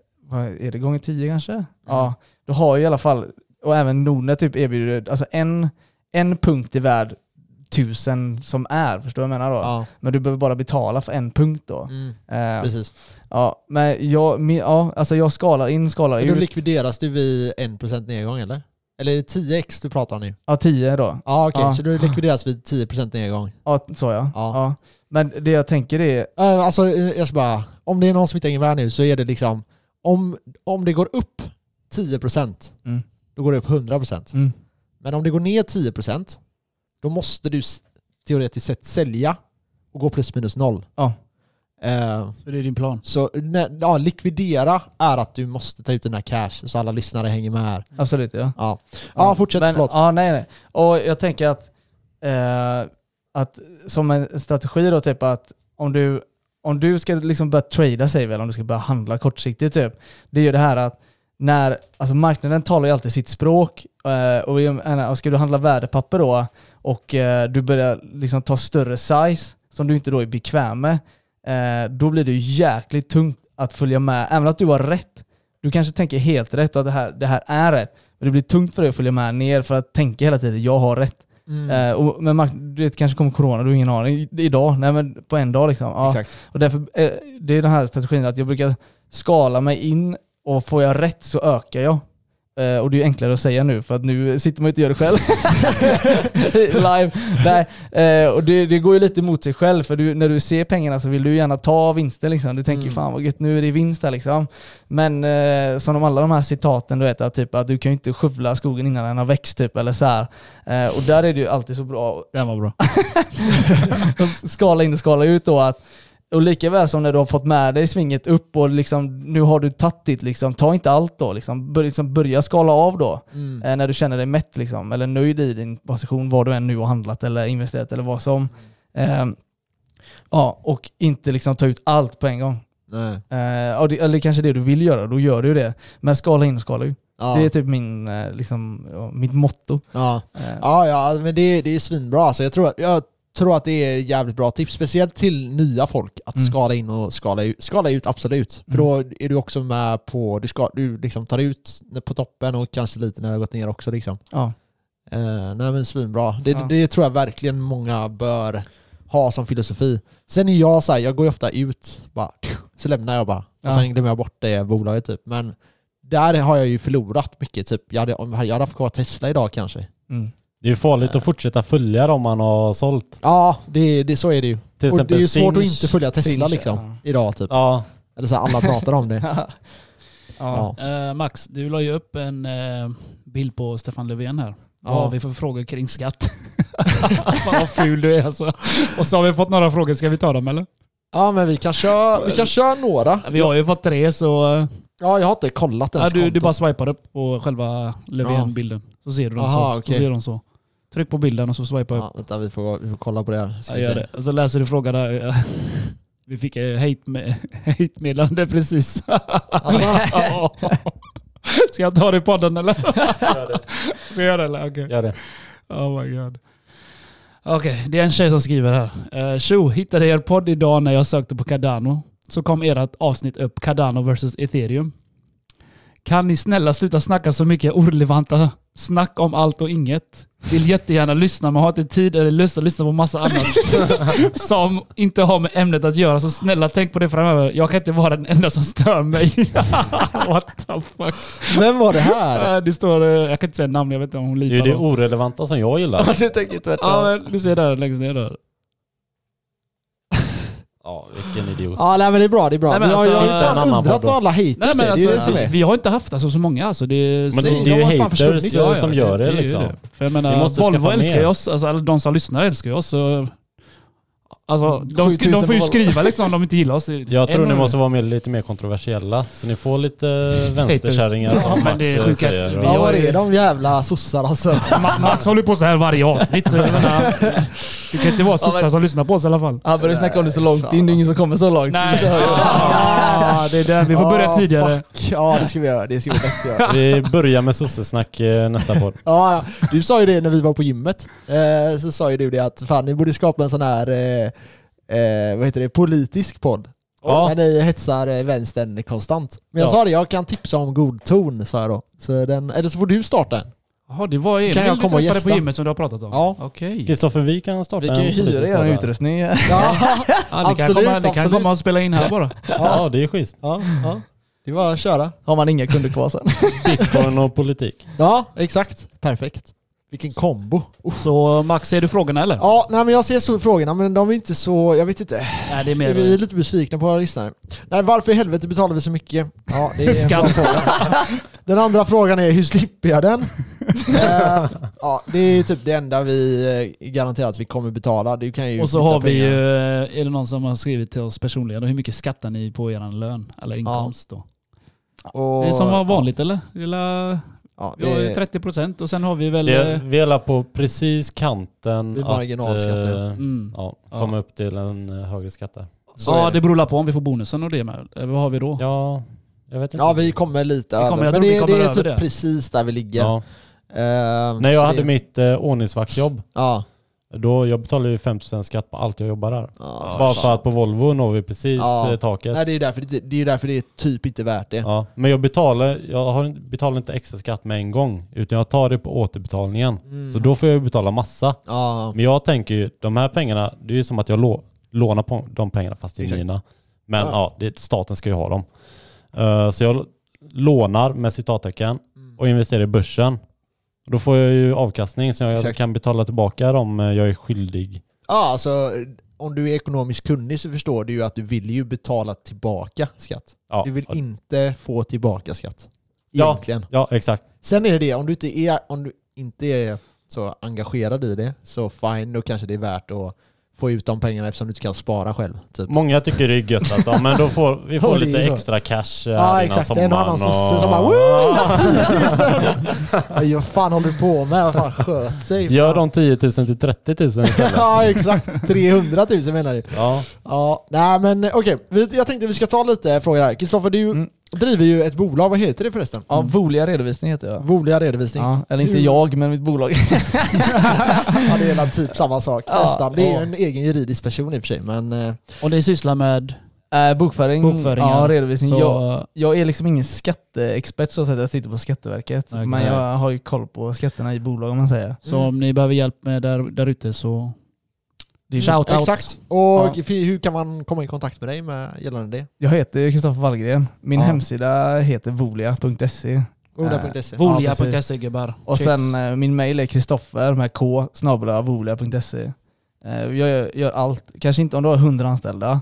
är det gånger 10 kanske? Ja, du har ju i alla fall, och även Nordnet typ erbjuder, alltså en, en punkt är värd tusen som är, förstår du vad jag menar då? Ja, Men du behöver bara betala för en punkt då. mm, Eh, precis. ja, men jag, ja, alltså jag skalar in, skalar Men då ut. likvideras du vid 1% nedgång eller? Eller är det 10x du pratar om nu? Ja, 10 då. Ja okej, Ja. så du likvideras vid 10% nedgång. Ja, så ja. Ja. ja. Men det jag tänker är, Alltså jag ska bara, om det är någon som inte hänger med nu så är det liksom, om, om det går upp 10% Mm. Då går det upp 100%. mm, Men om det går ner 10% då måste du teoretiskt sett sälja och gå plus minus noll. Ja. Eh, Så det är din plan. så nä- ja, likvidera är att du måste ta ut den här cash så alla lyssnare hänger med här. absolut ja. Ja, ja fortsätt, men, förlåt. Ja, nej, nej. Och jag tänker att, eh, att som en strategi då, typ att om du, om du ska liksom börja trada sig väl, om du ska börja handla kortsiktigt typ, det är ju det här att när, alltså marknaden talar ju alltid sitt språk eh, och, ska du handla värdepapper då och eh, du börjar liksom ta större size som du inte då är bekväm med, eh, då blir det jäkligt tungt att följa med, även att du har rätt. Du kanske tänker helt rätt att det här, det här är rätt, men det blir tungt för dig att följa med ner för att tänka hela tiden jag har rätt. Mm, och, men mark- du vet, kanske kommer corona, du har ingen aning. Idag? Nej men på en dag liksom. Ja. Exakt. Och därför, det är den här strategin att jag brukar skala mig in och får jag rätt så ökar jag. Eh, och det är enklare att säga nu för att nu sitter man ju inte och gör det själv. Live. Nej. Eh, och det, det går ju lite mot sig själv för du, när du ser pengarna så vill du gärna ta vinsten liksom. Du tänker Mm. fan vad gött, nu är det vinst där liksom. Men eh, som de alla de här citaten du vet, att, typ, att du kan ju inte skövla skogen innan den har växt typ eller så här. Eh, och där är det ju alltid så bra Den var bra. skala in och skala ut då att och lika väl som när du har fått med dig svinget upp och liksom, nu har du tagit ditt, liksom, ta inte allt då. Liksom, bör, liksom börja skala av då. Mm. Eh, när du känner dig mätt liksom, eller nöjd i din position, vad du än nu har handlat eller investerat eller vad som. Eh, ja, och inte liksom ta ut allt på en gång. Nej. Eh, det, eller kanske det du vill göra, då gör du ju det. Men skala in och skala ut. Ja. Det är typ min, eh, liksom, mitt motto. Ja. Eh, Ja, ja, men det, det är svinbra. Alltså, jag, tror att, jag tror att det är jävligt bra tips, speciellt till nya folk, att Mm. skala in och skala ut. Skala ut, absolut. För då är du också med på, du, ska, du liksom tar ut på toppen och kanske lite när det har gått ner också. Liksom. Ja. Eh, nej men svinbra. Det, Ja. det tror jag verkligen många bör ha som filosofi. Sen är jag så här, jag går ju ofta ut, bara, så lämnar jag bara. Ja. Och sen glömmer jag bort det bolaget typ. Men där har jag ju förlorat mycket. Typ. Jag, hade, om jag hade haft kvar Tesla idag kanske. Mm. Det är ju farligt att fortsätta följa dem man har sålt. Ja, det, det, så är det ju. Till och det är ju svårt att Sinch. inte följa Tesla Sinch, liksom, ja. idag typ. Ja, Eller så här, alla pratar om det. ja. Ja. Eh, Max, du la ju upp en eh, bild på Stefan Löfven här. Vad Ja. har vi för frågor kring skatt? Fan vad ful du är alltså. Och så har vi fått några frågor, ska vi ta dem eller? ja men vi kan köra, vi kan köra några. Vi har ju fått tre så eh, Ja, jag har inte kollat ja, ens du, du kontot. bara swipar upp på själva Löfven-bilden. Så ser du dem Aha, så. okej. så ser de så. Tryck på bilden och så swipa upp. Ja, vänta, vi får, vi får kolla på det här. Ska Ja, vi gör det. Och så läser du frågan där. Vi fick ett hate- hate-meddelande precis. Alltså, Ska jag ta det i podden eller? Ska jag göra det eller? Okej. gör det. Oh my god. Okej, det är en tjej som skriver här. Uh, Tjo, hittade er podd idag när jag sökte på Cardano. Så kom ert avsnitt upp, Cardano vs Ethereum. Kan ni snälla sluta snacka så mycket orelevanta snack om allt och inget? Vill jättegärna lyssna men har inte tid eller lust att lyssna på massa annat som inte har med ämnet att göra. Så snälla tänk på det framöver. Jag kan inte vara den enda som stör mig. What the fuck? Vem var det här? Det står, eh, jag kan inte säga namn, jag vet inte om hon Det är ju litar det orelevanta som jag gillar. du tänker tvärtom. Ja men du ser där längst ner där. Ja, vilken idiot. Ja, nej men det är bra, det är bra. Nej, men vi har, alltså, jag har hitta ju fan annan undrat vad alla haters Nej, men är. Det är det alltså, som är. vi har inte haft alltså så många alltså. Det är, Men det, de det är ju haters som gör det, är ju liksom. det. För jag Vi menar, måste Volvo älskar ju oss, alltså de som lyssnar älskar ju oss. Så, alltså, de, sk- 7000 de får ju skriva liksom om de inte gillar oss. Jag tror ni måste vara mer, lite mer kontroversiella. Så ni får lite vänsterkärringar Ja, men Max det är eh, sjukt. säger. Vi Ja, ju- är de jävla sossar alltså? Ma- Max håller på så här varje avsnitt så jag menar, det kan inte vara sossar som lyssnar på oss i alla fall. Han började snacka om det så långt in, det är ingen som kommer så långt. Nej, ah, det är den. Vi får börja Ja, tidigare. fuck. Ja, det ska vi göra. Det ska vi lätt göra. Vi börjar med sossesnack eh, nästa podd. Ja, ja. du sa ju det när vi var på gymmet. Eh, så sa ju du det att fan, ni borde skapa en sån här eh, vad heter det, politisk podd. Ja. Men ni hetsar vänstern konstant. Men jag Ja. sa det, jag kan tipsa om god ton, sa jag då. Så den, eller så får du starta en. Jaha, det var Emil kan jag komma träffade på gymmet som du har pratat om? Ja. Okej. Kristoffer, vi kan starta Vi kan ju en politisk hyra er utrustning. Ja, Ja, det kan Absolut, komma, det kan absolut. komma och spela in här bara. Ja, det är schysst. ja, ja. Det var att köra. Har man inga kunder kvar sen. Bitcoin och politik. Ja, exakt. Perfekt. Vilken kombo. Så Max, ser du frågorna eller? Ja, nej men jag ser så frågorna, men de är inte så, jag vet inte. Nej, det är mer... Vi är lite besvikna på våra lyssnare. Nej, varför i helvete betalar vi så mycket? Ja, det är en bra fråga. Den andra frågan är, hur slipper jag den? Eh, ja, det är typ det enda vi eh, garanterar att vi kommer betala. Du kan ju Och så har vi ju, pengar. är det någon som har skrivit till oss personligen, hur mycket skattar ni på er lön eller inkomst då? Och, Det är som var vanligt eller? Det är la- Ja, Vi har ju det, 30% och sen har vi väl... Det, eh, vi är alla på precis kanten Vid att ja. eh, Mm. ja, Ja. komma upp till en eh, högre skatt där. så Ja, det beror på om vi får bonusen och det med. Eh, Vad har vi då? Ja, jag vet inte. ja, vi kommer lite Vi kommer- över. Men det, kommer det är över typ det. precis där vi ligger. Ja. Eh, När jag hade det, mitt eh, ordningsvaktsjobb, Ja. Då jag betalade ju 5% skatt på allt jag jobbar där. ja Bara för att på Volvo når vi precis Ja. eh, taket. Nej, det är därför det, det är därför det är typ inte värt det. Ja, men jag betalar, jag har, betalar inte extra skatt med en gång, utan jag tar det på återbetalningen. Mm. Så då får jag ju betala massa. Ja. Men jag tänker ju, de här pengarna, det är ju som att jag lå, lånar på de pengarna fast det är Exakt. mina. Men Ja. ja, det, staten ska ju ha dem. Eh, så jag lånar med citattecken och investerar i börsen. Då får jag ju avkastning så jag Exakt. kan betala tillbaka dem eh, jag är skyldig. Ja, alltså om du är ekonomiskt kunnig så förstår du ju att du vill ju betala tillbaka skatt. Ja, Du vill ja, inte få tillbaka skatt. Ja. Egentligen. ja exakt. Sen är det det, om du inte är, om du inte är så engagerad i det, så fine, då kanske det är värt att få ut de pengarna eftersom du inte kan spara själv. Typ. Många tycker det är gött att ja, men då får vi får lite så. extra cash eh, Ja här innan exakt, sommaren. en och annan sosse som bara Woo! 10 000! Aj, vad fan håller du på med? Vad fan sköt sig? Gör de 10 000 till 30 000 istället. Ja exakt, 300 000 menar du. ja. Ja, nej men okej. Vi- Jag tänkte vi ska ta lite frågor här. Kristoffer, du, Mm. Driver ju ett bolag, vad heter det förresten? Ja, Volia redovisning heter jag. Volia redovisning. Ja, eller inte jag, men mitt bolag. ja, det är väl typ samma sak Ja. nästan. Det är ju en egen juridisk person i och för sig men... eh, Och ni sysslar med Äh, bokföring, bokföringar? ja, redovisning. Så, Jag, jag är liksom ingen skatteexpert så att jag sitter på Skatteverket. Okej. Men jag har ju koll på skatterna i bolag om man säger. så Mm. om ni behöver hjälp med där, där ute så... Shout out. Exakt. Och Ja. hur kan man komma i kontakt med dig med gällande det? Jag heter Kristoffer Wallgren. Min Ja. hemsida heter volia.se. Volia.se. Volia.se gubbar. Och sen eh, min mail är kristoffer med k snabel-a volia.se. Eh, Jag gör, allt, kanske inte om du har 100 anställda, eh,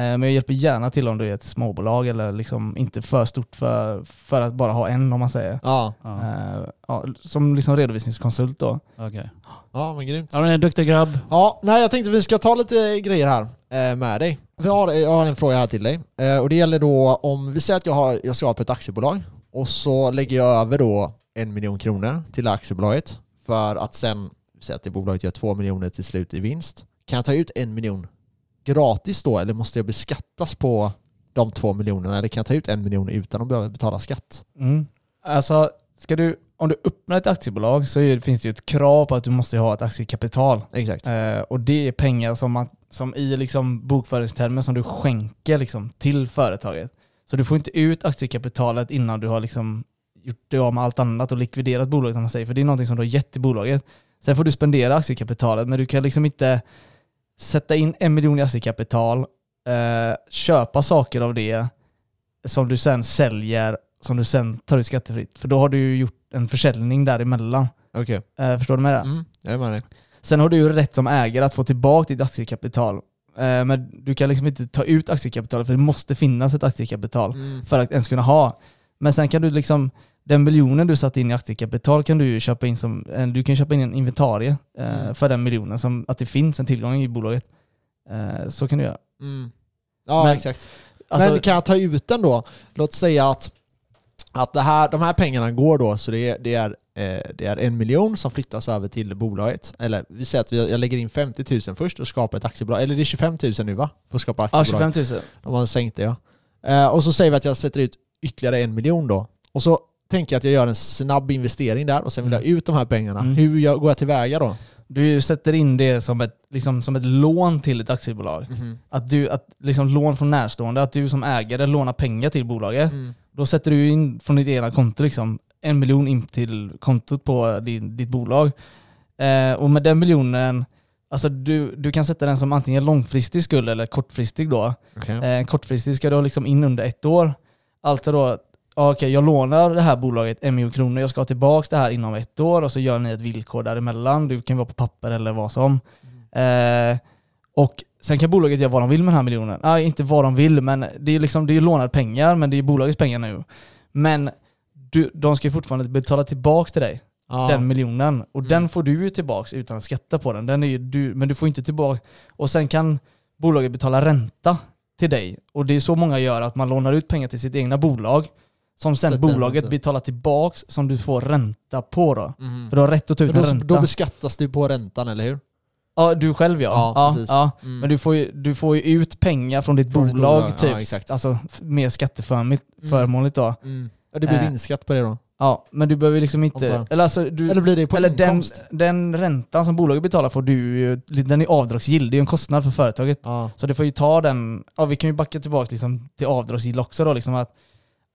men jag hjälper gärna till om du är ett småbolag eller liksom inte för stort för, för att bara ha en om man säger. Ja, Ja, Eh, som liksom redovisningskonsult då. okej. Ja men grymt. Ja, du är en duktig grabb. Ja, nej jag tänkte vi ska ta lite grejer här eh, med dig. Vi har, jag har en fråga här till dig. Eh, och det gäller då om, vi säger att jag, har, jag ska på ett aktiebolag och så lägger jag över då en miljon kronor till aktiebolaget för att sen, säga att det bolaget gör två miljoner till slut i vinst. Kan jag ta ut en miljon gratis då eller måste jag beskattas på de två miljonerna eller kan jag ta ut en miljon utan att behöva betala skatt? Mm. Alltså, ska du, om du öppnar ett aktiebolag så är, finns det ju ett krav på att du måste ha ett aktiekapital. Exakt. Eh, och det är pengar som, man, som i liksom bokföringstermer som du skänker liksom till företaget. Så du får inte ut aktiekapitalet innan du har liksom gjort det av med allt annat och likviderat bolaget om man säger. För det är någonting som du har gett till bolaget. Sen får du spendera aktiekapitalet men du kan liksom inte sätta in en miljon i aktiekapital, eh, köpa saker av det som du sen säljer, som du sen tar ut skattefritt. För då har du ju gjort en försäljning däremellan. Okej. Eh, förstår du med det? Mm, jag är med dig. Sen har du ju rätt som ägare att få tillbaka ditt aktiekapital. Eh, Men du kan liksom inte ta ut aktiekapitalet för det måste finnas ett aktiekapital Mm. för att ens kunna ha. Men sen kan du liksom, den miljonen du satt in i aktiekapital kan du ju köpa in som, eh, du kan köpa in en inventarie eh, Mm. för den miljonen, som att det finns en tillgång i bolaget. Eh, Så kan du göra. Mm. Ja, Men- exakt. Alltså, Men kan jag ta ut den då? Låt säga att, att det här, de här pengarna går då, så det är, det, är, eh, det är en miljon som flyttas över till bolaget. Eller vi säger att vi, jag lägger in 50 000 först och skapar ett aktiebolag. Eller det är 25 000 nu va? För att skapa ja, aktiebolag. 25 000. De har sänkt det ja. Eh, och så säger vi att jag sätter ut ytterligare en miljon då. Och så tänker jag att jag gör en snabb investering där och sen vill jag ha ut de här pengarna. Mm. Hur jag, går jag tillväga då? Du sätter in det som ett, liksom, som ett lån till ett aktiebolag. Att du, att, liksom lån från närstående, att du som ägare lånar pengar till bolaget. Mm. Då sätter du in från ditt egna konto liksom, en miljon in till kontot på din, ditt bolag. Eh, och med den miljonen, alltså du, du kan sätta den som antingen långfristig skuld eller kortfristig då. Okej. Eh, kortfristig ska du ha liksom in under ett år. Alltså då, okej jag lånar det här bolaget en miljon kronor, jag ska ha tillbaka det här inom ett år och så gör ni ett villkor däremellan. Du kan vara på papper eller vad som. Eh, och sen kan bolaget göra vad de vill med den här miljonen. Nej, inte vad de vill, men det är liksom, det är lånade pengar, men det är bolagets pengar nu. Men du, de ska ju fortfarande betala tillbaka till dig, Ja. den miljonen. Och Mm. den får du ju tillbaka utan att skatta på den. den är du, men du får inte tillbaka. Och sen kan bolaget betala ränta till dig. Och det är så många gör, att man lånar ut pengar till sitt egna bolag, som sen Sätter bolaget betalar tillbaks som du får ränta på då. Mhm. För du har rätt att ta ut Men en då, ränta. då beskattas du på räntan, eller hur? ja, du själv ja. Ja, ja, precis. ja. Mm. Men du får, ju, du får ju ut pengar från ditt Från bolag, bolag, typ. ja, exakt. Alltså mer skatteförmånligt Mm. förmånligt då. Mm. Ja, det blir Eh. vinstskatt på det då? Ja, men du behöver liksom inte... Eller alltså, du, Eller blir det på eller den, inkomst? den räntan som bolaget betalar får du den är avdragsgill. Det är ju en kostnad för företaget. Ja. Så du får ju ta den, ja vi kan ju backa tillbaka liksom till avdragsgill också då liksom att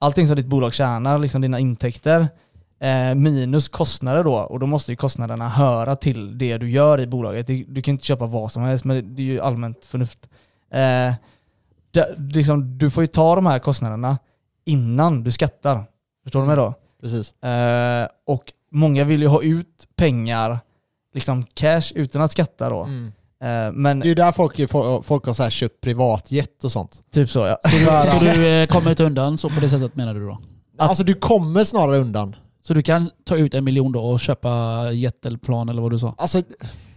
allting som ditt bolag tjänar, liksom dina intäkter, eh, minus kostnader då, och då måste ju kostnaderna höra till det du gör i bolaget. Du, du kan inte köpa vad som helst, men det är ju allmänt förnuft. Eh, det, liksom, du får ju ta de här kostnaderna innan du skattar. Förstår du mig då? Precis. Eh, och många vill ju ha ut pengar, liksom cash, utan att skatta då. Mm. Eh, men Det är ju där folk, folk har så här köpt privatjet och sånt. typ så ja. Så så att- du eh, kommer inte undan så på det sättet menar du då? Alltså du kommer snarare undan. Så du kan ta ut en miljon då och köpa jet eller plan eller vad du sa? Alltså,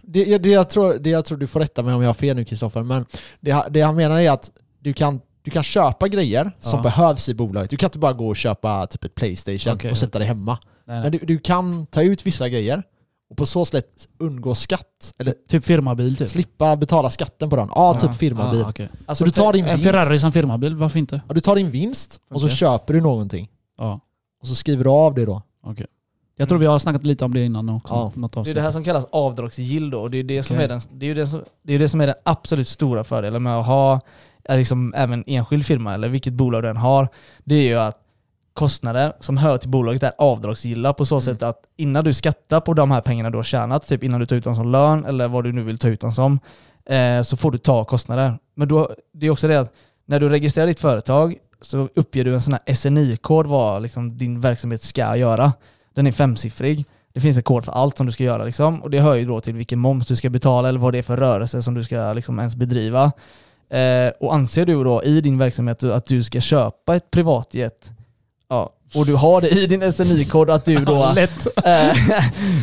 det, det, jag tror, det jag tror du får rätta mig om jag har fel nu Kristoffer, men det, det han menar är att du kan, du kan köpa grejer som Ja. behövs i bolaget. Du kan inte bara gå och köpa typ ett Playstation Okej. och sätta det hemma. Nej, Men du, du kan ta ut vissa grejer Och på så sätt undgå skatt. Eller Typ firmabil typ? slippa betala skatten på den. Ja, typ firmabil. Ah, okej. Alltså, Så du tar din En vinst. Ferrari som firmabil, varför inte? Ja, du tar din vinst och så Okej. köper du någonting. Ja, Och så skriver du av det då. okej. Jag tror vi har snackat lite om det innan också. Ja. Det är det här som kallas avdragsgill då. och Det är det, som Okej. är den, det, är ju det, som, det är det som är den absolut stora fördelen med att ha eh, liksom, även enskild firma eller vilket bolag du än har. Det är ju att kostnader som hör till bolaget är avdragsgilla på så Mm. sätt att innan du skattar på de här pengarna du har tjänat, typ innan du tar ut dem som lön eller vad du nu vill ta ut dem som, eh, så får du ta kostnader. Men då, det är också det att när du registrerar ditt företag så uppger du en sån här SNI-kod vad liksom din verksamhet ska göra. Den är femsiffrig. Det finns en kod för allt som du ska göra liksom. och det hör ju då till vilken moms du ska betala eller vad det är för rörelse som du ska liksom ens bedriva. Eh, och anser du då i din verksamhet att du ska köpa ett privatjet ja, och du har det i din SNI-kod att du då eh,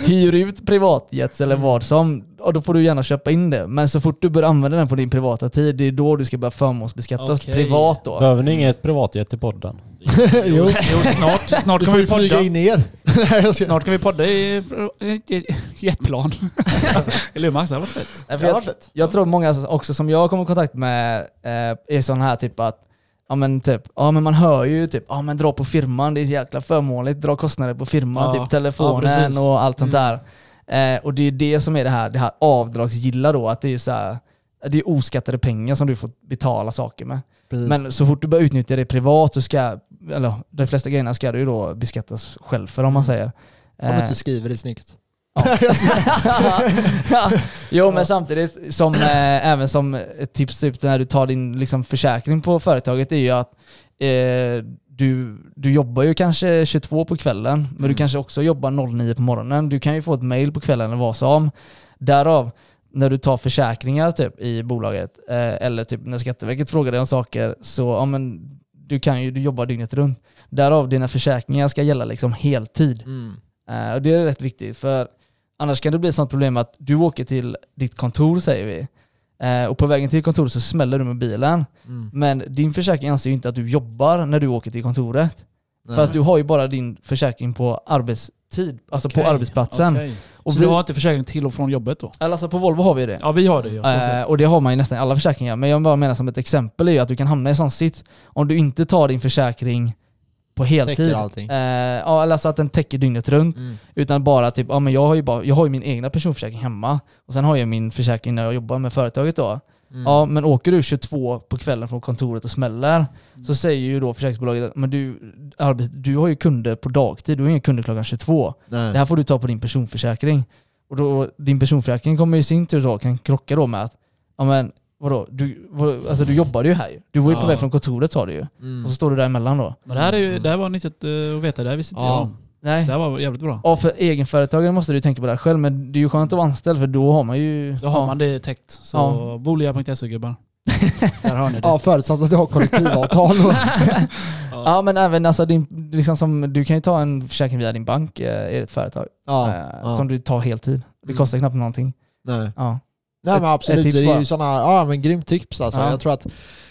hyr ut privatjets eller vad som, och då får du gärna köpa in det. Men så fort du börjar använda den på din privata tid, det är då du ska börja förmånsbeskattas Okej. privat då. Behöver ni inget privatjet i podden? jo, Jo, snart, snart kan vi podda. in er. Snart kan vi podda i i- jetplan. Eller hur Max? Det hade varit fett. Jag, jag tror många också som jag kommer i kontakt med eh, är sådana här typ att Ja men typ, ja men man hör ju typ, ja men dra på firman, det är jäkla förmånligt, dra kostnader på firman, Ja, typ ja, telefonen precis. och allt sånt där. Eh, och det är det som är det här, det här avdragsgilla då, att det är så här, det är oskattade pengar som du får betala saker med. Precis. Men så fort du börjar utnyttja det privat, så ska, eller de flesta grejerna ska du ju då beskattas själv för om man Mm. säger. Om du Eh, inte skriver det snyggt. Ja. Jo men samtidigt, som, eh, även som ett tips typ när du tar din liksom, försäkring på företaget är ju att eh, du, du jobbar ju kanske 22 på kvällen, men du Mm. kanske också jobbar 09 på morgonen. Du kan ju få ett mail på kvällen eller vad som. Därav, när du tar försäkringar typ i bolaget, eh, eller typ när Skatteverket frågar dig om saker, så ja, men, du kan ju du jobbar dygnet runt. Därav dina försäkringar ska gälla liksom heltid. Mm. Eh, och det är rätt viktigt för annars kan det bli ett sånt problem att du åker till ditt kontor säger vi eh, och på vägen till kontoret så smäller du med bilen. Mm. Men din försäkring anser ju inte att du jobbar när du åker till kontoret. Nej. För att du har ju bara din försäkring på arbetstid, alltså på Okej, arbetsplatsen. okej. Och så vi, du har inte försäkring till och från jobbet då? alltså på Volvo har vi det. Ja vi har det Eh, och det har man ju nästan i alla försäkringar. Men jag bara menar som ett exempel är ju att du kan hamna i sån sits om du inte tar din försäkring på heltid. Täcker. Eh, alltså att den täcker dygnet runt. Mm. Utan bara typ, ja men jag har ju, bara, jag har ju min egna personförsäkring hemma. Och sen har jag min försäkring när jag jobbar med företaget då. Mm. Ja men åker du 22 på kvällen från kontoret och smäller, så säger ju då försäkringsbolaget att men du, arbet, du har ju kunder på dagtid, du har inga kunder klockan 22. Nej. Det här får du ta på din personförsäkring. Och då, din personförsäkring kommer i sin tur då, kan krocka då med att, ja men vadå, du, vad, alltså du jobbade ju här ju. Du var ju på Ja. väg från kontoret sa du ju. Mm. Och så står du däremellan då. Men det här, är ju, det här var nyttigt eh, att veta, det här visste inte Ja. jag om. Nej. Det här var jävligt bra. Och för egenföretagare måste du tänka på det här själv, men det är ju skönt att vara anställd för då har man ju... Då har ja. man det täckt. Så Ja. bolia.se gubbar. Där har ni det. Ja, förutsatt att du har kollektivavtal. Ja men även alltså din, liksom som, du kan ju ta en försäkring via din bank eh, i ett företag. ja, eh, ja. Som du tar heltid. Det Mm. kostar knappt någonting. Nej. Ja. Nej men absolut, ett det är ju sådana, ja men grymt tips alltså. Ja. Jag, tror att,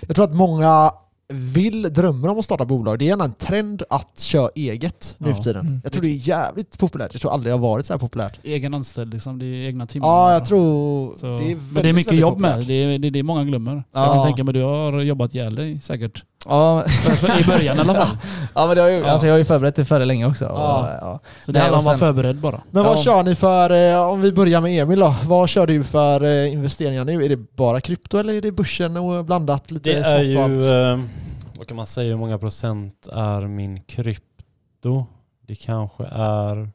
jag tror att många vill, drömmer om att starta bolag. Det är gärna en trend att köra eget nu Ja. för tiden. Mm. Jag tror det är jävligt populärt. Jag tror aldrig det har varit så här populärt. Egen anställd liksom, det är egna timmar. Ja, jag tror Så, det är men det är väldigt, mycket väldigt jobb populärt. med. Det är, det är det många glömmer. Så Ja. jag kan tänka mig du har jobbat ihjäl dig säkert. Ja, I början i alla fall. ja men det har ju, Ja. alltså jag har ju förberett det för det länge också. Ja. Och, ja. Så det handlar om att vara förberedd bara. Men vad Ja. kör ni för, eh, om vi börjar med Emil då, vad kör du för eh, investeringar nu? Är det bara krypto eller är det börsen och blandat lite Det är smått och allt? ju, eh, vad kan man säga, hur många procent är min krypto? Det kanske är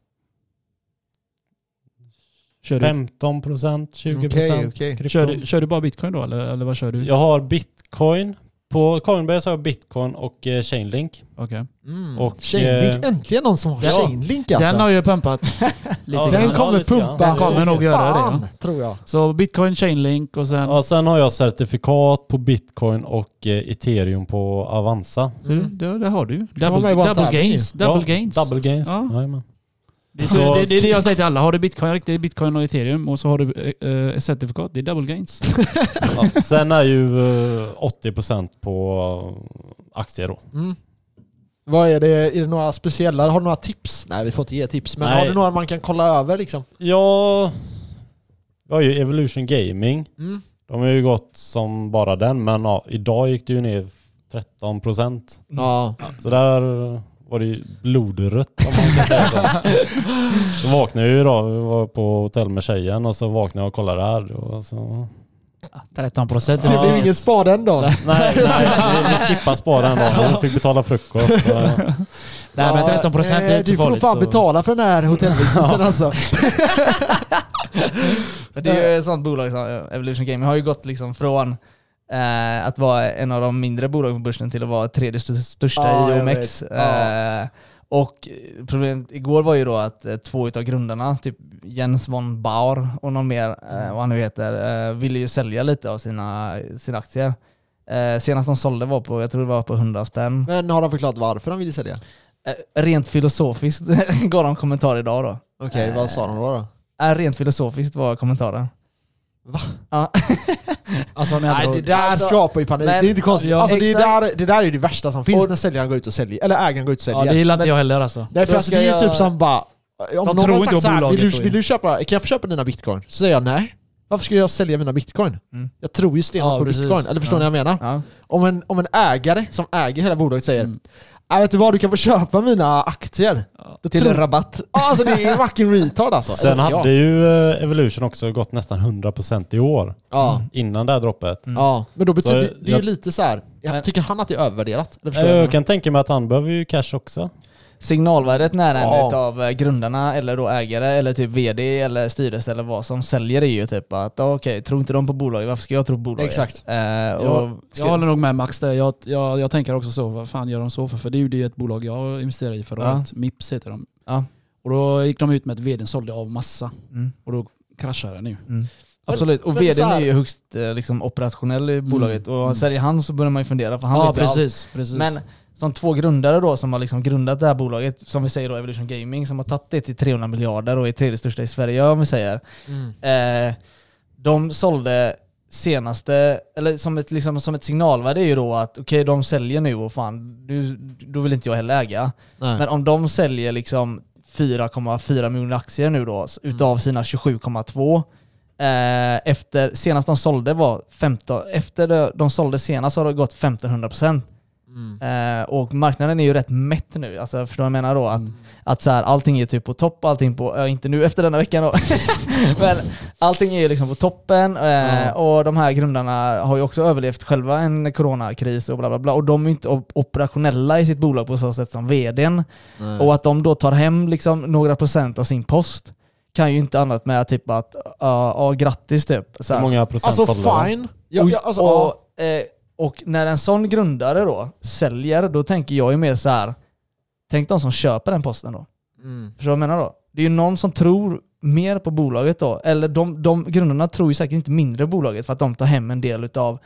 Kör du, 15 procent, 20 Okej, procent okej. krypto. kör, du, kör du bara bitcoin då eller, eller vad kör du? Jag har bitcoin. På Coinbase har jag bitcoin och eh, Chainlink. Okej. Mm. Och, Chainlink, eh, äntligen någon som har Ja. Chainlink alltså. Den har ju pumpat lite Ja, Den grann. kommer lite grann. pumpa Den kommer nog göra det, fan, tror jag. Så bitcoin, chainlink och sen... Ja, sen har jag certifikat på bitcoin och eh, ethereum på Avanza. Så Mm. det, det har du ju. Med Double, i vårt double gains. Double ja, gains. Double gains. Ja. Jajamän. Det, är så, det, det är det jag säger till alla. Har du bitcoin, riktigt bitcoin och ethereum och så har du eh, ett certifikat. Det är double gains. Ja. Sen är ju eh, 80% på eh, aktier då. Mm. Vad är det? Är det några speciella? Har du några tips? Nej, vi får inte ge tips. Men Nej. har du några man kan kolla över liksom? Ja, vi har ju Evolution Gaming. Mm. De har ju gått som bara den, men ja, idag gick det ju ner 13 procent. Ja. Så där var det ju blodrött om man kan säga så. Så vaknade jag ju idag, vi var på hotell med tjejen och så vaknade jag och kollade där. Och så... 13 procent. Det blev ingen spade en dag? Nej, nej vi, skippade sparen då. Vi fick betala frukost. Nej men 13 procent är eh, inte Du får nog farligt. fan så- betala för den här hotellvistelsen alltså. Det är ju ett sånt bolag som Evolution Gaming har ju gått liksom från eh, att vara en av de mindre bolagen på börsen till att vara tredje st- största Ja, i OMX. Eh, och problemet igår var ju då att eh, två utav grundarna, typ Jens von Baur och någon mer, eh, vad han nu heter, ville ju sälja lite av sina, sina aktier. Senast de sålde var på, jag tror det var på 100 spänn. Men har de förklarat varför de ville sälja? Rent filosofiskt gav de kommentar idag då. Okej, Eh. vad sa de då? då? Rent filosofiskt var kommentaren. Va? Ja. Alltså, Nej det där Alltså, skapar ju panik, men- det är inte konstigt. Ja, alltså, det, där, det där är det värsta som finns Och- när säljaren går ut och säljer, eller ägaren går ut och Ja säljer. det gillar inte jag heller alltså. Nej för alltså, det är jag- typ som bara... Om någon har sagt på så här, bolaget vill du, vill du köpa, kan jag få köpa dina bitcoin? Så säger jag nej. Varför ska jag sälja mina bitcoin? Mm. Jag tror ju stenhårt Ja, på precis. bitcoin, eller förstår Ja. ni vad jag menar? Ja. Om en, om en ägare som äger hela bolaget säger Mm. "Nej, vet du vad, du kan få köpa mina aktier. Ja. Till tror- en rabatt. Ja, Alltså det är fucking retard alltså. Sen hade jag. ju eh, Evolution också gått nästan 100% i år. Ja. Innan det här droppet. Mm. Ja, men då betyder Så det, det är ju jag- lite så här. Jag tycker han att det är övervärderat? Förstår Jag, jag? kan tänka mig att han behöver ju cash också. Signalvärdet när en Ja. utav eh, grundarna eller då ägare eller typ vd eller styrelse eller vad som säljer är ju typ att ah, okej, tror inte de på bolaget, varför ska jag tro på bolaget? Exakt. Eh, Jag, och ska, jag håller nog med Max där. Jag, jag, jag tänker också så, vad fan gör de så för? För det är ju det ett bolag jag investerar i förra Ja. året. Mips heter de. Ja. Och då gick de ut med att vdn sålde av massa. Mm, Och då kraschade den ju. mm. Absolut, och vdn är ju högst eh, liksom, operationell i bolaget och Mm. säljer han så börjar man ju fundera för han ja precis, precis. Men som två grundare då som har liksom grundat det här bolaget, som vi säger då Evolution Gaming, som har tagit det till 300 miljarder och är tredje största i Sverige om vi säger. Mm. Eh, de sålde senaste, eller som ett, liksom, som ett signalvärde är ju då att okej de säljer nu och fan, du, då vill inte jag heller äga. Nej. Men om de säljer liksom 4,4 miljoner aktier nu då, s- utav sina 27,2 eh, efter, senast de sålde var 15, efter de sålde senast har det gått 1500%. Mm. Eh, och marknaden är ju rätt mätt nu, alltså förstår du vad jag menar då? Att, Mm. att så här, allting är typ på topp, allting på, äh, inte nu efter denna veckan då, men allting är ju liksom på toppen eh, Ja. och de här grundarna har ju också överlevt själva en coronakris och bla bla bla och de är ju inte op- operationella i sitt bolag på så sätt som vdn. Och att de då tar hem liksom några procent av sin post kan ju inte annat med typ att, ja uh, grattis typ. Så Hur här. många procent Alltså fine. Ja, och, ja, alltså, ja. och, eh, och när en sån grundare då säljer, då tänker jag ju mer så här. tänk de som köper den posten då. Mm. Förstår du vad jag menar då? Det är ju någon som tror mer på bolaget då. Eller de, de grundarna tror ju säkert inte mindre på bolaget för att de tar hem en del av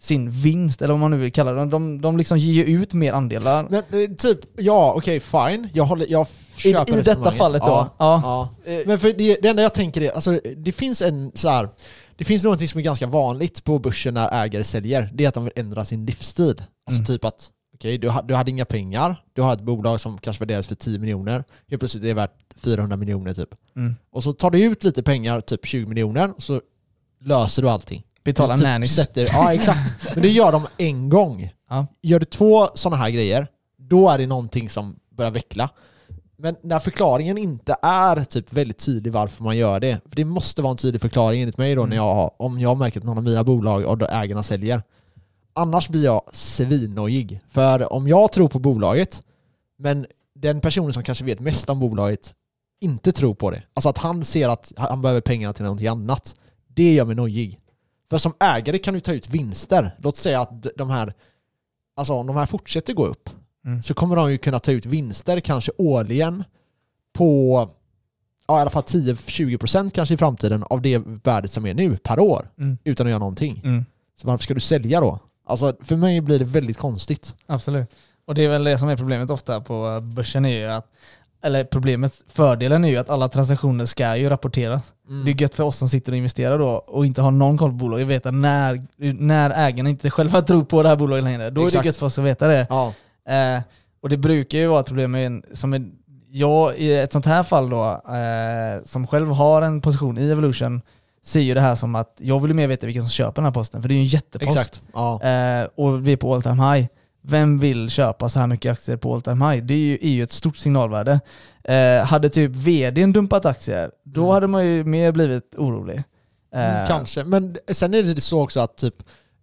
sin vinst, eller vad man nu vill kalla det. De, de liksom ger ut mer andelar. Men eh, typ, ja okej fine. Jag, håller, jag I, köper I detta resonemanget. fallet då. Ja. Ja. Ja. Men för det, det enda jag tänker är, alltså det finns en så här, det finns någonting som är ganska vanligt på börsen när ägare säljer. Det är att de vill ändra sin livsstil. Alltså Mm. typ att, okej du, du hade inga pengar, du har ett bolag som kanske värderas för 10 miljoner, helt plötsligt är det värt 400 miljoner typ. Mm. Och så tar du ut lite pengar, typ 20 miljoner, och så löser du allting. Betala typ nannies. Sätter, ja exakt. Men det gör de en gång. Ja. Gör du två sådana här grejer, då är det någonting som börjar veckla. Men när förklaringen inte är typ väldigt tydlig varför man gör det, för det måste vara en tydlig förklaring enligt mig då Mm. när jag om jag märker att någon av mina bolag och ägarna säljer. Annars blir jag svinnojig. För om jag tror på bolaget, men den personen som kanske vet mest om bolaget inte tror på det, alltså att han ser att han behöver pengarna till någonting annat, det gör mig nojig. För som ägare kan du ta ut vinster. Låt säga att de här, alltså om de här fortsätter gå upp, Mm. så kommer de ju kunna ta ut vinster kanske årligen på ja, i alla fall 10-20% kanske i framtiden av det värdet som är nu per år Mm. utan att göra någonting. Mm. Så varför ska du sälja då? Alltså för mig blir det väldigt konstigt. Absolut. Och det är väl det som är problemet ofta på börsen är ju att, eller problemet, fördelen är ju att alla transaktioner ska ju rapporteras. Mm. Det är gött för oss som sitter och investerar då och inte har någon koll på bolaget, veta när, när ägarna inte själva tror på det här bolaget längre. Då är Exakt. det gött för oss att veta det. Ja. Eh, Och det brukar ju vara ett problem med en, som en, jag i ett sånt här fall då, eh, som själv har en position i Evolution, ser ju det här som att jag vill ju mer veta vilka som köper den här posten, för det är ju en jättepost. Exakt. Ja. Eh, och vi är på all time high. Vem vill köpa så här mycket aktier på all time high? Det är ju, är ju ett stort signalvärde. Eh, hade typ vdn dumpat aktier, då Mm. hade man ju mer blivit orolig. Mm, Eh, Kanske, men sen är det så också att typ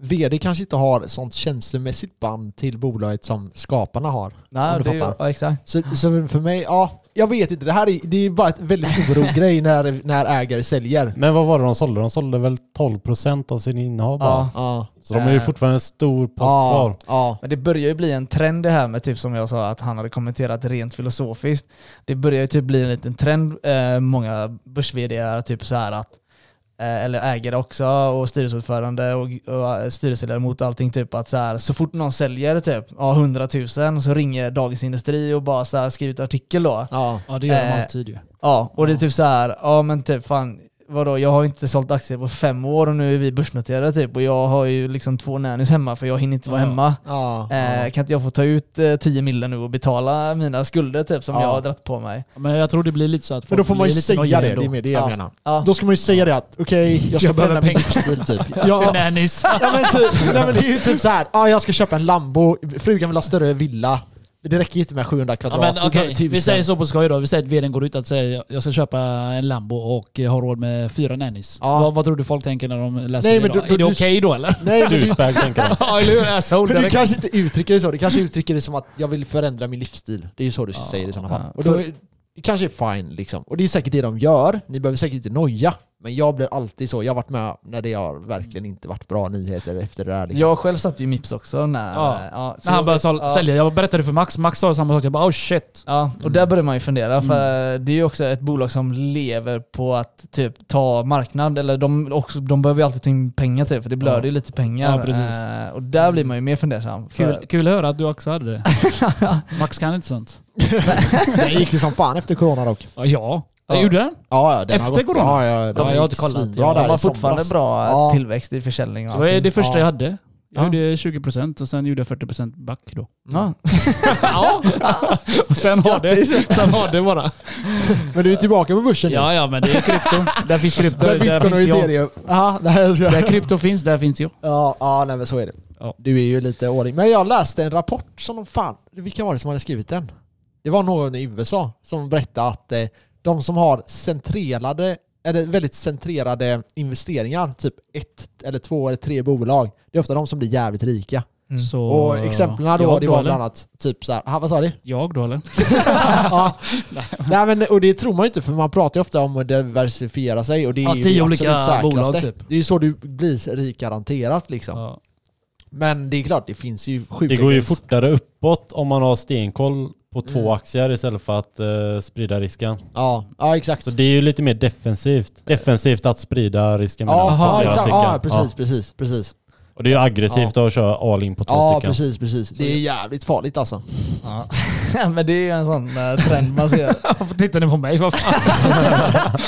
VD kanske inte har sånt känslomässigt band till bolaget som skaparna har. Nej, om du det ja, exakt. Så, så för mig, ja, jag vet inte. Det här är, det är bara ett väldigt oro grej när, när ägare säljer. Men vad var det de sålde? De sålde väl 12% av sin innehav. Ja. Ja, Så de är ju Eh. fortfarande en stor post ja, kvar. ja. Men det börjar ju bli en trend det här med typ som jag sa att han hade kommenterat rent filosofiskt. Det börjar ju typ bli en liten trend, eh, många börs typ så här att eller ägare också och styrelseordförande och, och styrelseledamot och allting typ att så här så fort någon säljer typ ja, 100 000 så ringer Dagens Industri och bara så här skriver ett artikel då. ja. Ja det gör de Eh, alltid ju. Ja, och det är typ så här, ja men typ fan, vadå, jag har inte sålt aktier på fem år och nu är vi börsnoterade typ och jag har ju liksom två nannies hemma för jag hinner inte vara Ja. hemma. ja, Eh, ja. kan inte jag få ta ut eh, 10 miljoner nu och betala mina skulder typ som Ja. jag har dratt på mig? Men jag tror det blir lite så att Men då får man ju säga det, ändå. det är med det jag Ja. menar. Ja. Då ska man ju säga det att okej, jag ska Jag förändra min pengar. livsstil typ. Till Ja, nannies. ja, men typ, nej, men det är ju typ så här. ah, jag ska köpa en Lambo, frugan vill ha större villa. Det räcker inte med 700 Ja, kvadrat. men, vi okej, behöver Vi 1000. säger så på skoj då. Vi säger att vdn går ut och säger jag ska köpa en Lambo och har råd med fyra nannies. Ja. Vad, vad tror du folk tänker när de läser Nej, det men då? du- är det du- okej då eller? Nej, men du, Douchebag tänker de. Ja eller hur? Men du kanske inte uttrycker det så, du kanske uttrycker det som att jag vill förändra min livsstil. Det är ju så du Ja, säger i sådana fall. ja. Och då är, det kanske är fine liksom. Och det är säkert det de gör, ni behöver säkert inte noja. Men jag blir alltid så, jag har varit med när det har verkligen inte varit bra nyheter efter det där liksom. Jag själv satt ju i Mips också när... Ja. ja, så När han jag- började ja. sälja, jag berättade för Max, Max sa samma sak. Jag bara oh shit. Ja, och Mm. där börjar man ju fundera för det är ju också ett bolag som lever på att typ ta marknad, eller de, också, de behöver ju alltid ta in pengar typ, för det blöder ju lite pengar. Ja, precis. Eh, och där blir man ju mer fundersam. För, Kul, kul att höra att du också hade det. Max kan inte sånt. Det gick ju som fan efter corona dock. Ja, ja. Gjorde den. Ja, ja, den Efter har gått, corona? Ja, ja, Ja, jag har inte kollat. de har fortfarande somras. bra Ja. tillväxt i försäljning Det var det första Ja. jag hade. Jag Ja. gjorde 20% och sen gjorde jag 40% back då. Ja. ja. och sen har det, sen har det bara. Men du är tillbaka på börsen nu. Ja, ja, men det är krypto. Där finns krypto. Där Där, finns jag. Aha. Där krypto finns, där finns jag. Ja, ja nej, men så är det. Ja. Du är ju lite åring. Men jag läste en rapport som de fan... Vilka var det som hade skrivit den? Det var någon i USA som berättade att eh, de som har centrerade, eller väldigt centrerade investeringar, typ ett eller två eller tre bolag, det är ofta de som blir jävligt rika. Mm. Så, Och exemplen då, det var bland annat typ så här, aha, vad sa du? Jag då eller? ja. Nej men och det tror man ju inte för man pratar ju ofta om att diversifiera sig och det är Ja, ju tio det olika säkraste. bolag, typ. Det är ju så du blir rik garanterat liksom. Ja. Men det är klart, det finns ju sjuka Det går ju fortare uppåt om man har stenkoll på två Mm. aktier istället för att eh, sprida risken. Ja, ja exakt. Så det är ju lite mer defensivt. Defensivt att sprida risken Ja, ja, flera exakt. ja precis, precis, precis. Och det är ju aggressivt att köra all in på två Ja, stycken. precis, precis. Det är jävligt farligt alltså. Ja. men det är ju en sån eh, trend man ser. Varför tittar ni på mig? Vad fan?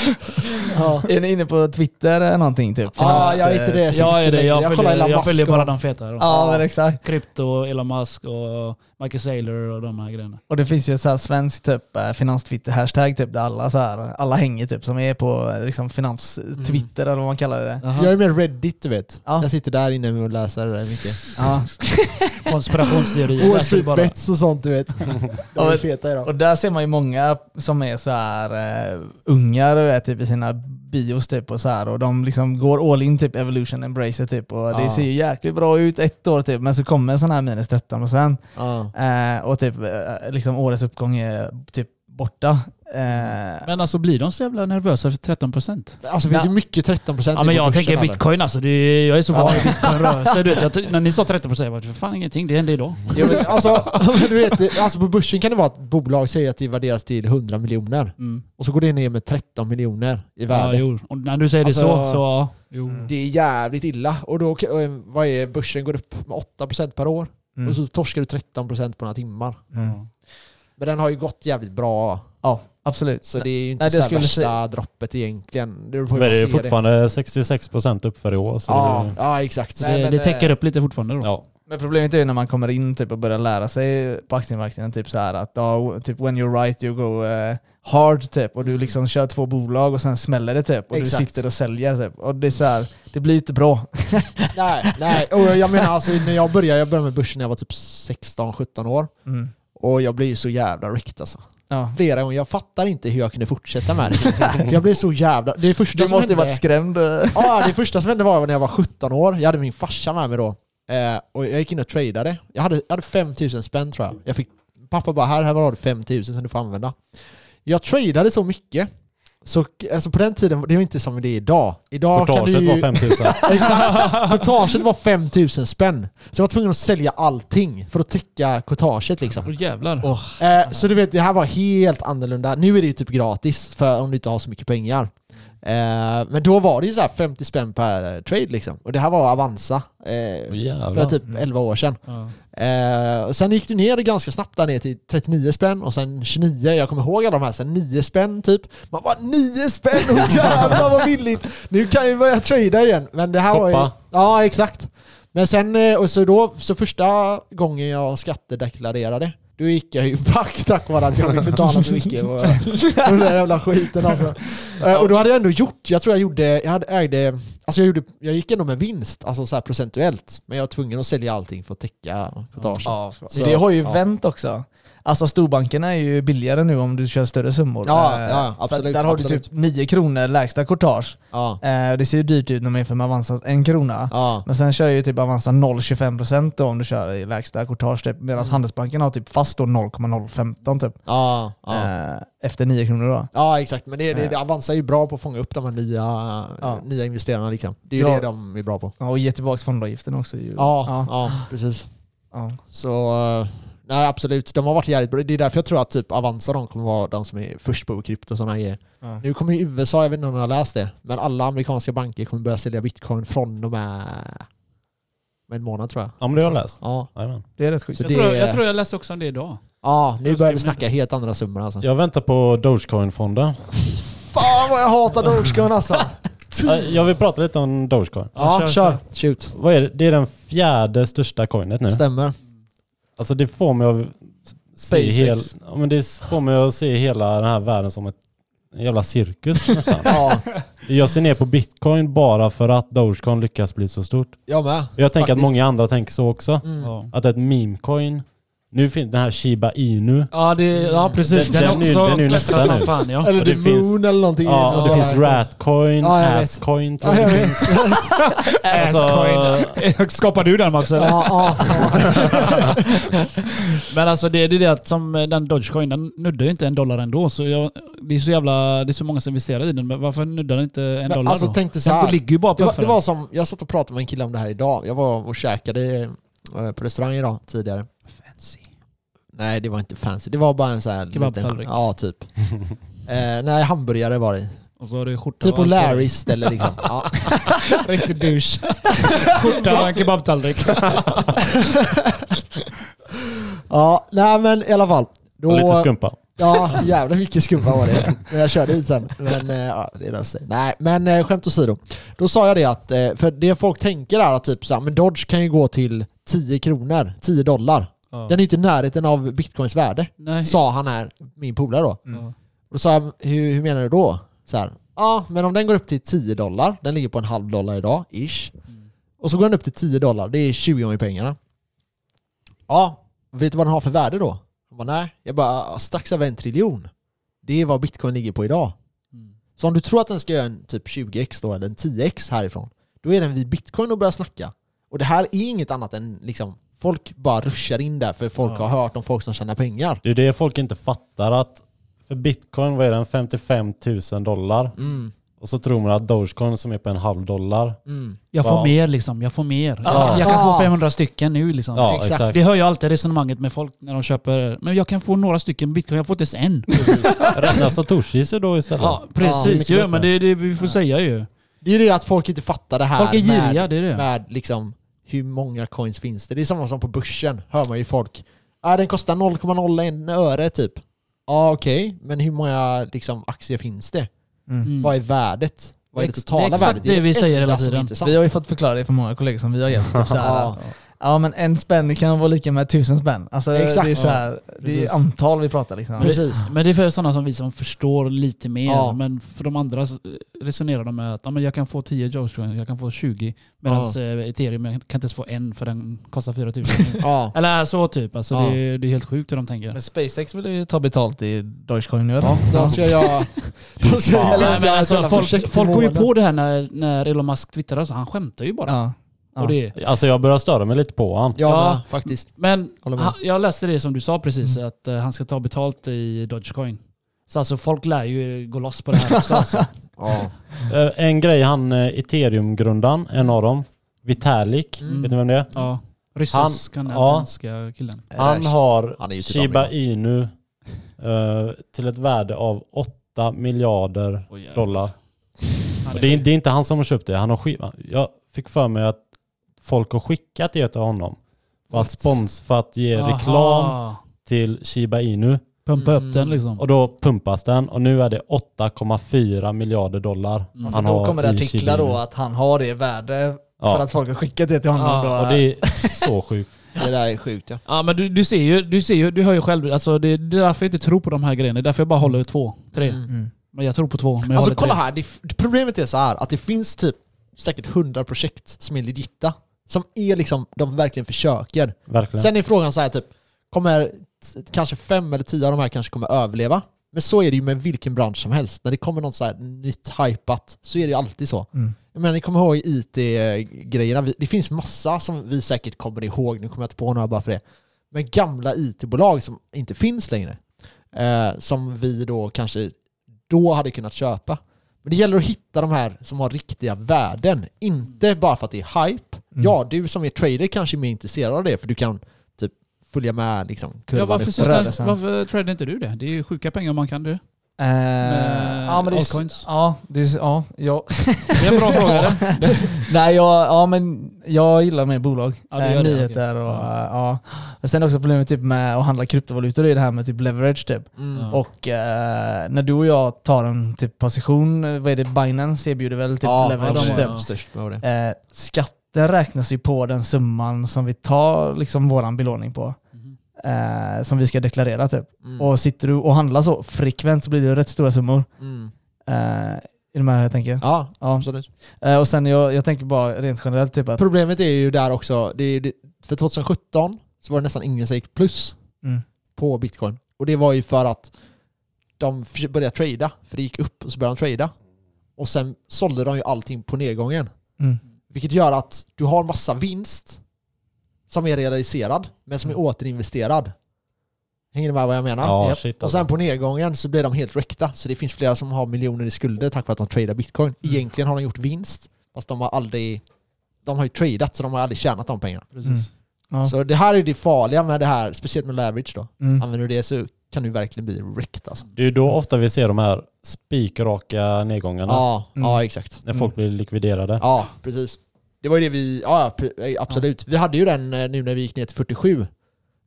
Ja, Är ni inne på Twitter eller någonting typ? ja jag är inte det så Jag är det. Jag kollar följer, jag följer och- bara de feta. Ja, men exakt. Krypto, Elon Musk och Michael Saylor och de här grejerna. Och det finns ju så här svensk typ eh, finanstwitter-hashtag typ där alla så här, alla hänger typ som är på eh, liksom finans-twitter eller vad man kallar det. Jag är med Reddit du vet. Ja. Jag sitter där inne och läser det där mycket. Ja. Konspirationsteorier. Wall Street bara. Bets och sånt du vet. De Ja, är men- feta idag. Och där ser man ju många som är så här uh, ungar du vet, typ, i sina bios typ och så här och de liksom går all in typ evolution embracer typ och det ser ju jäkligt bra ut ett år typ men så kommer en sån här minus 13 och sen Ja. eh, och typ eh, liksom årets uppgång är typ borta. Eh, Men alltså blir de så jävla nervösa för 13%? Alltså det finns ju mycket 13% Ja men jag tänker bitcoin alltså. Det är, jag är så van vid bitcoinrörelser. Du vet, jag, när ni sa 13% jag bara, för fan ingenting, det hände idag. Jo, men alltså, du vet, det- alltså på börsen kan det vara att bolag säger att det värderas till 100 miljoner Mm. och så går det ner med 13 miljoner i Ja, värde. jo. Och när du säger Alltså- det så, så ja. Jo. Mm. det är jävligt illa. Och då, och vad är börsen går upp med 8% per år mm. och så torskar du 13% på några timmar. mm. Men den har ju gått jävligt bra. Ja, absolut. Så det är ju inte Nej, det så värsta säga- droppet egentligen. Det Men det är fortfarande 66% upp för i år. Så Ja, det, ja, exakt. Så Nej, det, men, det täcker eh, upp lite fortfarande då. ja. Men problemet är ju när man kommer in typ, och börjar lära sig på aktiemarknaden, typ så här att ja, typ when you're right you go eh, hard typ och du Mm. liksom kör två bolag och sen smäller det typ och Exakt. du sitter och säljer typ. Och det är så här, det blir inte bra. Nej, nej. Och jag menar alltså när jag började, jag började med börsen när jag var typ 16-17 år. Mm. Och jag ju så jävla rikt alltså. Ja. Flera gånger. Jag fattar inte hur jag kunde fortsätta med det. För jag blev så jävla... Det första Du som måste hände... varit skrämd. Ja, det första som hände var när jag var 17 år. Jag hade min farsa med mig då. Eh, och jag gick in och tradade. Jag hade, jag hade 5000 spänn tror jag. jag fick, pappa bara här, här har du 5000 som du får använda. Jag tradade så mycket. Så alltså på den tiden, det var inte som det är idag. Idag kan du Portaget ju... var 5000. Exakt! Courtaget var 5000 spänn. Så jag var tvungen att sälja allting för att täcka courtaget liksom. Åh jävlar. Eh, så du vet, det här var helt annorlunda. Nu är det ju typ gratis för om du inte har så mycket pengar. Eh, men då var det ju så här 50 spänn per trade liksom. Och det här var Avanza. Eh, Åh, för typ 11 år sedan. Ja. Eh, och sen gick det ner ganska snabbt där ner till 39 spänn och sen 29, jag kommer ihåg alla de här, sen 9 spänn typ. Man bara 9 spänn, oh jävlar vad billigt! Nu kan jag börja trada igen. Men det här var ju... Ja, exakt. Men sen, eh, och så då, så första gången jag skattedeklarerade, då gick jag ju back tack vare att jag fick betala så mycket och den där jävla skiten alltså. Eh, Och då hade jag ändå gjort, jag tror jag gjorde, jag hade ägde, alltså jag, gjorde, jag gick ändå med vinst, alltså så procentuellt. Men jag var tvungen att sälja allting för att täcka courtaget. Ja, det har ju ja. vänt också. Alltså storbankerna är ju billigare nu om du kör större summor. Ja, Eh, ja, absolut, Där har absolut. du typ 9 kronor lägsta courtage. Ja, Eh, det ser ju dyrt ut när man jämför med Avanzas en krona. ja, Men sen kör ju typ Avanza 0,25% då om du kör i lägsta courtage typ. Medan Mm. Handelsbanken har typ fast då 0,015 typ. ja. Eh, efter 9 kronor då. Ja exakt, men det, det, Avanza är ju bra på att fånga upp de här nya, nya investerarna liksom. Det är ju det de är bra på. Ja, och ge tillbaka fondavgiften också ju. Ja, ja. precis. Så nej absolut, de har varit jävligt bra. Det är därför jag tror att typ Avanza de kommer vara de som är först på krypto och sådana grejer. Ja. Nu kommer ju USA, jag vet inte om ni har läst det, men alla amerikanska banker kommer börja sälja bitcoin från de här med en månad tror jag. Ja men det har jag läst. Ja, Jajamän. Det är rätt sjukt. Jag, det tror, jag är- tror jag läste också om det idag. ja nu Jag börjar vi snacka helt andra summor alltså. Jag väntar på Dogecoin-fonden. Fan vad jag hatar Dogecoin alltså! Jag vill prata lite om Dogecoin. Ja, kör, kör. Shoot. Vad är det? det är den fjärde största coinet nu. Stämmer. Alltså det får mig att se, hel, ja, men det får mig att se hela den här världen som ett en jävla cirkus nästan. Ja, Jag ser ner på bitcoin bara för att Dogecoin lyckas bli så stort. jag med. Jag tänker att Faktiskt. många andra tänker så också. Mm. Ja. Att ett memecoin, nu finns den här Shiba Inu. Ja, det, ja precis. Den- Den, den är ju- också den är ju klättrat nästa nu. fan ja. Eller The det finns- Moon eller någonting. Ja, och det finns Ratcoin, Ja. Asscoin tror Ja, jag det finns. Alltså, Skapar du den Max eller? Ja, ja, ja. Men alltså det är det att som den Dogecoin, den nuddar ju inte en dollar ändå. Så jag, det är så jävla, det är så många som investerar i den. Men varför nuddar den inte en Men dollar alltså då? tänk dig så Den här. ligger ju bara på Det var, det var som, jag satt och pratade med en kille om det här idag. Jag var och käkade eh, på restaurang idag tidigare. Fancy. Nej det var inte fancy, det var bara en sån här Kebabtallrik. Ja typ. eh, nej hamburgare var det Och så har du skjorta Typ och på. Larrys ställe liksom. Ja. Riktig douche. Skjorta och en kebabtallrik. ja, nej men i alla fall. Då, och lite skumpa. Ja, jävla mycket skumpa var det. Men jag körde hit sen. Men eh, ja, det löste sig. Nej, men eh, skämt åsido. Då sa jag det att, eh, för det folk tänker är att typ så här, men Dodge kan ju gå till 10 kronor, 10 dollar. Den är ju inte i närheten av bitcoins värde. Nej. Sa han här, min polare då. Ja. Och då sa jag, hur, hur menar du då? Så här, ja men om den går upp till 10 dollar, den ligger på en halv dollar idag, ish. Och så går den upp till 10 dollar, det är 20 gånger pengarna. Ja, vet du vad den har för värde då? Han bara, nej. Jag bara, strax över en triljon. Det är vad bitcoin ligger på idag. Mm. Så om du tror att den ska göra en typ 20x då, eller en 10x härifrån, då är den vid bitcoin och börjar snacka. Och det här är inget annat än liksom, folk bara ruschar in där för folk Ja. har hört om folk som tjänar pengar. Det är det folk inte fattar att för bitcoin, vad är den? 55 000 dollar. Mm, Och så tror man att Dogecoin som är på en halv dollar. mm. Jag får Ja. mer liksom, jag får mer. Ja. Jag, kan få 500 stycken nu liksom. Ja, exakt. exakt. Vi hör ju alltid resonemanget med folk när de köper, men jag kan få några stycken bitcoin, jag får inte ens en. Räkna satoshis då istället. Ja, Ja, precis ju, men det är det vi får säga ju. Det är ju det att folk inte fattar det här Folk är giriga, med, det är det. med liksom hur många coins finns det. Det är samma som på börsen, hör man ju folk. Ja, den kostar 0,01 öre typ. Ja okej, men hur många liksom, aktier finns det? Mm. Vad är värdet? Vad är det totala det är exakt värdet? det vi säger hela tiden. Vi har ju fått förklara det för många kollegor som vi har hjälpt. Typ Ja. Ja men en spänn kan vara lika med tusen spänn. Alltså Exakt. det är så här, det precis. är antal vi pratar liksom. Precis. Men det är för sådana som vi som förstår lite mer. Ja. Men för de andra resonerar de med att ja, men jag kan få 10 Dogecoin, jag kan få 20. Medan Ja. eh, ethereum jag kan inte ens få en för den kostar 4000. Ja. Eller så typ. Alltså, Ja. det, är, det är helt sjukt hur de tänker. Men SpaceX vill ju ta betalt i Dogecoin nu eller? Ja, då ska jag... Då ska jag men ett alltså, folk, folk går ju på det här när, när Elon Musk twittrar, så han skämtar ju bara. Ja. Och det, Alltså jag börjar störa mig lite på han. Ja, Ja. men, faktiskt. men Håller med. han, jag läste det som du sa precis, Mm. att eh, han ska ta betalt i Dogecoin. Så alltså folk lär ju gå loss på det här också. Alltså. Ja. Eh, En grej, han eh, ethereum-grundaren, en av dem, Vitalik, Mm. vet ni vem det är? Ja. Han- Rysk-kanadensiska killen. Han har Han är ju typ Shiba. Inu eh, till ett värde av 8 miljarder dollar. Han Och det, är, det är inte han som har köpt det, han har skiva. Jag fick för mig att folk har skickat det till honom. För att spons, för att ge Aha. reklam till Shiba Inu. Pumpa Mm. upp den liksom. Och då pumpas den och nu är det 8,4 miljarder dollar. Mm. För då kommer det artiklar då att han har det värde Ja. för att folk har skickat det till honom. Ja, då. Och det är så sjukt. Det där är sjukt ja. Ja men du, du ser ju, du ser ju, du hör ju själv, alltså det, det är därför jag inte tror på de här grejerna. Det är därför jag bara håller två, tre. Mm. Mm. Men jag tror på två, men Alltså kolla tre. här, det, problemet är så här att det finns typ säkert 100 projekt som är legitta. Som är liksom, de verkligen försöker. Verkligen. Sen är frågan så här typ, kommer kanske fem eller tio av de här kanske kommer överleva? Men så är det ju med vilken bransch som helst. När det kommer något så här nytt hypat så är det ju alltid så. Mm. Menar, ni kommer ihåg IT-grejerna. Det finns massa som vi säkert kommer ihåg. Nu kommer jag inte på några bara för det. Men gamla IT-bolag som inte finns längre. Eh, som vi då kanske då hade kunnat köpa. Men det gäller att hitta de här som har riktiga värden. Inte bara för att det är hype. Mm. Ja, du som är trader kanske är mer intresserad av det för du kan typ följa med liksom, Ja, kurvan varför, rörelsen. det, varför tradar inte du det? Det är ju sjuka pengar om man kan det. Eh, Med ja, men det är, altcoins. ja, det är, ja, ja. Det är en bra fråga? Nej, jag, ja, men jag gillar med bolag. Ja, Eh, det, nyheter okej. och Ja. ja. Och sen också problemet typ med att handla kryptovalutor är det här med typ leverage typ. Mm. Ja. Och eh, när du och jag tar en typ position, eh, vad är det, Binance erbjuder väl typ Ja, leverage de typ. störst på det. Eh, skatten räknas ju på den summan som vi tar liksom våran belåning på. Eh, som vi ska deklarera typ. Mm. Och sitter du och handlar så frekvent så blir det rätt stora summor. Mm. Eh, är du med jag tänker? Ja, Ja. absolut. Eh, och sen jag, jag tänker bara rent generellt typ att... Problemet är ju där också, det är, det, för 2017 så var det nästan ingen som gick plus Mm. på bitcoin. Och det var ju för att de försökte börja trada, för det gick upp och så började de trada. Och sen sålde de ju allting på nedgången. Mm. Vilket gör att du har massa vinst som är realiserad, men som är återinvesterad. Hänger ni med vad jag menar? Ja, shit Och sen alltså. på nedgången så blir de helt räckta. Så det finns flera som har miljoner i skulder tack vare att de tradar bitcoin. Egentligen har de gjort vinst, fast de har aldrig... De har ju tradat så de har aldrig tjänat de pengarna. Precis. Ja. Så det här är det farliga med det här, speciellt med leverage då. Mm. Använder du det så kan du verkligen bli wrecked alltså. Det är ju då ofta vi ser de här spikraka nedgångarna. Ja, Mm. ja exakt. När folk blir likviderade. Ja, precis. Det var ju det vi, ja p- absolut. Vi hade ju den eh, nu när vi gick ner till 47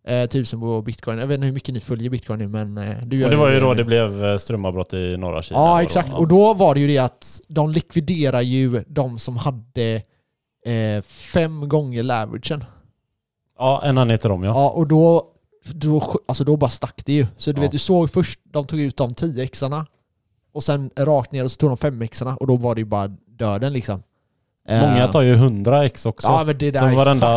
eh, tusen på bitcoin. Jag vet inte hur mycket ni följer bitcoin nu men eh, du gör Och det var ju då det blev eh, strömavbrott i norra Kina. Ja då. exakt, och då var det ju det att de likviderar ju de som hade eh, fem gånger leveragen. Ja, en anledning till dem ja. Ja, och då, då, alltså då bara stack det ju. Så du Ja. vet, du såg först, de tog ut de 10 xarna och sen rakt ner och så tog de 5 xarna och då var det ju bara döden liksom. Många tar ju 100 x också. Ja men det där är varenda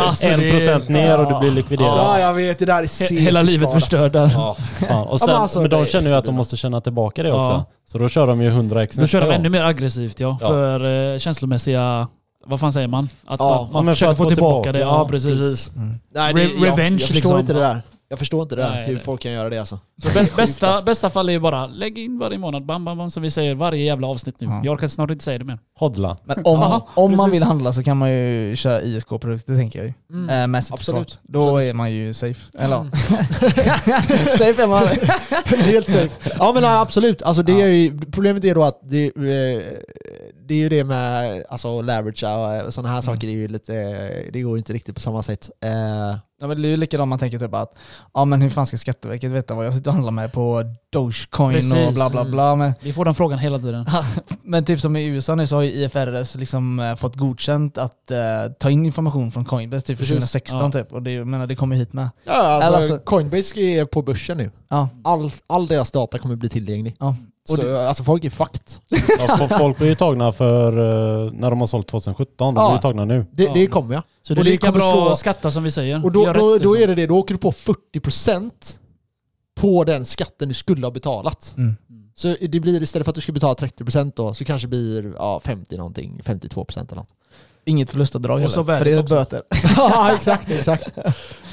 Alltså, en procent ner och du blir likviderad. Ja jag vet, det där är Hela livet förstörd där. Ja, fan. Och sen, men alltså, men de känner ju att de måste känna tillbaka det också. Ja. Så då kör de ju 100 x Då kör de ännu mer aggressivt ja. Ja. För eh, känslomässiga... Vad fan säger man? Att Ja, man, man försöker få tillbaka, det. Ja, ja, precis. Mm. Nej, Re- det, jag, revenge, jag förstår liksom. inte det där. Jag förstår inte det där, Nej, hur det- folk kan göra det alltså. Sjukt, bästa, bästa fall är ju bara lägg in varje månad, bam, bam, bam, som vi säger varje jävla avsnitt nu. Ja. Jag orkar snart inte säga det mer. Hodla. Men om, om man vill handla så kan man ju köra ISK-produkter tänker jag ju. Mm. Eh, med. Absolut. Då Absolut. är man ju safe. Eller Mm. safe är man. Helt safe. Ja men nej, absolut. Alltså, det Ja. är ju, problemet är då att det, eh, det är ju det med alltså, leverage och sådana här Mm. saker, är ju lite, det går ju inte riktigt på samma sätt. Eh, Ja, men det är ju likadant man tänker typ att ja men hur fan ska Skatteverket veta vad jag sitter och handlar med på Dogecoin och Precis. bla bla bla. Men, Vi får den frågan hela tiden. men typ som i USA nu så har ju IFRS liksom eh, fått godkänt att eh, ta in information från Coinbase typ för Precis. 2016 Ja. typ. Och det, jag menar, det kommer hit med. ja, alltså, alltså- Coinbase är på börsen nu. Ja. All, all deras data kommer bli tillgänglig. Ja. Och Så, alltså folk är fucked. Ja, så folk blir ju tagna för eh, när de har sålt 2017. De Ja. blir ju tagna nu. Det, det kommer jag. Så det är Och det lika bra slå- att skatta som vi säger. Och då, Gör då, rätt, då liksom. är det det, då åker du på 40% på den skatten du skulle ha betalat. Mm. Så det blir istället för att du ska betala 30% då, så kanske det blir ja, 50 någonting, 52% eller något. Inget förlustavdrag Och heller, för det är också. böter. ja exakt, exakt.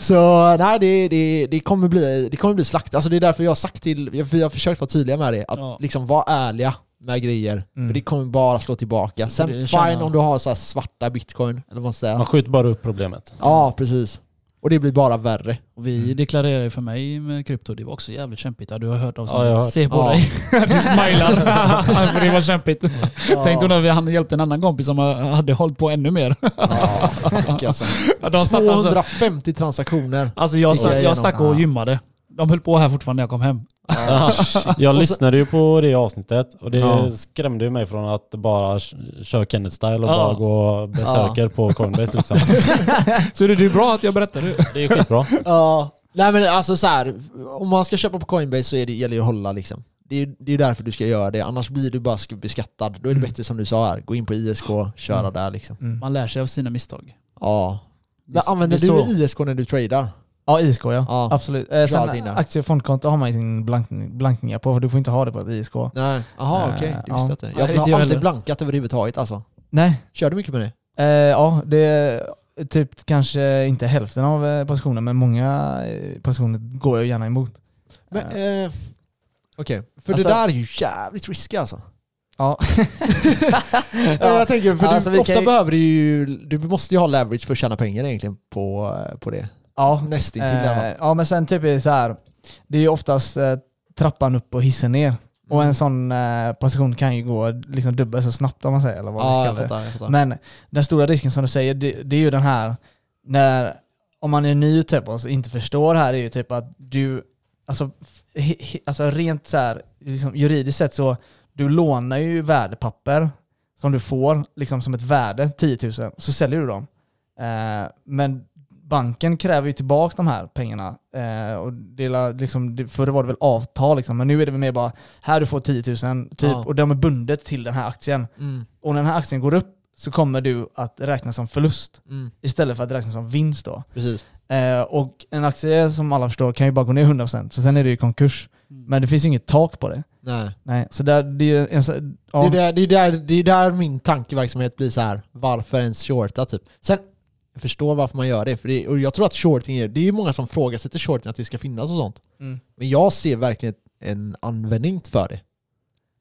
Så nej det, det, det, kommer bli, det kommer bli slakt. Alltså det är därför jag har sagt till, jag, vi har försökt vara tydliga med det, att Ja. liksom vara ärliga med grejer. Mm. För det kommer bara slå tillbaka. Sen fine om du har så här svarta bitcoin, eller vad man ska Man skjuter bara upp problemet. Ja precis. Och det blir bara värre. Och vi deklarerade ju för mig med krypto, det var också jävligt kämpigt. Ja, du har hört av Ja, jag. Se på Ja. dig. du smilar. för det var kämpigt. Ja. Tänkte när vi han hjälpte en annan kompis som hade hållit på ännu mer. Ja, alltså. Ja, De satt alltså, 250 transaktioner. alltså jag, jag de? stack och Ja. gymmade. De höll på här fortfarande när jag kom hem. Ja. Jag lyssnade ju på det avsnittet och det Ja. skrämde ju mig från att bara köra Kenneth-style och Ja. bara gå besöker på Coinbase liksom. Så det är bra att jag berättar det. Det är skitbra. Ja. Nej men alltså så här, om man ska köpa på Coinbase så är det, gäller det att hålla liksom. Det är, det är därför du ska göra det, annars blir du bara sk- beskattad. Då är det Mm. bättre som du sa här, gå in på ISK, köra Mm. där liksom. Mm. Man lär sig av sina misstag. Ja. Men använder du så. ISK när du tradar? Ja, ISK ja. Ja. Absolut. Eh, sen aktie och fondkonto har man ju sin blankning, blankningar på, för du får inte ha det på ett ISK. Nej, jaha Eh, okej. Det ja. visste jag inte. Har aldrig blankat överhuvudtaget alltså. Nej. Kör du mycket med det? Eh, ja, det är typ kanske inte hälften av eh, positioner, men många eh, positioner går jag gärna emot. Men, eh, Okej, för Alltså- det där är ju jävligt risky alltså. Ja. Ja. Jag tänker, för Alltså, du, ofta ju- behöver du ju, du måste ju ha leverage för att tjäna pengar egentligen på, på det. Ja. Nästintill. Eh, ja, men sen typ är det så här. det är ju oftast eh, trappan upp och hissen ner. Och Mm. en sån eh, position kan ju gå liksom dubbelt så snabbt om man säger. Eller vad Ja, jag fattar. Jag fattar. Men den stora risken som du säger, det, det är ju den här, när, om man är ny typ och inte förstår det här, är ju typ att du, alltså, he, he, alltså rent så här, liksom juridiskt sett så, du lånar ju värdepapper som du får liksom som ett värde, 10 000, så säljer du dem. Eh, men banken kräver ju tillbaka de här pengarna. Eh, och la- liksom, förr var det väl avtal, liksom, men nu är det väl mer bara, här du får 10 000, typ, Ja. och de är bundet till den här aktien. Mm, Och när den här aktien går upp så kommer du att räkna som förlust mm, istället för att räkna som vinst då. precis. Eh, och en aktie som alla förstår kan ju bara gå ner 100% så sen är det ju konkurs. Men det finns ju inget tak på det. Nej. Nej, så där, det är ju en, så- ja. Det, är där, det, är där, det är där min tankeverksamhet blir så här. varför ens shorta typ. Sen, jag förstår varför man gör det, för det och jag tror att shorting är, det är ju många som frågasätter shorting att det ska finnas och sånt. Mm. Men jag ser verkligen en användning för det.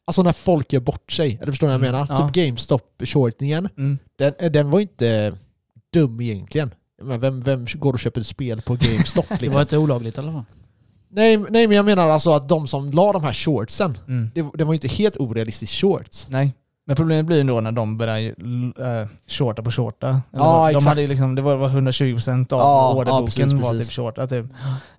Alltså när folk gör bort sig, eller förstår ni vad jag Mm, menar? ja. Typ GameStop-shortningen, Mm. den, den var inte dum egentligen. Men vem, vem går och köper ett spel på GameStop Det var liksom? inte olagligt i alla fall. nej, nej men jag menar alltså att de som la de här shortsen, Mm. det, det var ju inte helt orealistiskt shorts. Nej. Men problemet blir ju då när de börjar uh, shorta på shorta. Ja, de exakt. hade liksom, det var var 100% av Ja, ja, orderboken precis, var precis. typ shorta. Typ.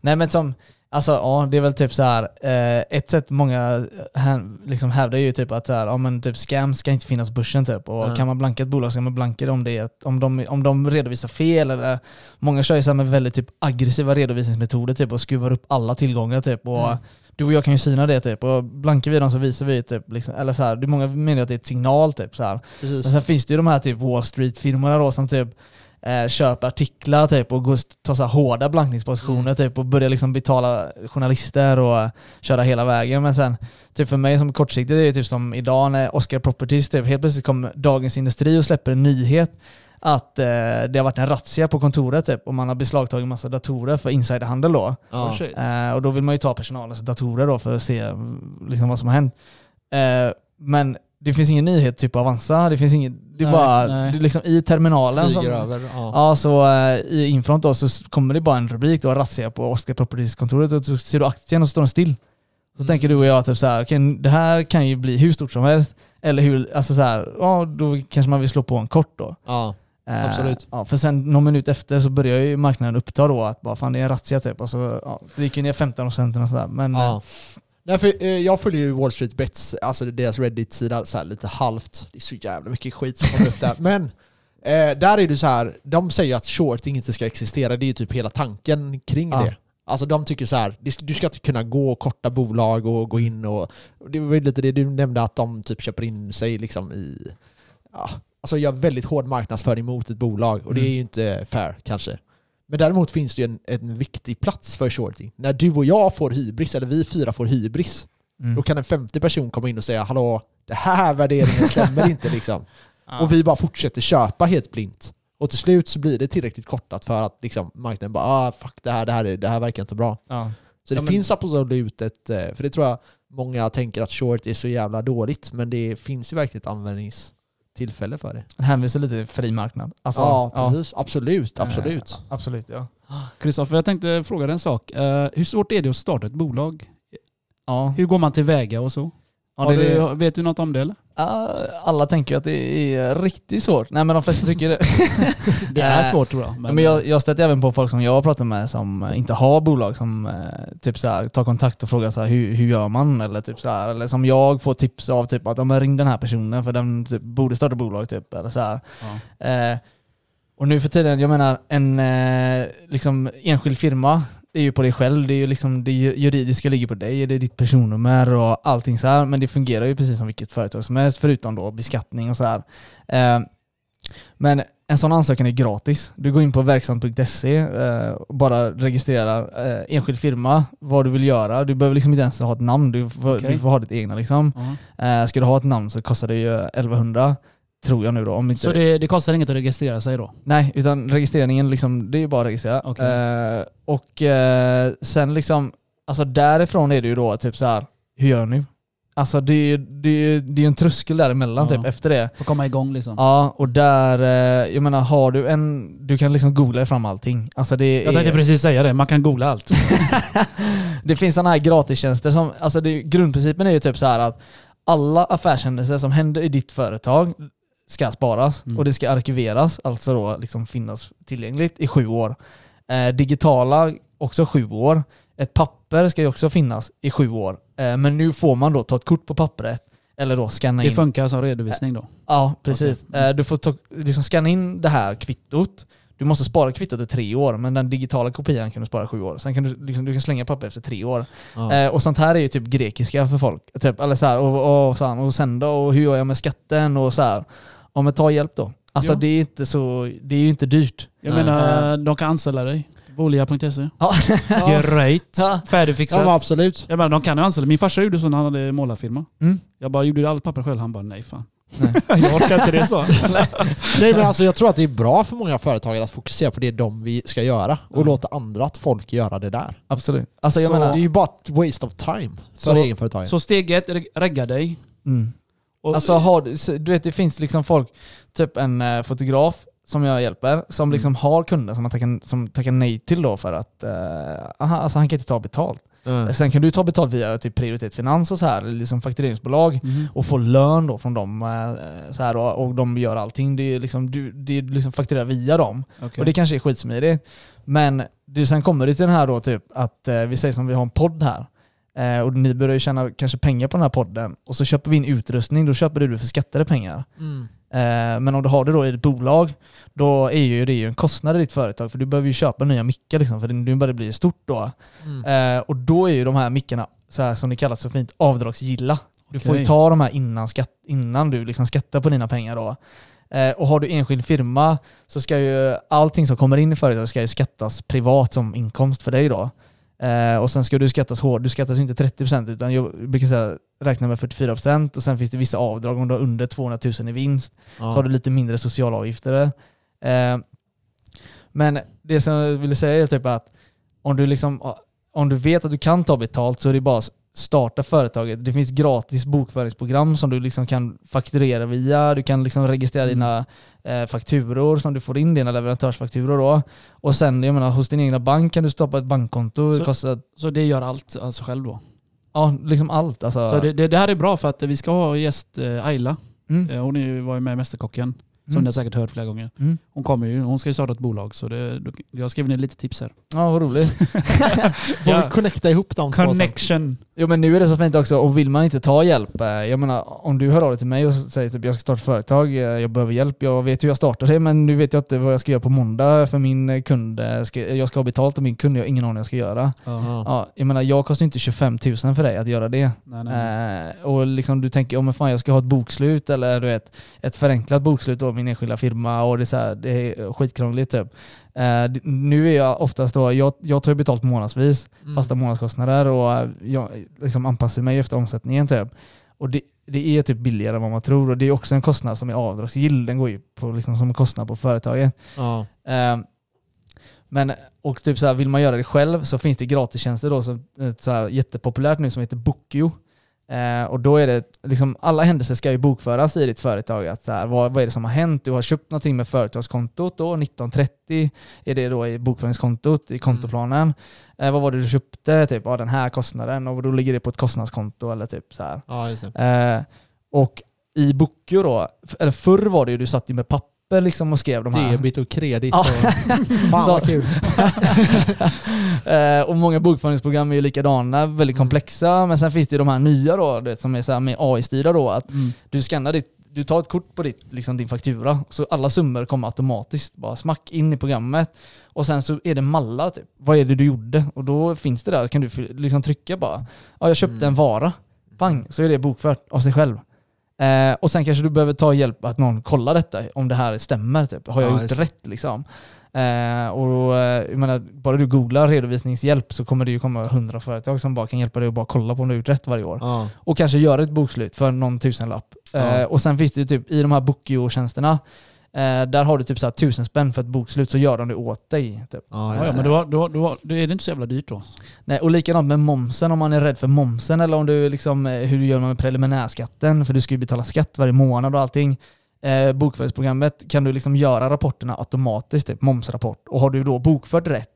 Nej men som, alltså ja det är väl typ så här. Eh, ett sätt många här, liksom hävdar ju typ att så här, ja, men typ scam ska inte finnas på börsen typ. Och Nej. kan man blanka ett bolag så kan man blanka det om, det om, de, om de redovisar fel. Eller, många kör ju så med väldigt typ aggressiva redovisningsmetoder typ och skruvar upp alla tillgångar typ. Och, Mm. Du och jag kan ju syna det typ, och blankar vi dem så visar vi typ, liksom, eller så här, det är många menar att det är ett signal typ så här. Precis. Men sen finns det ju de här typ Wall Street-firmorna då som typ eh, köper artiklar typ och går, tar så hårda blankningspositioner Mm. typ och börjar liksom betala journalister och köra hela vägen. Men sen, typ för mig som kortsiktigt är det typ som idag när Oscar Properties typ helt plötsligt kommer Dagens Industri och släpper en nyhet att eh, det har varit en razzia på kontoret typ och man har beslagtagit massa datorer för insiderhandel då. Ja. Oh. Eh, och då vill man ju ta personalens datorer då för att se liksom, vad som har hänt. Eh, men det finns ingen nyhet typ av Avanza, det finns inget, det är Nej, bara nej. det är liksom i terminalen. Flyger Som, över. Ja. ja, så eh, i Infront då så kommer det bara en rubrik då, razzia på Oscar Properties-kontoret och så ser du aktien och så står den still. Så Mm. tänker du och jag typ så här, okej, det här kan ju bli hur stort som helst. Eller hur, alltså så här, ja då kanske man vill slå på en kort då. Ja. Eh, Absolut. Ja, för sen någon minut efter så börjar ju marknaden uppta då att bara fan det är en razzia typ. Och så, ja, det gick ju ner 15% och sådär. Men Ja. Nej, för, eh, jag följer ju Wall Street Bets, alltså deras Reddit-sida, så här lite halvt. Det är så jävla mycket skit som kommer upp där. Men eh, där är det så här, de säger att shorting inte ska existera, det är ju typ hela tanken kring Ja. det. Alltså de tycker så här, du ska inte kunna gå och korta bolag och gå in och... Det var lite det du nämnde, att de typ köper in sig liksom i... Ja, alltså gör väldigt hård marknadsföring mot ett bolag och det är ju inte fair kanske. Men däremot finns det ju en, en viktig plats för shorting. När du och jag får hybris, eller vi fyra får hybris, mm. då kan en femte person komma in och säga hallå, det här värderingen stämmer inte liksom. Ja. Och vi bara fortsätter köpa helt blint. Och till slut så blir det tillräckligt kortat för att liksom, marknaden bara ah, fuck det här, det här, är- det här verkar inte bra. ja. Så det Ja, men- finns absolut ett, eh, för det tror jag många tänker att short är så jävla dåligt, men det finns ju verkligen ett användningstillfälle för det. Det hänvisar lite till fri marknad. Alltså, ja, precis. Absolut, absolut. absolut, ja. Kristoffer, jag tänkte fråga dig en sak. Eh, hur svårt är det att starta ett bolag? Ja. Hur går man tillväga och så? Ja, det- du, vet du något om det eller? Alla tänker att det är riktigt svårt. Nej men de flesta tycker det. Det är Eh, svårt tror jag. Men, jag, jag stöter även på folk som jag pratar med som inte har bolag som eh, typ så här, tar kontakt och frågar så här, hur, hur gör man? Eller, typ så här, eller som jag får tips av typ att de ring den här personen för den typ, borde starta bolag. Typ, eller så. Ja. Eh, och nu för tiden, jag menar en eh, liksom, enskild firma, det är ju på dig själv. Det är ju liksom, det juridiska ligger på dig, det är ditt personnummer och allting så här. Men det fungerar ju precis som vilket företag som helst, förutom då beskattning och så här. Eh, men en sån ansökan är gratis. Du går in på verksamt.se eh, och bara registrerar eh, enskild firma, vad du vill göra. Du behöver liksom inte ens ha ett namn, du får, Okej. du får ha ditt egna liksom. Ja. Eh, ska du ha ett namn så kostar det ju 1100, tror jag nu då. Om inte Så det, det kostar inget att registrera sig då? Nej, utan registreringen liksom, det är ju bara att registrera. Okej. Eh, och eh, sen liksom, alltså därifrån är det ju då typ så här, hur gör ni? Alltså det är ju det det är en tröskel däremellan Ja. typ efter det. För att komma igång liksom? Ja, och där, eh, jag menar har du en, du kan liksom googla fram allting. Alltså det Jag tänkte är, precis säga det, man kan googla allt. det finns sådana här gratistjänster som, alltså det, grundprincipen är ju typ så här att alla affärshändelser som händer i ditt företag ska sparas Mm. och det ska arkiveras, alltså då liksom finnas tillgängligt i sju år. Eh, digitala, också sju år. Ett papper ska ju också finnas i sju år. Eh, men nu får man då ta ett kort på pappret eller då scanna Det in. funkar som redovisning då? Ja, precis. Okej. Eh, Du får ta, liksom scanna in det här kvittot. Du måste spara kvittot i tre år, men den digitala kopian kan du spara i sju år. Sen kan du, liksom, du kan slänga papper efter tre år. Ja. Eh, och sånt här är ju typ grekiska för folk. Typ, eller så här, och, och, här, och sen då, och hur gör jag med skatten och så här. Ja men ta hjälp då. Alltså Jo. det är inte så, det är ju inte dyrt. Jag Nej. menar, de kan anställa dig. Bolia.se. Ja. Ja. Great! Ja. Ja, Färdigfixat. men absolut. Jag menar, de kan ju anställa. Min farsa gjorde så när han hade målarfirma. Mm. Jag bara, gjorde allt papper själv? Han bara, nej fan. Nej. jag orkar inte det så. Nej men alltså jag tror att det är bra för många företagare att fokusera på det de vi ska göra och Ja. låta andra att folk göra det där. Absolut. Alltså jag Så- menar... Det är ju bara ett waste of time för Så- egenföretagare. Så steg ett, reg- regga dig. Mm. Och, Alltså har du, du vet det finns liksom folk, typ en eh, fotograf som jag hjälper, som Mm. liksom har kunder som, man tackar, som tackar nej till då för att eh, aha, alltså han kan inte ta betalt. Mm. Sen kan du ta betalt via typ Prioritet Finans och så här, eller liksom faktureringsbolag Mhm. och få lön då från dem eh, så här, och de gör allting. Det är liksom, du, det är liksom fakturerar via dem. Okej. Och det kanske är skitsmidigt. Men du, sen kommer det till den här då typ att eh, vi säger som vi har en podd här. Eh, och ni börjar ju tjäna kanske pengar på den här podden. Och så köper vi in utrustning, då köper du för skattade pengar. Mm. Eh, men om du har det då i ett bolag, då är ju det ju en kostnad i ditt företag. För du behöver ju köpa nya mickar liksom, för det nu börjar det bli stort då. Mm. Eh, och då är ju de här mickarna, så här, som det kallas så fint, avdragsgilla. Du får ju ta de här innan, skatt, innan du liksom skattar på dina pengar då. Eh, och har du enskild firma så ska ju allting som kommer in i företaget ska ju skattas privat som inkomst för dig då. Eh, och sen ska du skattas hårt. Du skattas ju inte 30% utan jag brukar säga räkna med 44% och sen finns det vissa avdrag om du har under 200 000 i vinst så har du lite mindre socialavgifter. Eh, men det som jag ville säga är typ att om du, liksom, om du vet att du kan ta betalt så är det bara starta företaget. Det finns gratis bokföringsprogram som du liksom kan fakturera via. Du kan liksom registrera Mm. dina eh, fakturor som du får in, dina leverantörsfakturor då. Och sen, jag menar, hos din egna bank kan du stoppa ett bankkonto. Det Så- kostar Så det gör allt alltså själv då? Ja, liksom allt. Alltså. Så det, det, det här är bra för att vi ska ha gäst eh, Ayla. mm. Eh, Hon är, var ju med i Mästerkocken. Som Mm. ni har säkert hört flera gånger. Mm. Hon kommer ju, hon ska ju starta ett bolag så det, jag har skrivit ner lite tips här. Ja, vad roligt. Får vi connecta ihop de två sen? Connection. Jo men nu är det så fint också, och vill man inte ta hjälp, eh, jag menar om du hör av dig till mig och säger typ jag ska starta ett företag, eh, jag behöver hjälp, jag vet hur jag startar det men nu vet jag inte vad jag ska göra på måndag för min eh, kund, jag ska ha betalt av min kund, jag har ingen aning vad jag ska göra. Ja. Ja. Ja, jag menar jag kostar inte 25 000 för dig att göra det. Nej, nej. Eh, och liksom du tänker, om fan jag ska ha ett bokslut eller du vet, ett förenklat bokslut då, min enskilda firma och det är, så här, det är skitkrångligt typ. D- nu är jag oftast då, jag, jag tar ju betalt månadsvis, Mm. fasta månadskostnader och jag liksom anpassar mig efter omsättningen typ. Och det, det är typ billigare än vad man tror och det är också en kostnad som är avdragsgill. Den går ju på, liksom, som en kostnad på företaget. Ja. Eh, men och typ så här, vill man göra det själv så finns det gratistjänster då som är så här jättepopulärt nu som heter Bookio. Eh, och då är det liksom, alla händelser ska ju bokföras i ditt företag. Att här, vad, vad är det som har hänt? Du har köpt någonting med företagskontot då, 1930 är det då i bokföringskontot, i kontoplanen. Eh, vad var det du köpte? Typ, ja, den här kostnaden och då ligger det på ett kostnadskonto eller typ så här. ja. Eh, och i Bookio då, eller förr var det ju du satt ju med papper liksom och skrev de här. Debit och kredit. Ja. Och... Fan Så- vad kul. Eh, och många bokföringsprogram är ju likadana, väldigt Mm. komplexa. Men sen finns det ju de här nya då, vet, som är så med AI-styrda då. Att Mm. du skannar ditt, du tar ett kort på ditt, liksom din faktura, så alla summor kommer automatiskt bara smack in i programmet. Och sen så är det mallar typ. Vad är det du gjorde? Och då finns det där, kan du liksom trycka bara. Ja, jag köpte Mm. en vara. Pang, så är det bokfört av sig själv. Eh, och sen kanske du behöver ta hjälp att någon kollar detta, om det här stämmer. Typ. Har jag Ja, gjort rätt liksom? Eh, och eh, jag menar, bara du googlar redovisningshjälp så kommer det ju komma hundra företag som bara kan hjälpa dig att bara kolla på om du har gjort rätt varje år. Ja. Och kanske göra ett bokslut för någon tusenlapp. Eh, Ja. och sen finns det ju typ i de här Bookio-tjänsterna, eh, där har du typ så här tusen spänn för ett bokslut så gör de det åt dig. Typ. Ja, Ja, men då, då, då, då är det inte så jävla dyrt då. Nej, och likadant med momsen om man är rädd för momsen eller om du liksom, eh, hur du gör med preliminärskatten, för du ska ju betala skatt varje månad och allting. Eh, bokföringsprogrammet kan du liksom göra rapporterna automatiskt, typ momsrapport. Och har du då bokfört rätt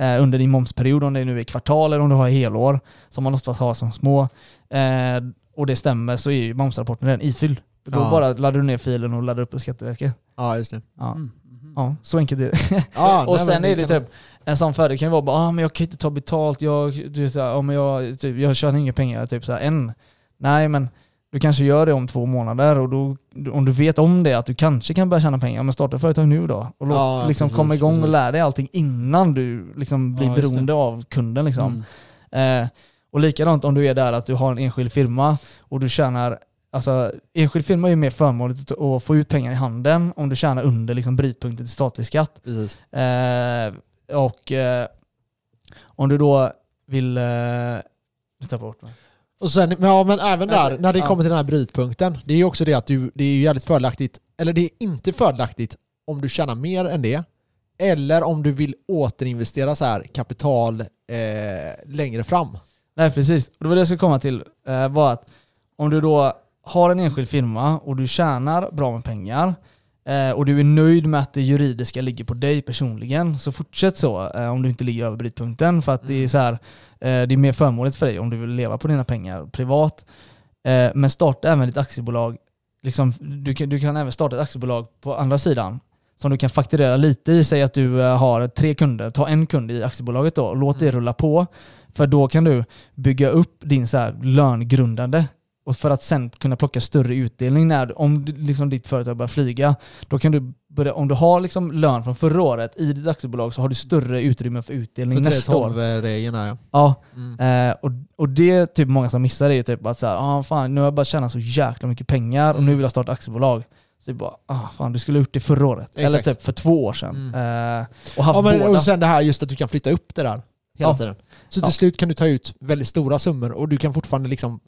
eh, under din momsperiod, om det nu är kvartal eller om du har helår, som man oftast har som små, eh, och det stämmer så är ju momsrapporten redan ifylld. Då Ja. bara laddar du ner filen och laddar upp på Skatteverket. Ja, just det. Ja, Mm. Mhm. ja så enkelt är det. Ja, Och nej, sen är det typ, en sån fördel kan ju vara bara, ah, men jag kan inte ta betalt, jag, du, så här, ah, men jag, typ, jag tjänar inga pengar typ så här, än. Nej men du kanske gör det om två månader och då, om du vet om det, att du kanske kan börja tjäna pengar, men starta företag nu då. Och låt, Ja, liksom precis, komma igång och lära dig allting innan du liksom blir Ja, beroende av kunden. Liksom. Mm. Eh, och likadant om du är där att du har en enskild firma och du tjänar Alltså enskild firma är ju mer förmånligt att få ut pengar i handen om du tjänar under liksom, brytpunkten till statlig skatt. Eh, och eh, om du då vill... Eh, ta bort mig. Och sen, ja, men även där, Men- när det kommer till den här brytpunkten, det är ju också det att du, det är ju jävligt fördelaktigt, eller det är inte fördelaktigt om du tjänar mer än det, eller om du vill återinvestera så här kapital eh, längre fram. Nej precis, och det var det jag skulle komma till. Eh, var att om du då har en enskild firma och du tjänar bra med pengar eh, och du är nöjd med att det juridiska ligger på dig personligen, så fortsätt så eh, om du inte ligger över brytpunkten. För att det är så här, eh, det är mer förmånligt för dig om du vill leva på dina pengar privat. Eh, men starta även ditt aktiebolag. Liksom, du, kan, du kan även starta ett aktiebolag på andra sidan som du kan fakturera lite i. Säg att du eh, har tre kunder, ta en kund i aktiebolaget då och låt det rulla på. För då kan du bygga upp din så här löngrundande och för att sen kunna plocka större utdelning när, om liksom ditt företag börjar flyga, då kan du börja, om du har liksom lön från förra året i ditt aktiebolag så har du större utrymme för utdelning För nästa år. 312-regeln här ja. Ja, Mm. eh, och, och det är typ många som missar det är ju typ att så här, ah, fan, nu har jag bara tjänat så jäkla mycket pengar och nu Mm. vill jag starta aktiebolag. Så det bara, ah, fan du skulle ha gjort det förra året. Exakt. Eller typ för två år sedan. Mm. Eh, och haft Ja, men, båda. och sen det här just att du kan flytta upp det där hela Ja. tiden. Så till Ja. slut kan du ta ut väldigt stora summor och du kan fortfarande liksom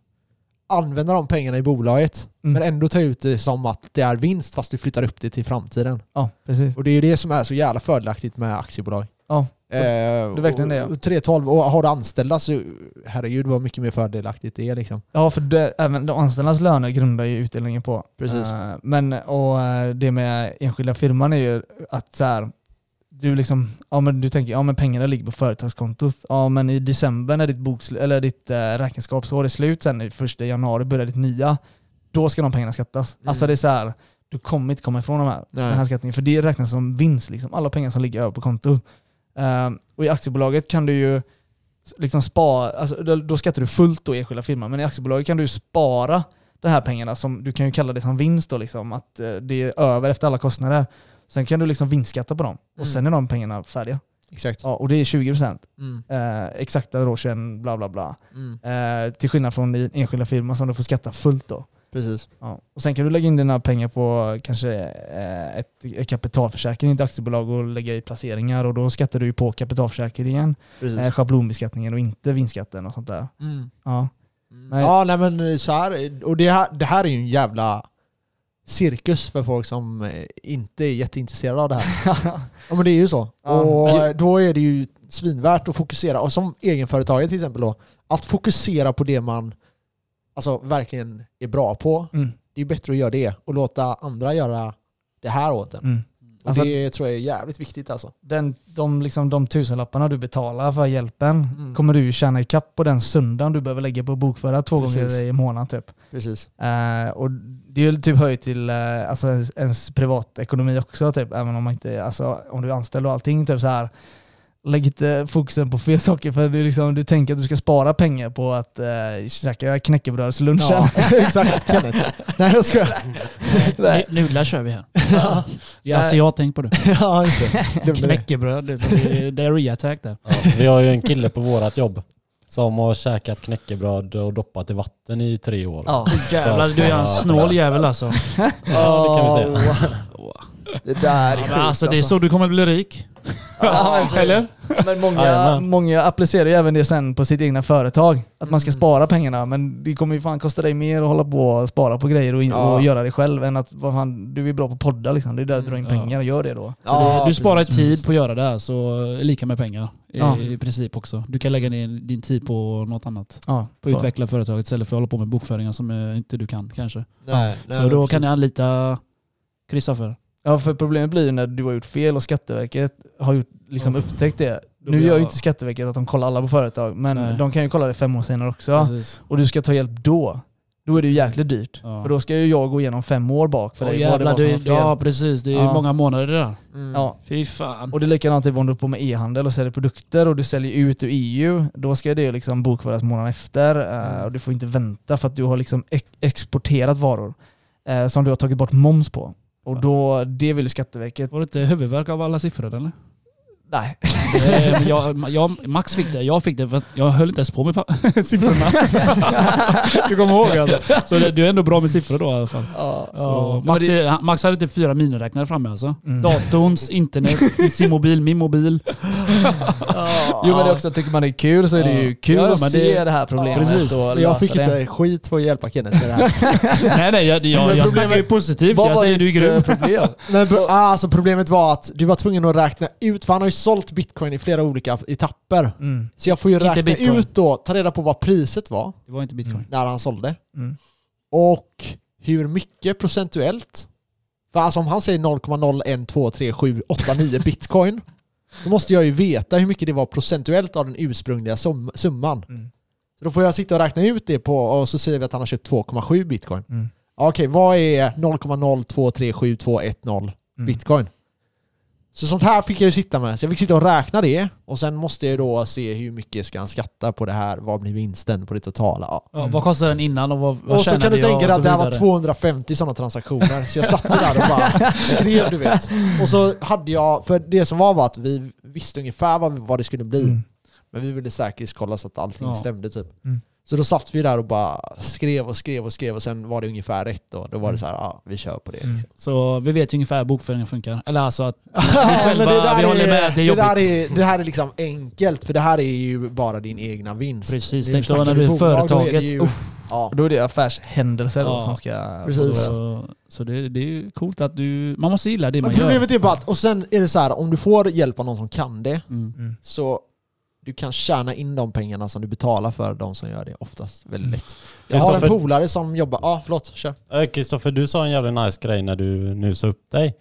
använda de pengarna i bolaget Mm. men ändå ta ut det som att det är vinst fast du flyttar upp det till framtiden. Ja, precis. Och det är ju det som är så jävla fördelaktigt med aktiebolag. Ja, Eh, det är verkligen det, ja. och- och 312 och har du anställda så herregud vad mycket mer fördelaktigt det är liksom. Ja, för det, även de anställdas löner grundar ju utdelningen på. Precis. Eh, men och eh, det med enskilda firman är ju att så här, du liksom, ja men du tänker, ja men pengarna ligger på företagskontot. Ja men i december när ditt, boksl- eller ditt äh, räkenskapsår är slut sen i första januari börjar ditt nya, då ska de pengarna skattas. Mm. Alltså det är så här, du kommer inte komma ifrån de här, Nej. den här skattningen, för det räknas som vinst liksom, alla pengar som ligger över på kontot. Ehm, och i aktiebolaget kan du ju liksom spara, alltså, då, då skattar du fullt då i enskilda firman, men i aktiebolaget kan du spara de här pengarna, som, du kan ju kalla det som vinst då, liksom, att eh, det är över efter alla kostnader. Sen kan du liksom vinstskatta på dem, och Mm. sen är de pengarna färdiga. Exakt. Ja, och det är 20%. Mm. Eh, exakta 21 bla bla bla. Mm. Eh, till skillnad från enskilda firman som du får skatta fullt då. Precis. Ja. Och sen kan du lägga in dina pengar på kanske eh, ett, ett kapitalförsäkring i ett aktiebolag och lägga i placeringar och då skattar du ju på kapitalförsäkringen, eh, schablonbeskattningen och inte vinstskatten och sånt där. Mm. Ja. Mm. Nej. Ja, nej men så här, och det här, det här är ju en jävla cirkus för folk som eh, inte är jätteintresserade av det här. Ja men det är ju så. Ja. Och Men- då är det ju svinvärt att fokusera, och som egenföretagare till exempel då, att fokusera på det man alltså, verkligen är bra på. Mm. Det är bättre att göra det och låta andra göra det här åt en. Mm. Alltså- det tror jag är jävligt viktigt alltså. Den, de, liksom, de tusenlapparna du betalar för hjälpen Mm. kommer du tjäna ikapp på den söndagen du behöver lägga på att bokföra två Precis. gånger i månaden typ. Precis. Eh, och det är ju typ höjt till eh, alltså ens, ens privatekonomi också, typ, även om man inte, alltså, om du är anställd och allting. Typ så här. Lägg inte fokusen på fel saker för du, liksom, du tänker att du ska spara pengar på att eh, käka knäckebrödslunchen. Ja, exakt. Kenneth. Nej jag skojar. Nej. Nu- Nudlar kör vi här. Ja, Ja, alltså jag har tänkt på det. ja just det. Knäckebröd, liksom. det är diarré-attack där. Ja, vi har ju en kille på vårat jobb som har käkat knäckebröd och doppat i vatten i tre år. Ja. Jävlar, du är en snål jävel alltså. Ja, det kan vi säga. Det där är Ja, sjukt alltså det är så du kommer bli rik. Ja, men så- Eller? Men många, många applicerar ju även det sen på sitt egna företag. Att man ska Mm. spara pengarna, men det kommer ju fan kosta dig mer att hålla på och spara på grejer och, in, Ja. och göra det själv än att vad fan, du är bra på podda liksom. Det är där du drar in Mm, pengar och gör det då. Ja, du, du sparar precis. tid på att göra det här, så lika med pengar. I, Ja. I princip också. Du kan lägga ner din tid på något annat. Ja, På att utveckla företaget istället för att hålla på med bokföringar som eh, inte du kan kanske. Nej, nej, så då precis. kan ni anlita Kristoffer. Ja, för problemet blir ju när du har gjort fel och Skatteverket har gjort, liksom Ja. upptäckt det. Nu gör jag- ju inte Skatteverket att de kollar alla på företag, men Nej. de kan ju kolla det fem år senare också. Precis. Och du ska ta hjälp då. Då är det ju jäkligt dyrt. Ja. För då ska ju jag gå igenom fem år bak för dig det jävlar, det, fel. ja precis, det är Ja. många månader det där. Mm. Ja. Fy fan. Och det är likadant typ om du är på med e-handel och säljer produkter och du säljer ut ur EU, då ska det liksom bokföras månaden efter eh, Mm. och du får inte vänta för att du har liksom ex- exporterat varor eh, som du har tagit bort moms på. Och då, det vill ju Skatteverket... Var det inte huvudvärk av alla siffror eller? Nej. Eh, jag, jag, Max fick det, jag fick det för att jag höll inte ens på med siffrorna. du kommer ihåg alltså. Så det, du är ändå bra med siffror då i alla fall. Ja, Så Max, det- Max hade typ fyra miniräknare framme alltså. Mm. Datorns, internet, sin mobil, min mobil. Jo men det är också, tycker man det är kul så är det ju kul Ja, att se det- det, här problemet Precis. och jag lösa fick det. inte skit för att hjälpa Kenneth med det här. nej nej, jag, jag, Men jag snackar ju problemet- positivt. Vad Jag var säger du är grym. problem? Men pro- ah, alltså problemet var att du var tvungen att räkna ut, för han har ju sålt bitcoin i flera olika etapper. Mm. Så jag får ju Inte räkna bitcoin. ut då, ta reda på vad priset var Det var inte bitcoin. Mm. när han sålde. Mm. Och hur mycket procentuellt. För alltså om han säger 0,012378,9 bitcoin, då måste jag ju veta hur mycket det var procentuellt av den ursprungliga sum- summan. Mm. Så då får jag sitta och räkna ut det på, och så säger vi att han har köpt 2,7 bitcoin. Mm. Okej, vad är 0,02372210 Mm. bitcoin? Så sånt här fick jag ju sitta med. Så jag fick sitta och räkna det och sen måste jag då se hur mycket ska han skatta på det här, vad blir vinsten på det totala? Ja. Ja, vad kostade den innan och vad, vad Och så kan du tänka dig att det här var vidare. 250 sådana transaktioner. Så jag satt där och bara skrev, du vet. Och så hade jag, för det som var var att vi visste ungefär vad, vad det skulle bli. Mm. Men vi ville säkerhetskolla så att allting Ja. stämde typ. Mm. Så då satt vi där och bara skrev och skrev och skrev och sen var det ungefär rätt då. Då var det så här, ja vi kör på det. Mm. Liksom. Så vi vet ju ungefär hur bokföringen funkar. Eller alltså att Men själva- vi håller med, det är det, där jobbigt. är, det här är liksom enkelt, för det här är ju bara din egna vinst. precis, tänk då när vi du är bolag, då är det företaget. ju- Uff, Ja. Och då är det affärshändelser då Ja, som ska... precis. så så det, det är ju coolt att du... Man måste gilla det Men man gör. problemet är bara att, och sen är det så här, om du får hjälp av någon som kan det, Mm. Mm. så du kan tjäna in de pengarna som du betalar för de som gör det oftast väldigt lätt. Jag Mm. har en polare som jobbar, ja förlåt, kör. Eh, Kristoffer, du sa en jävligt nice grej när du nu sa upp dig.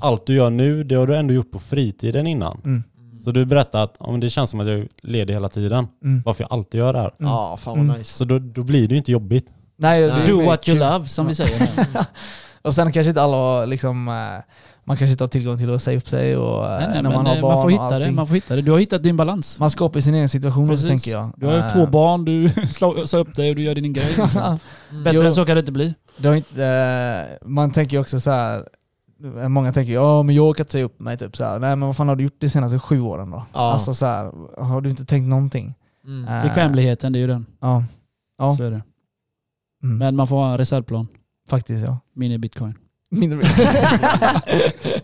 allt du gör nu, det har du ändå gjort på fritiden innan. Mm. Så du berättar att men det känns som att jag är ledig hela tiden. Mm. Varför jag alltid gör det här. Mm. Ja, fan vad Mm. nice. Så då, då blir det ju inte jobbigt. Nej, Do what you love som vi säger. Och sen kanske inte alla har liksom, eh, man kanske inte har tillgång till att säga upp sig och eh, Nej, nej, när man har eh, barn man får och hitta det. allting. Man får hitta det. Du har hittat din balans. Man skapar sin egen situation Precis. tänker jag. Du har Eh, två barn, du slår- sa upp dig och du gör din grej. Liksom. Bättre Jo. än så kan det inte bli. Det har inte, eh, man tänker ju också så här. eh, Många tänker ja men jag kan inte säga upp mig typ så här. Nej men vad fan har du gjort de senaste sju åren då? Ja. Alltså så här, har du inte tänkt någonting? Mm. Eh, Bekvämligheten, det är ju den. Ja. Ja. Så är det. Mm. Men man får ha en reservplan. Faktiskt ja. Mini bitcoin. Mindre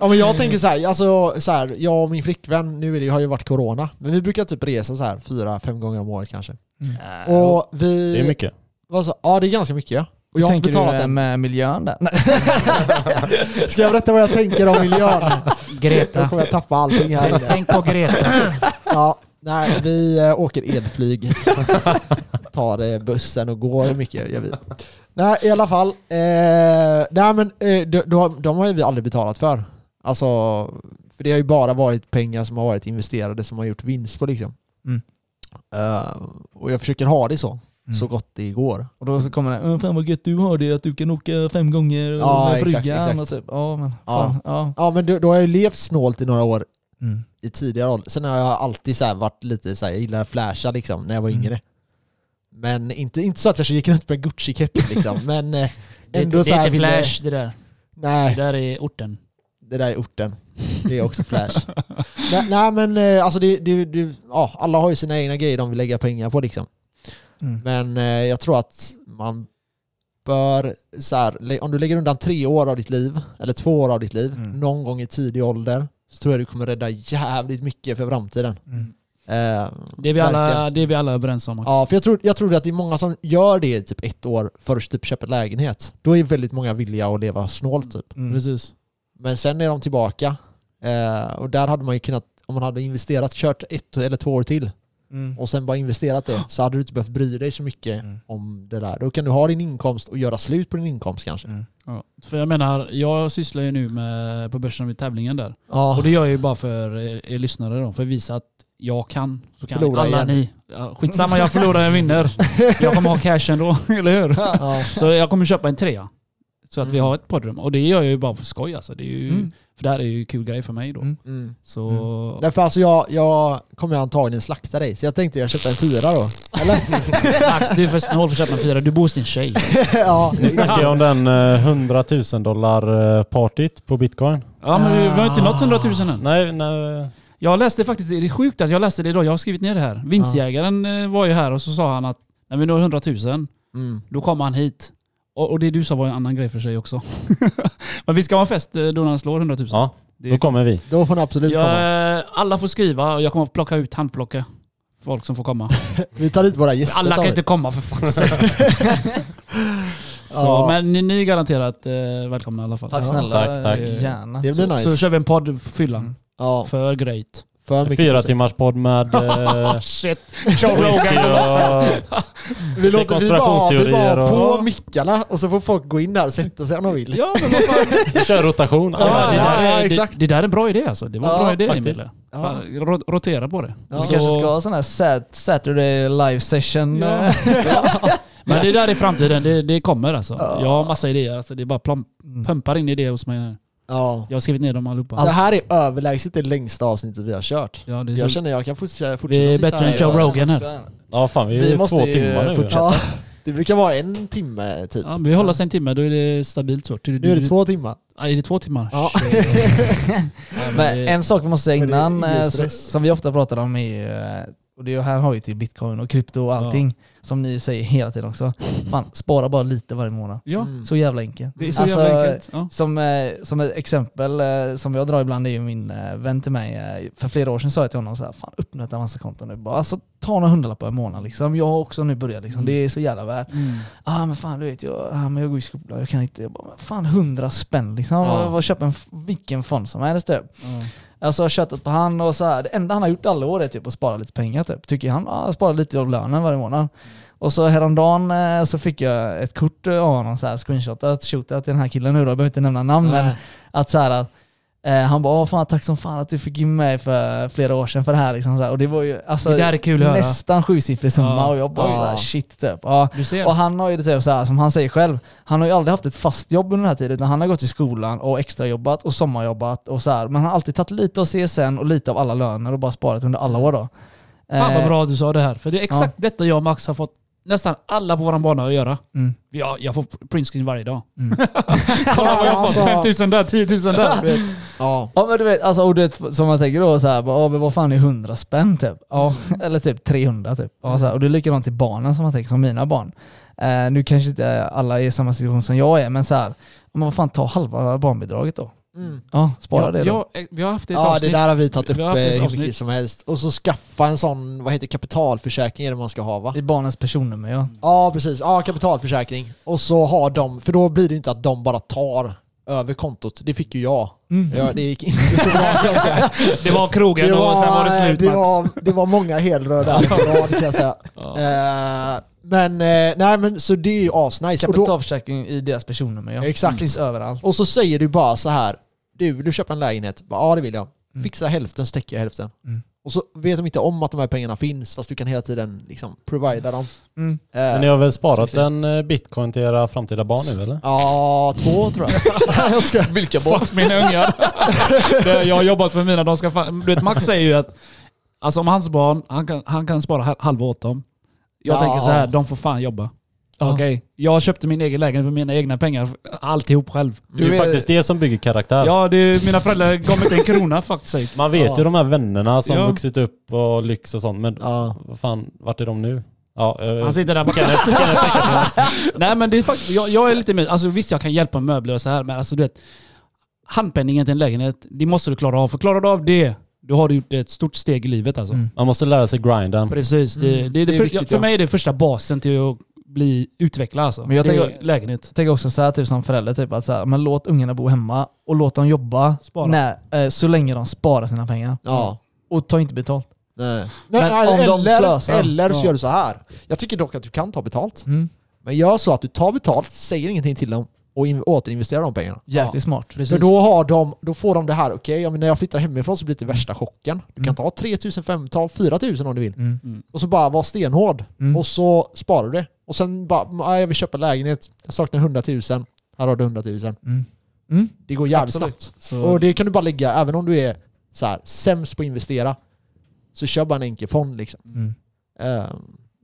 Ja men jag tänker så här, alltså så här, jag och min flickvän, nu är det, har ju varit corona, men vi brukar typ resa så här fyra, fem gånger om året kanske. Mm. Och vi... Det är mycket. Vad så, ja det är ganska mycket ja. Och jag tänker du eh, en... med miljön där? Ska jag berätta vad jag tänker om miljön? Då Greta. kommer jag tappa allting här inne. Tänk på Greta. Ja, nej vi äh, åker elflyg. Tar eh, bussen och går mycket gör vi. Nej i alla fall. Eh, nej men eh, de, de, de har ju vi aldrig betalat för. Alltså, för det har ju bara varit pengar som har varit investerade som har gjort vinst på liksom. Mm. Eh, och jag försöker ha det så, Mm. så gott det går. Och då så kommer det, "Åh, fan vad gött du har det att du kan åka fem gånger och Ja, exakt, frugan exakt. och typ. Ja men Ja. fan. Ja. Ja men då, då har jag ju levt snålt i några år Mm. i tidigare ålder. Sen har jag alltid så här varit lite så här, jag gillar att flasha liksom när jag var Mm. yngre. Men inte, inte så att jag gick runt med Gucci-keps liksom, men eh, Det, är- ändå det så är här inte flash det där. Det Nej, där är orten. det där är orten. Det är också flash. nej, nej men eh, alltså det, det, det, ja, alla har ju sina egna grejer de vill lägga pengar på liksom. Mm. Men eh, jag tror att man bör, så här, om du lägger undan tre år av ditt liv, eller två år av ditt liv, Mm. någon gång i tidig ålder, så tror jag du kommer rädda jävligt mycket för framtiden. Mm. Eh, Det är vi alla, verkligen. det är vi alla överens om också. Ja, för jag tror, jag tror att det är många som gör det i typ ett år först typ köper lägenhet. Då är väldigt många villiga att leva snålt typ. Mm. Precis. Men sen är de tillbaka. Eh, och där hade man ju kunnat, om man hade investerat, kört ett eller två år till Mm. och sen bara investerat det, så hade du inte behövt bry dig så mycket Mm. om det där. Då kan du ha din inkomst och göra slut på din inkomst kanske. Mm. Ja. För jag menar, jag sysslar ju nu med, på börsen vid tävlingen där. Ja, Och det gör jag ju bara för er, er lyssnare då, för att visa att jag kan. Så kan Förlora alla igen. ni. Ja, skitsamma, jag förlorar, jag vinner. Jag kommer ha cash ändå, eller hur? ja. Så jag kommer köpa en trea. Så att vi Mm. har ett poddrum. Och det gör jag ju bara på skoj alltså. Det är ju, Mm. För det här är ju kul grej för mig då. Mm. Mm. Så... Därför alltså jag, jag kommer antagligen slakta dig, så jag tänkte jag köpte en fyra då. Eller? Max, du är för snål för att köpa en fyra. Du bor hos din tjej. ja, Ni snackar ju om den eh, 100 000 dollar eh, partyt på bitcoin. Ja men vi vi har inte nått 100 000 än. Nej, nej. Jag läste faktiskt, det är sjukt att jag läste det idag. Jag har skrivit ner det här. Vinstjägaren eh, var ju här och så sa han att när vi når 100 000 mm. Då kommer han hit. Och, och det du sa var en annan grej för sig också. Men vi ska ha en fest eh, då när han slår 100 000. Ja, Det då kommer vi. då får ni absolut komma. jag, alla får skriva och jag kommer att plocka ut, handplocka folk som får komma. Vi tar dit våra gäster. Alla kan inte komma för fuck's. Så, Ja. Men ni, ni är garanterat eh, välkomna i alla fall. Tack Ja, snälla. tack, tack. Eh, Gärna. Det blir Så, nice. så kör vi en podd fyllan. Ja, För grejt. för mycket Fyra timmars podd med eh, Shit. Joe whisky Rogan. och... Vi låter vi bara, vi konspirationsteorier bara och- på mickarna och så får folk gå in där och sätta sig om de vill. Ja men vad fan. Vi kör rotation. Ja, det, där ja, är, det, exakt. det där är en bra idé alltså. Det var en Ja, bra idé faktiskt. Emil. Ja. Fan, ro- rotera på det. Ja. Vi Så- kanske ska ha sån här sat Saturday live session. Ja. eh. Men det där är framtiden, det, det kommer alltså. Ja. Jag har massa idéer, alltså det är bara plom, Mm. pumpar in idéer hos mig nu. Ja. Jag har skrivit ner dem allihopa. Det här är överlägset det längsta avsnittet vi har kört. Ja, det är, Jag så, känner jag kan fortsätta, fortsätta Vi är sitta bättre här än Joe Rogan här. Ja fan, vi är Vi måste två timmar nu. fortsätta. Ja, det brukar vara en timme typ. ja, men vi håller oss en timme, då är det stabilt så. Nu är det två timmar. Ja, är det två timmar? Ja. Men en sak vi måste säga innan, eh, som vi ofta pratar om är, eh, och det här har ju till bitcoin och krypto och allting, som ni säger hela tiden också. Fan, spara bara lite varje månad. Ja, Mm. Så jävla enkelt. det är så Alltså, jävla enkelt. Ja. Som, eh, som ett exempel eh, som jag drar ibland är ju min eh, vän till mig. För flera år sedan sa jag till honom så här, fan öppna ett Avanza-konto nu. Bara, alltså, ta några hundralappar i månaden liksom. Jag har också nu börjat liksom. Mm. Det är så jävla värt. Mm. Ah men fan du vet, jag, ah, men jag går i skolan, jag kan inte. Jag bara, fan hundra spänn liksom. Ja. Ja. Vad köpa en, vilken fond som helst typ. Ja. Alltså har köttat på han och så här. det enda han har gjort alla år är typ att spara lite pengar typ. Tycker han, ah, spara lite av lönen varje månad. Och så häromdagen eh, så fick jag ett kort eh, av honom så här screenshotat, shootat till den här killen nu då, jag behöver inte nämna namn men Nej. att så här, Eh, han bara Åh, fan tack som fan att du fick in mig för flera år sedan för det här liksom, så. Och det var ju alltså, Det där är kul nästan sjusiffrig summa Ja. och jag bara Ja. så här, shit typ. Ja. Och han har ju det typ så här, som han säger själv, han har ju aldrig haft ett fast jobb under den här tiden utan han har gått i skolan och extrajobbat och sommarjobbat och så här. Men han har alltid tagit lite av CSN och lite av alla löner och bara sparat under alla år då. Fan vad Eh, bra att du sa det här. För det är exakt detta jag och Max har fått nästan alla på våran bana att göra. Mm. Jag, jag får printscreen varje dag. Mm. Kolla vad jag har fått. Alltså. 5000 där, 10 000 där. vet. Ja. Ja men du vet, alltså, och du vet som man tänker då så här, bara, "Ja, men vad fan är 100 spänn typ? Ja, eller typ 300 typ. Ja, så här, och det är likadant till barnen som man tänker, som mina barn. Eh, nu kanske inte alla är i samma situation som jag är, men så här, men vad fan ta halva barnbidraget då? Mm. Ja, spara det då. jag, jag, vi har haft ett Ja det avsnitt. där har vi tagit upp Vi eh, hur avsnitt. mycket som helst. Och så skaffa en sån, vad heter kapitalförsäkring är det man ska ha va? I barnens personnummer ja. Ja precis, ja kapitalförsäkring. Och så har de, för då blir det inte att de bara tar över kontot. Det fick ju jag. Ja, det gick inte så bra kan jag säga. Det var krogen och sen var det slut det, Max. var, det var många helrör där i rad kan jag säga. Eh, men, eh, nej men så det är ju asnice. Kapitalförsäkring i deras personnummer ja. Exakt. Det finns överallt. och så säger du bara så här. Du, vill du köpa en lägenhet? Bara, Ja det vill jag. Fixa hälften så täcker jag hälften. Mm. Och så vet de inte om att de här pengarna finns fast du kan hela tiden liksom provida dem. Mm. Eh, Men ni har väl sparat en eh, bitcoin till era framtida barn nu eller? Ja, två tror jag. jag ska. Vilka Fuck mina ungar. Jag har jobbat för mina, de ska fan, Du vet Max säger ju att alltså om hans barn, han kan, han kan spara ha- halva åt dem. Jag Ja. tänker så här, de får fan jobba. Ja. Okej, jag köpte min egen lägenhet för mina egna pengar, alltihop själv. Det är ju faktiskt det som bygger karaktär. Ja, det, mina föräldrar gav mig inte en krona sake. Man vet Ja. ju de här vännerna som Ja. vuxit upp och lyx och sånt, men Ja. vad fan, vart är de nu? Ja, eh, Han sitter där på. Nej men det är faktiskt, jag, jag är lite mer, alltså visst jag kan hjälpa med möbler och så här men alltså du vet, handpenningen till en lägenhet, det måste du klara av. För klarar du av det, då har du gjort ett stort steg i livet alltså. Mm. Man måste lära sig grinden. Precis, det, Mm, det, är det det är för, viktigt, för mig är det första basen till att bli utvecklad alltså. Men jag tänker- lägenhet. Jag tänker också så här typ som förälder, typ att så här, men låt ungarna bo hemma och låt dem jobba Spara. när, eh, så länge de sparar sina pengar. Ja. Och ta inte betalt. Nej. Men Nej, om de eller, slösar. eller så Ja. gör du så här. Jag tycker dock att du kan ta betalt. Mm. Men gör så att du tar betalt, säger ingenting till dem och in, återinvesterar de pengarna. Jäkligt Ja. smart. Precis. För då, har de, då får de det här, okej, ja, men när jag flyttar hemifrån så blir det värsta chocken. Du kan Mm. ta 3000, ta 4000 om du vill. Mm. Och så bara vara stenhård. Mm. Och så sparar du det. Och sen bara, "Ah, jag vill köpa lägenhet, jag saknar 100 000. Här har du 100 000. Mm. Mm. Det går jävligt Absolut. snabbt. Så, Och det kan du bara lägga, även om du är så här, sämst på att investera, så kör bara en enkel fond liksom. Mm. Eh,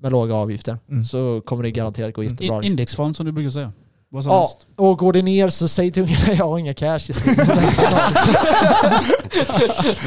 med låga avgifter. Mm. Så kommer det garanterat gå jättebra. Liksom. indexfond som du brukar säga. Vad som Ja, helst. och går det ner så säg till ungarna jag har inga cash just nu.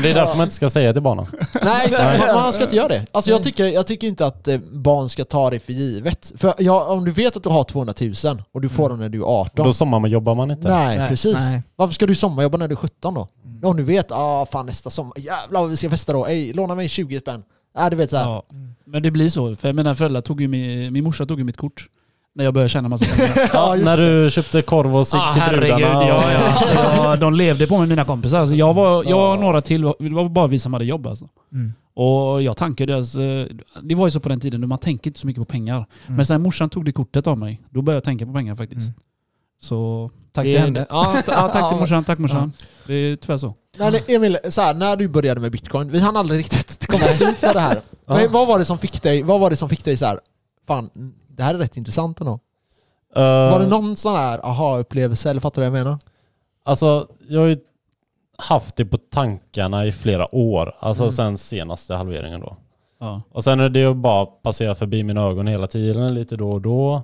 Det är därför man inte ska säga till barnen. Nej exakt, man, man ska inte göra det. Alltså jag tycker, jag tycker inte att eh, barn ska ta det för givet. För ja, om du vet att du har 200 000 och du får dem när du är 18. Då sommarjobbar man inte. Nej, Nej, precis. nej. Varför ska du sommarjobba när du är 17 då? Om du vet, ah fan nästa sommar, jävlar vad vi ska festa då, Ey, låna mig 20 spänn. Nej du vet såhär. Ja. Men det blir så. För mina föräldrar tog ju min, min morsa tog ju mitt kort. När jag började tjäna massa pengar. Ja, när du köpte korv och cigg Ah, till herregud, brudarna. ja, ja. Jag, de levde på med mina kompisar. Alltså jag, var, jag och några till, det var bara vi som hade jobb alltså. Mm. Och jag tankade deras, eh, det var ju så på den tiden, man tänker inte så mycket på pengar. Mm. Men sen morsan tog det kortet av mig, då började jag tänka på pengar faktiskt. Mm. Så... Tack till henne. Ja, ja, tack till Ja. morsan, tack morsan. Det är tyvärr så. Men Emil, så här, när du började med bitcoin, vi hann aldrig riktigt komma slut med det här. Men vad var det som fick dig, vad var det som fick dig så här, fan det här är rätt intressant ändå. Eh, Var det någon sån här aha-upplevelse eller fattar du vad jag menar? Alltså, jag har ju haft det på tankarna i flera år. Alltså Mm. sen senaste halveringen då. Ja. Och sen är det ju bara passera förbi mina ögon hela tiden, lite då och då.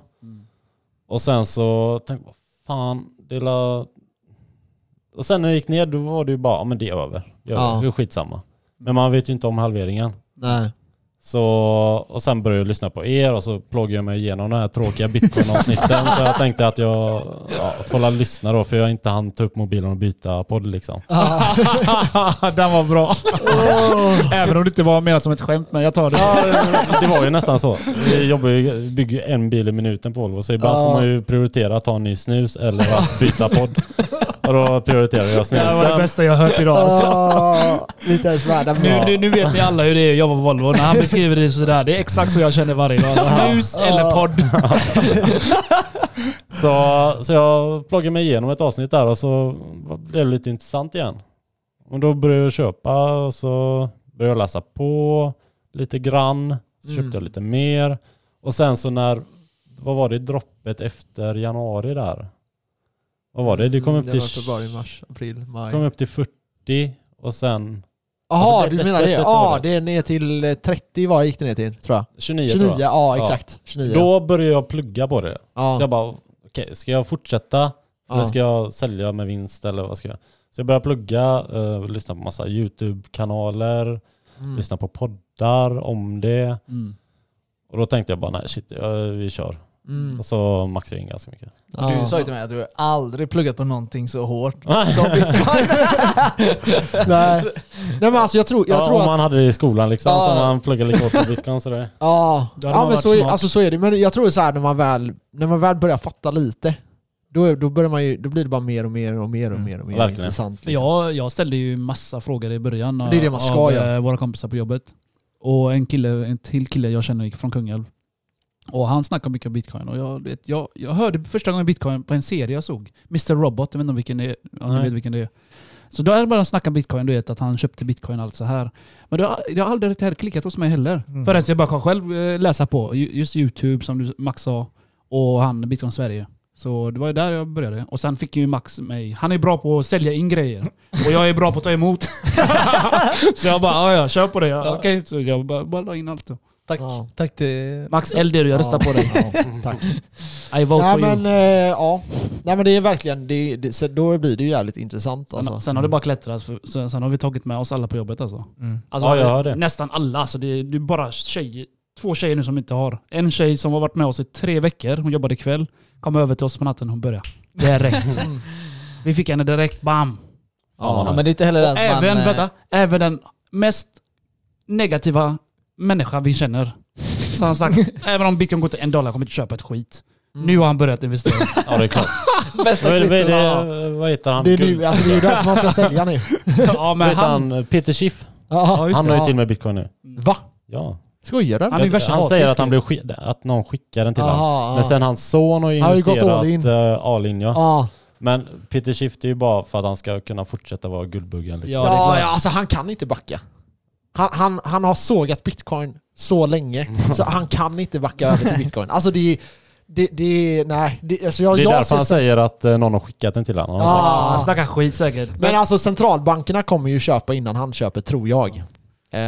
Och sen så tänkte jag, vad fan, det la... Och sen när jag gick ner då var det ju bara, men det är över. Det är, Ja. över. det är skitsamma. Men man vet ju inte om halveringen. Nej. Så, och sen började jag lyssna på er och så plågade jag mig igenom de här tråkiga bitcoin-avsnitten. så jag tänkte att jag ja, får la lyssna då för jag inte hann ta upp mobilen och byta podd liksom. Den var bra. Även om det inte var menat som ett skämt, men jag tar det. Ja, det var ju nästan så. Vi jobbar ju, bygger ju en bil i minuten på Volvo så ibland Ja. får man ju prioritera att ta en ny snus eller att byta podd. Och då prioriterar jag Det här var det snusen. bästa jag hört idag. Alltså. Inte ens värda Nu, nu, nu vet ni alla hur det är att jobba på Volvo. När han beskriver det sådär, det är exakt så jag känner varje dag. Snus eller podd. Så, så jag ploggade mig igenom ett avsnitt där och så blev det lite intressant igen. Och då började jag köpa och så började jag läsa på lite grann. Så Mm. köpte jag lite mer. Och sen så när, vad var det, droppet efter januari där? Vad var det? Det kom upp Mm, till, var februari, mars, april, maj. kom upp till 40 och sen Jaha, Alltså, det- du det- menar det- det? Ja, det. det är ner till eh, 30 vad gick det ner till tror jag? 29, 29, tror jag. ja Ja. exakt. 29. Då började jag plugga på det. ja. Så jag bara, okej, ska jag fortsätta? Eller ja. ska jag sälja med vinst eller vad ska jag? Så jag började plugga, uh, lyssna på massa YouTube-kanaler, Mm. lyssna på poddar om det. Mm. Och då tänkte jag bara, nej shit, ja, vi kör. Mm. Och så maxade jag in ganska mycket. Ja. Du sa ju till mig att du har aldrig pluggat på någonting så hårt Nej. som bitcoin. Nej. Nej men alltså jag tror, jag ja, tror om att... man hade det i skolan liksom, Ja. så man pluggar lika hårt på bitcoin så det. Ja, ja men så är, alltså, så är det. Men jag tror så här när man väl, när man väl börjar fatta lite, då, då, börjar man ju, då blir det bara mer och mer och mer och Mm. mer och mer intressant. Liksom. jag, jag ställde ju massa frågor i början Det är det man ska av eh, våra kompisar på jobbet. Och en kille, en till kille jag känner gick från Kungälv. Och han snackar mycket om bitcoin. Och jag, vet, jag, jag hörde första gången bitcoin på en serie jag såg. Mr Robot, jag vet inte om vilken det är, om ni Nej. vet vilken det är. Så då bara att snacka bitcoin, du vet att han köpte bitcoin och allt så här. Men det har, det har aldrig här klickat hos mig heller. Mm. Förrän jag bara kan själv eh, läsa på. Ju- Just YouTube som du Max sa. Och han Bitcoin Sverige. Så det var ju där jag började. Och sen fick ju Max mig. Han är bra på att sälja in grejer. Och jag är bra på att ta emot. så jag bara, ja ja, kör på det. Ja. Okej, så jag bara, bara la in allt. Så. Tack, Ja. tack till... Max Elder, jag röstar på dig. Ja, tack. I vote Nej for you. men, eh, ja. Nej men det är verkligen, det, det, så då blir det ju jävligt intressant alltså. Sen, sen har det bara klättrat. För, sen, sen har vi tagit med oss alla på jobbet alltså. Mm. alltså Ja, jag hör det. Nästan alla. Alltså det, det är bara tjejer. Två tjejer nu som inte har. En tjej som har varit med oss i tre veckor. Hon jobbade kväll. Kom över till oss på natten. Hon började. Direkt. Mm. vi fick henne direkt. Bam! Ja, Ja, men det är inte heller det att man... även, eh, vänta, även den mest negativa människa vi känner. Så han sagt, även om bitcoin går till en dollar kommer jag inte köpa ett skit. Mm. Nu har han börjat investera. Ja det är klart. Bästa vad, kvittot. det, vad heter han? Det är, nu, alltså, det är ju därför man ska sälja nu. ja, men han, han? Peter Schiff. Ja, just Han har ju till med bitcoin nu. Va? Ja. Skojar du? Han han säger att, han ju. blev att någon skickar den till honom. Aha, Men sen hans son har ju har gått all investerat in. uh, all in ja. Ja, Men Peter Schiff det är ju bara för att han ska kunna fortsätta vara guldbuggen. Liksom. Ja, ja, alltså han kan inte backa. Han, han, han har sågat bitcoin så länge, så han kan inte backa över till bitcoin. Alltså det är... Det, det. Nej. Det, alltså jag, det är jag därför ser han säger att eh, någon har skickat den till honom. Han Ja. sagt- han snackar skit säkert. Men alltså centralbankerna kommer ju köpa innan han köper, tror jag. Eh,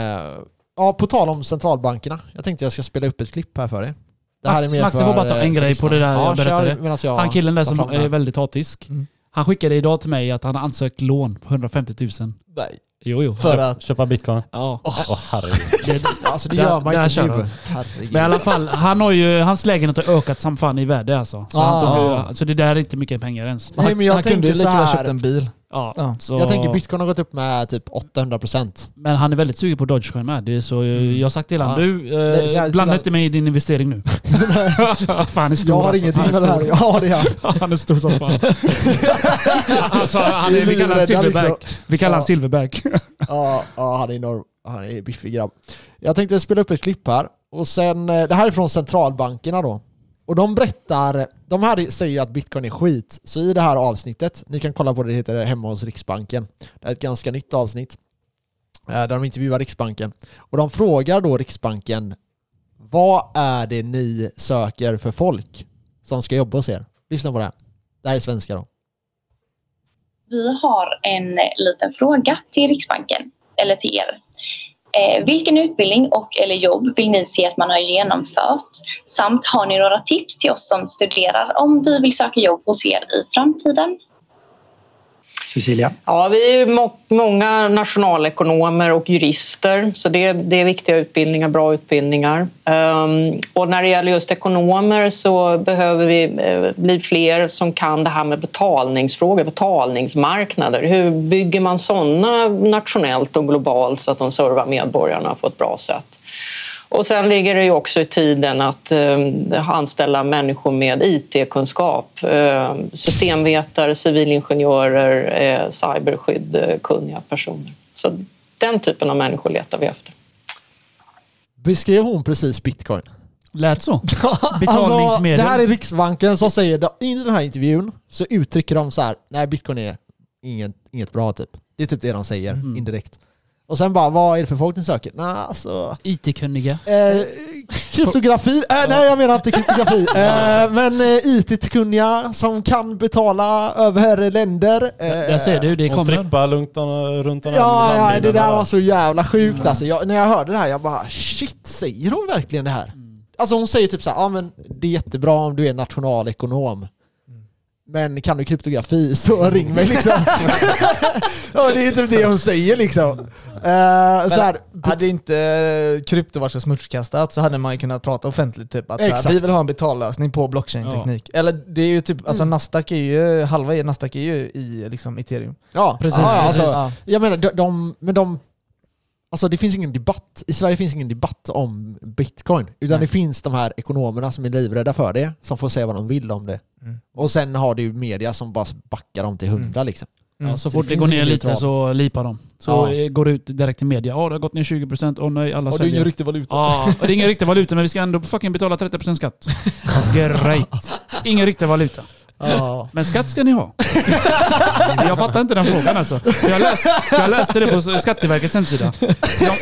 ja, på tal om centralbankerna. Jag tänkte jag ska spela upp ett klipp här för er. Det Max- är mer Max, för, jag får bara ta en eh, grej på det där lyssnarna. jag ja, berättade. jag han killen där som är här. väldigt hatisk. Mm. Han skickade idag till mig att han har ansökt lån på 150 000. Nej. Jo, jo. För att... Köpa bitcoin. Ja. Åh herregud. Det, Alltså det gör man inte nu. han. Herregud. Men i alla fall, han har ju, hans lägenhet har ökat som fan i värde alltså. Så, han tog, Ah. så det där är inte mycket pengar ens. Nej, men jag han kunde ju lika här- köpt en bil. Ja, Ja. Så, Jag tänker bitcoin har gått upp med typ 800%. Men han är väldigt sugen på Dogecoin med. Det är så, jag har sagt till honom, Ja. du, eh, blanda inte mig i din investering nu. fan, han är stor Jag har alltså. ingenting han med är det här. stor. Ja, det är han. Han är stor som fan. alltså, han är, vi kallar honom silverback. liksom. Vi kallar honom Ja. silverback. Ja, ja, han är enorm. Han är biffig grabb. Jag tänkte spela upp ett klipp här. Och sen, eh, det här är från centralbankerna då. Och de berättar, de här säger ju att bitcoin är skit. Så i det här avsnittet, ni kan kolla på det, det heter Hemma hos Riksbanken. Det är ett ganska nytt avsnitt. Eh, där de intervjuar Riksbanken. Och de frågar då Riksbanken, vad är det ni söker för folk som ska jobba hos er? Lyssna på det här. Det här är svenska då. Vi har en liten fråga till Riksbanken, eller till er. Eh, vilken utbildning och eller jobb vill ni se att man har genomfört? Samt har ni några tips till oss som studerar om vi vill söka jobb hos er i framtiden? Cecilia? Ja, vi är må- många nationalekonomer och jurister, så det, det är viktiga utbildningar, bra utbildningar. Um, och när det gäller just ekonomer så behöver vi uh, bli fler som kan det här med betalningsfrågor, betalningsmarknader. Hur bygger man sådana nationellt och globalt så att de servar medborgarna på ett bra sätt? Och sen ligger det ju också i tiden att eh, anställa människor med IT-kunskap. Eh, systemvetare, civilingenjörer, eh, cyberskydd, eh, kunniga personer. Så den typen av människor letar vi efter. Beskrev hon precis bitcoin? Lät så. Alltså, Betalningsmedel. det här är Riksbanken som säger, i den här intervjun så uttrycker de så här, nej bitcoin är inget, inget bra typ. Det är typ det de säger Mm. indirekt. Och sen bara, vad är det för folk ni söker? Nej, alltså... IT-kunniga. Eh, kryptografi? Eh, nej, jag menar inte kryptografi. Eh, men eh, IT-kunniga som kan betala över länder. Eh, Där ser du, det kommer. trippar lugnt om- runt den Ja, ja, det där och- var så jävla sjukt alltså. Jag, när jag hörde det här, jag bara shit, säger hon verkligen det här? Alltså hon säger typ så här, ja men det är jättebra om du är nationalekonom. Men kan du kryptografi så ring mig liksom. ja, det är typ det hon säger liksom. Eh, så här, Hade inte krypto varit så smutskastat så hade man ju kunnat prata offentligt typ att så här, Exakt. vi vill ha en betallösning på blockchain-teknik. Eller det är ju typ, alltså Nasdaq är ju, halva Nasdaq är ju i liksom ethereum. ja, Precis, ja, precis. Alltså, Ja. Jag menar, de, de, men de... Alltså det finns ingen debatt, i Sverige finns ingen debatt om bitcoin. Utan Nej. det finns de här ekonomerna som är livrädda för det, som får säga vad de vill om det. Mm. Och sen har du ju media som bara backar dem till hundra liksom. Mm. Ja, så Det fort det finns går ner lite så lipar de. Så Ja. eh, går det ut direkt till media. Ja, det har gått ner 20%. Åh nej, alla Och det är ingen säljer. riktig valuta. Ja, och det är ingen riktig valuta men vi ska ändå fucking betala 30% skatt. Great. Ingen riktig valuta. Ja. Men skatt ska ni ha. Jag fattar inte den frågan alltså. Jag läste, jag läste det på Skatteverkets hemsida. De,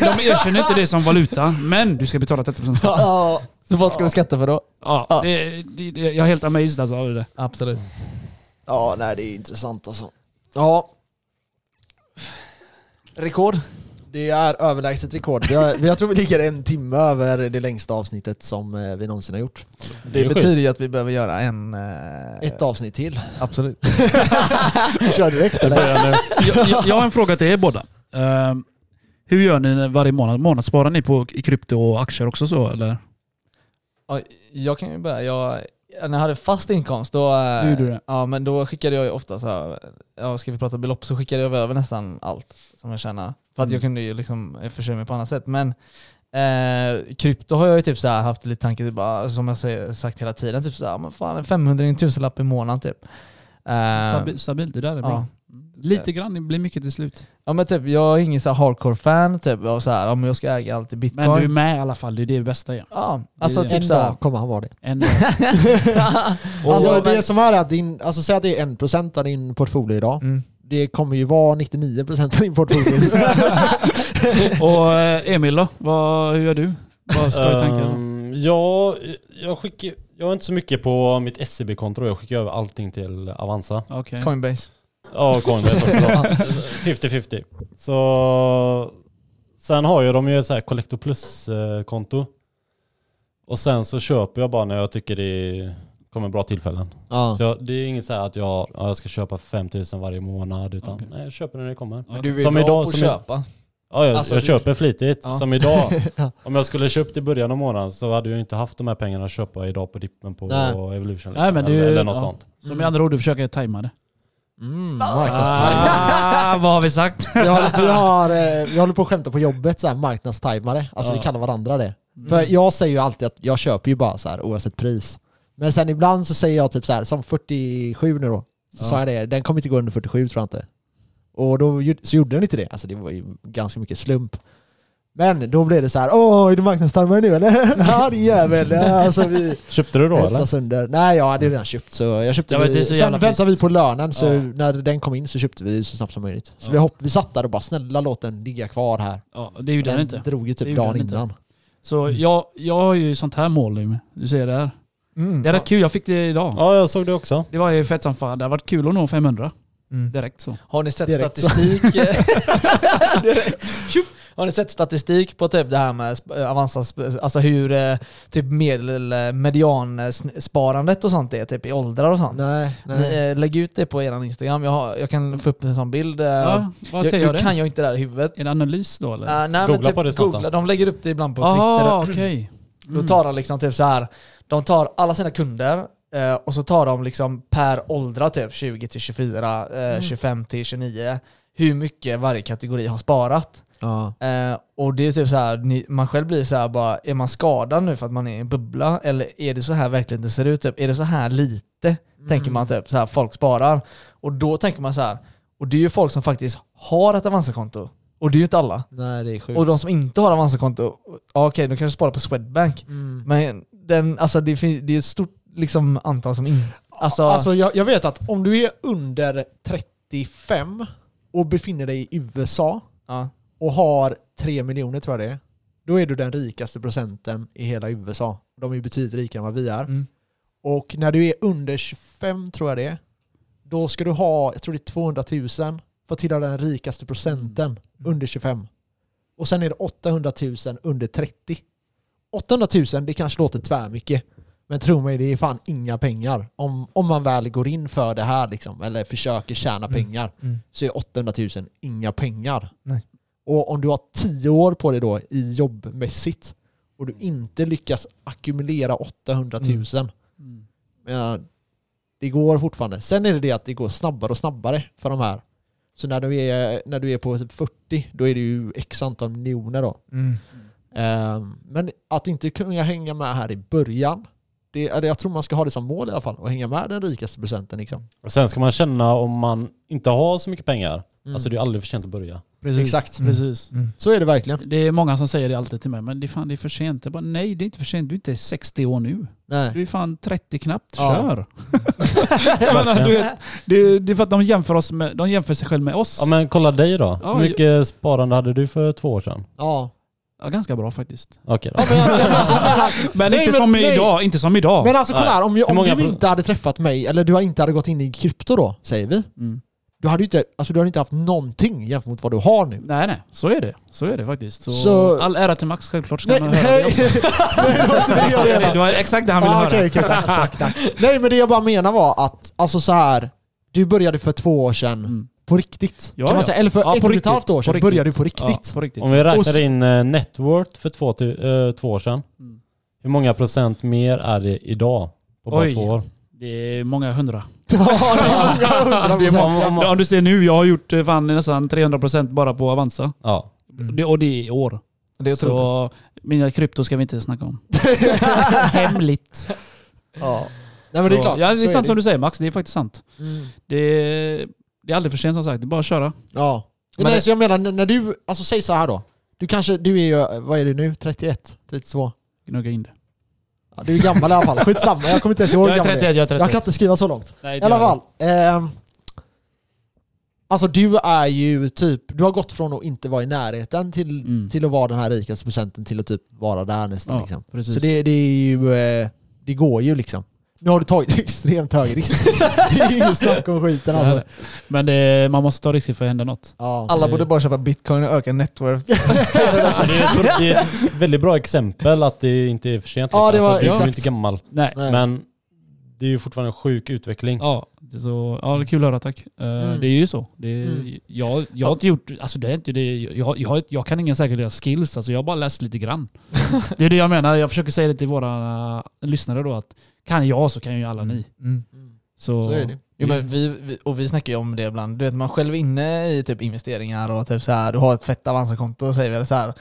de erkänner inte det som valuta, men du ska betala 30% skatt. Ja. Så vad ska du skatta för då? Ja, Ja. det, det, det, jag är helt amazed alltså av det. Absolut. ja, nej det är intressant alltså. Ja, Rekord? Det är överlägset rekord. Vi har- Jag tror vi ligger en timme över det längsta avsnittet som eh, vi någonsin har gjort. Det Det betyder schysst. ju att vi behöver göra en... eh, Ett avsnitt till. Absolut. Kör direkt eller? Jag, jag, jag har en fråga till er båda. Ehm, hur gör ni varje månad? Månadssparar ni på i krypto och aktier också så eller? Ja, jag kan ju börja. Jag, när jag hade fast inkomst då, eh, Du gjorde det. ja, men då skickade jag ju ofta så här, ja, ska vi prata belopp så skickade jag över nästan allt som jag tjänar. För att Mm. jag kunde ju liksom försörja mig på annat sätt. Men eh, krypto har jag ju typ så här haft lite tanke, typ, bara, som jag säger- sagt hela tiden, typ så här, men fan en 500 en tusenlapp i månaden typ. Eh, Stabil, stabilt, det där är bra. ja. Lite grann, det blir mycket till slut. ja men typ, jag är ingen så här hardcore-fan typ, av så här, om jag ska äga allt i bitcoin. Men du är med i alla fall, det är det bästa. Ja. Ja, alltså Det- typ En så här. dag kommer han vara det. En, Alltså Ja, det som är att din, alltså säg att det är 1% av din portfolio idag. Mm. Det kommer ju vara 99% av din portfolio. och eh, Emil då? Vad, hur gör du? Vad ska du tänka? Ehm, ja, jag skickar... Jag har inte så mycket på mitt SEB-konto. Jag skickar över allting till Avanza. Okej. Coinbase. Ja, Coinbase också. 50-50. Så... Sen har ju de ju så här Collector Plus-konto. Och sen så köper jag bara när jag tycker det kommer bra tillfällen. ja. Så jag, det är inget så här att jag, ja, jag ska köpa 5000 varje månad utan Okej. nej, jag köper när det kommer. Ja, Du är Som bra idag, på att som i- köpa. Ja, jag, Alltså, jag du- köper flitigt. Ja. Som idag. Om jag skulle köpt i början av månaden så hade jag inte haft de här pengarna att köpa idag på dippen på Nej. Evolution. Nej, men det är eller, ju- eller något ja. sånt. Så med andra ord, du försöker tajma det. Mm, marknadstajmare. Ah, vad har vi sagt? Vi, har, vi, har, eh, vi håller på att skämta på jobbet, så här, marknadstajmare. Alltså vi Ja. kallar varandra det. För jag säger ju alltid att jag köper ju bara så här oavsett pris. Men sen ibland så säger jag typ så här, som 47 nu då. Så Ja. sa jag det, den kommer inte gå under 47 tror jag inte. Och då så gjorde den inte det. Alltså det var ju ganska mycket slump. Men då blev det så här, åh är du marknadstajmare nu eller? Ja din jävel. Ja, Alltså vi Köpte du då eller? under. Nej jag hade redan köpt så jag köpte Ja, men det är vi, så Sen väntade vi på lönen så Ja. när den kom in så köpte vi så snabbt som möjligt. Så Ja. vi, hopp, vi satt där och bara snälla låt den ligga kvar här. Ja, det gjorde den den inte. drog ju Det typ dagen innan. Så jag, jag har ju sånt här mål nu. Du ser det här. Mm. Det är rätt kul, jag fick det idag. Ja, jag såg det också. Det var ju fett som fan. Det har varit kul att nå 500 Mm. direkt så. Har ni sett Direkt statistik? Har ni sett statistik på typ det här med sp- Avanza, sp- alltså hur eh, typ medel, eh, median eh, sn- sparandet och sånt är typ i åldrar och sånt? Nej, nej. eh, lägg ut det på er Instagram, jag, har, jag kan få upp en sån bild. Ja, vad jag, säger jag det? kan jag inte det här i huvudet. Är det analys då eller? Uh, nej, men Googla typ, på det snart googla, de lägger upp det ibland på Jaha, Twitter. okej. Då Mm. tar de liksom typ så här. de tar alla sina kunder eh, och så tar de liksom per åldrar typ 20 till 24, eh, 25 till 29, hur mycket varje kategori har sparat. Ja. Eh, och det är typ så här, ni, man själv blir så här bara, är man skadad nu för att man är i en bubbla? Eller är det så här verkligen det ser ut? Typ? Är det så här lite? Tänker man typ, så här, folk sparar. Och då tänker man så här, och det är ju folk som faktiskt har ett Avanza-konto. Och det är ju inte alla. Nej det är sjukt. Och de som inte har Avanza-konto, ja, okej, de kanske sparar på Swedbank. Mm. Men den, alltså det, fin- det är ett stort liksom, antal som inte... Alltså, Alltså jag, jag vet att om du är under 30 35 och befinner dig i USA Ja. och har 3 miljoner tror jag det är, då är du den rikaste procenten i hela USA. De är ju betydligt rikare än vad vi är. Mm. Och när du är under 25 tror jag det är, då ska du ha, jag tror det är 200 000 för att tillhöra den rikaste procenten under 25. Och sen är det 800 000 under 30. 800 000, det kanske låter tvärmycket. Men tro mig, det är fan inga pengar. Om, om man väl går in för det här liksom, eller försöker tjäna Mm. pengar, Mm. så är 800 000 inga pengar. Nej. Och om du har 10 år på dig då i jobbmässigt och du inte lyckas ackumulera 800 000, Mm. men det går fortfarande. Sen är det det att det går snabbare och snabbare för de här. Så när du är, när du är på typ 40, då är det ju x antal miljoner då. Mm. Ehm, men att inte kunna hänga med här i början, det, eller jag tror man ska ha det som mål i alla fall, att hänga med den rikaste procenten liksom. Och sen ska man känna om man inte har så mycket pengar. Mm. Alltså det är aldrig för sent att börja. Precis. Exakt. Precis. Mm. Så är det verkligen. Det är många som säger det alltid till mig, men det är fan det är för sent. Jag bara, nej det är inte för sent, du är inte 60 år nu. Nej. Du är fan 30 knappt, Ja. kör! Jag menar, du vet, det, det är för att de jämför, oss med, de jämför sig själv med oss. Ja men kolla dig då. Ja, Hur mycket sparande hade du för två år sedan? Ja. Ja, ganska bra faktiskt. Okej då. Ja, men jag- jag- jag Men Nej, inte men- som nej. idag, inte som idag. Men alltså kolla här, om, jag, om du inte hade träffat mig, eller du inte hade gått in i krypto då, säger vi. Mm. Du hade ju inte, alltså du hade inte haft någonting jämfört mot vad du har nu. Nej nej, så är det. Så är det faktiskt. Så, Så- All ära till Max, självklart ska Nej, han höra nej, det också. nej, det var inte det jag Det menade. var exakt det han ville Ah, höra. okej, okej, tack, tack, tack. Nej men det jag bara menar var att, alltså så här du började för två år sedan Mm. på riktigt. Ja, kan man säga. Eller för Ja, ett och ett riktigt. halvt år sedan började du på riktigt. Ja, på riktigt. Om vi räknar in eh, networth för två, eh, två år sedan. Mm. Hur många procent mer är det idag? På bara Oj. två år? Det är många hundra. Det är många hundra är om, om du ser nu, jag har gjort eh, fan nästan 300% bara på Avanza. Ja. Mm. Det, och det är i år. Det är. Så mina krypto ska vi inte snacka om. Hemligt. Ja. Nej men det är Så- klart. Ja, det så är sant som du säger Max, det är faktiskt sant. Mm. Det är, det är aldrig för sent som sagt, det är bara att köra. Ja. Men Nej, det- så jag menar, när- när du, alltså säg så här då. Du kanske, du är ju, vad är du nu? 31? 32? Gnugga in det. Ja, du är gammal i alla fall. Skitsamma, jag kommer inte ens ihåg Jag är gammal du 31, jag är 31. Jag kan inte skriva så långt. Nej, I alla fall. ehm, alltså du är ju typ, du har gått från att inte vara i närheten till, Mm. till att vara den här rikaste procenten till att typ vara där nästan Ja, liksom. Så det, det är ju, eh, det går ju liksom. Nu har du tagit extremt hög risk. det är ju inget snack om skiten alltså. Men det, man måste ta risker för att hända något. Ja. Alla borde bara köpa bitcoin och öka networth. Alltså, det, är, det är ett väldigt bra exempel att det inte är för sent. Ja, liksom. det var- alltså, du är liksom inte gammal. Nej. Men det är ju fortfarande en sjuk utveckling. Ja, det är så, ja, det är kul att höra tack. Eh, Mm. Det är ju så. Det är, Mm. jag, jag har inte gjort, alltså det är inte det, jag, jag, har, jag kan inga säkra skills, alltså jag har bara läst lite grann. det är det jag menar, jag försöker säga det till våra lyssnare då att kan jag så kan ju alla ni. Mm. Så, Så är det. Jo, men vi, vi, och vi snackar ju om det ibland. Du vet, man själv är inne i typ investeringar och typ så här, du har ett fett Avanza-konto säger vi eller så här.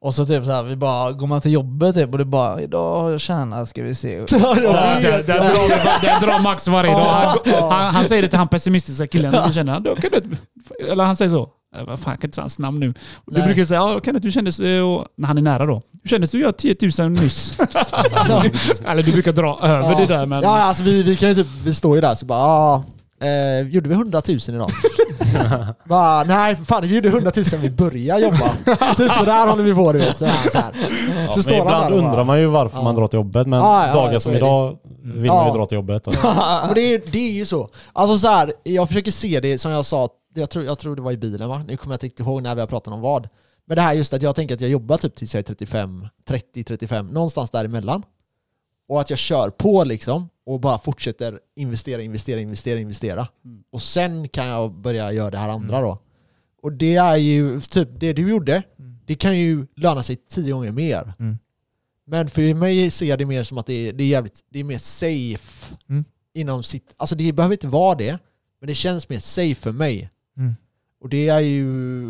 Och så typ så här, vi bara, går man till jobbet typ och du bara, idag har jag tjänat, ska vi se. Där, drar, drar Max varje dag. Han, han, han säger det till han pessimistiska killen. Känner, då kan du, eller han säger så. Eh, Vad fan, jag kan inte säga hans namn nu. Du Nej. brukar säga, ja, Kenneth, hur kändes det? Och, när han är nära då. Hur kändes det att göra 10 000 nyss? eller du brukar dra över Ja. det där men... Ja, alltså vi, vi kan ju typ, vi står ju där så bara ah, eh, gjorde vi 100 000 idag? bara, nej fan vi gjorde 100 000 när vi började jobba. typ så där håller vi på du vet. Så här, så här. Ja, Så står ibland bara- undrar man ju varför Ja. man drar till jobbet, men Ja, ja, dagar som idag vill Ja. man ju dra till jobbet. Men det, är, det är ju så. Alltså så här, jag försöker se det som jag sa, jag tror, jag tror det var i bilen va? Nu kommer jag inte riktigt ihåg när vi har pratat om vad. Men det här just att jag tänker att jag jobbar typ tills jag är 35, 30, 35, någonstans däremellan. Och att jag kör på liksom och bara fortsätter investera, investera, investera, investera. Mm. Och sen kan jag börja göra det här andra då. Och det är ju typ det du gjorde, det kan ju löna sig tio gånger mer. Mm. Men för mig ser jag det mer som att det är, det är jävligt, det är mer safe Mm. inom sitt, alltså det behöver inte vara det, men det känns mer safe för mig. Mm. Och det är ju,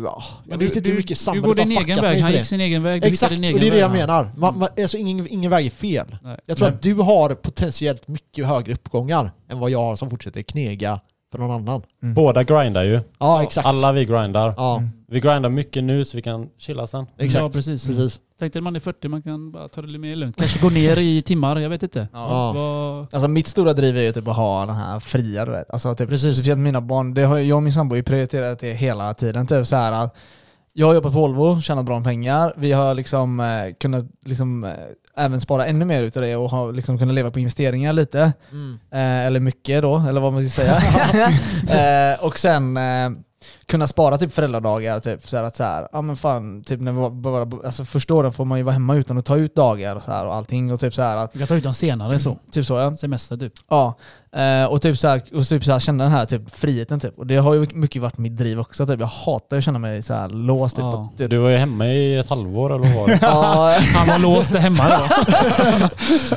ja, jag Men vet du, inte hur du, mycket du samhället går din har egen fuckat väg, mig han gick sin egen väg. Du Exakt, hittade och din det är det jag menar. Man, man, alltså ingen, ingen väg är fel. Nej. Jag tror Nej. att du har potentiellt mycket högre uppgångar än vad jag har som fortsätter knega för någon annan. Båda grindar ju. Ja, exakt. Alla vi grindar. Ja, Vi grindar mycket nu så vi kan chilla sen. exakt. Ja, precis. precis. Tänk dig när man är 40, man kan bara ta det lite mer lugnt. Kanske gå ner i timmar, jag vet inte. Ja. Vad- Alltså mitt stora driv är ju typ att ha den här fria du vet. Alltså typ, Precis. speciellt mina barn, det har, jag och min sambo har ju prioriterat det hela tiden. Typ så här att jag har jobbat på Volvo, tjänat bra med pengar. Vi har liksom eh, kunnat liksom, eh, även spara ännu mer utav det och ha liksom kunnat leva på investeringar lite. Mm. Eh, eller mycket då, eller vad man ska säga. eh, och sen eh, kunna spara typ föräldradagar, typ så här att så här, ja men fan, typ när vi var, bara, alltså första åren får man ju vara hemma utan att ta ut dagar och så här och allting och typ så här att, Vi kan ta ut dem senare så. typ så ja. Semester typ. Ja, eh, och typ så här, och typ så här, känna den här typ friheten typ. Och det har ju mycket varit mitt driv också. Typ. Jag hatar att känna mig så här låst. Typ, Ja. och, typ. Du var ju hemma i ett halvår eller vad var det? Ja, Han var låst hemma då.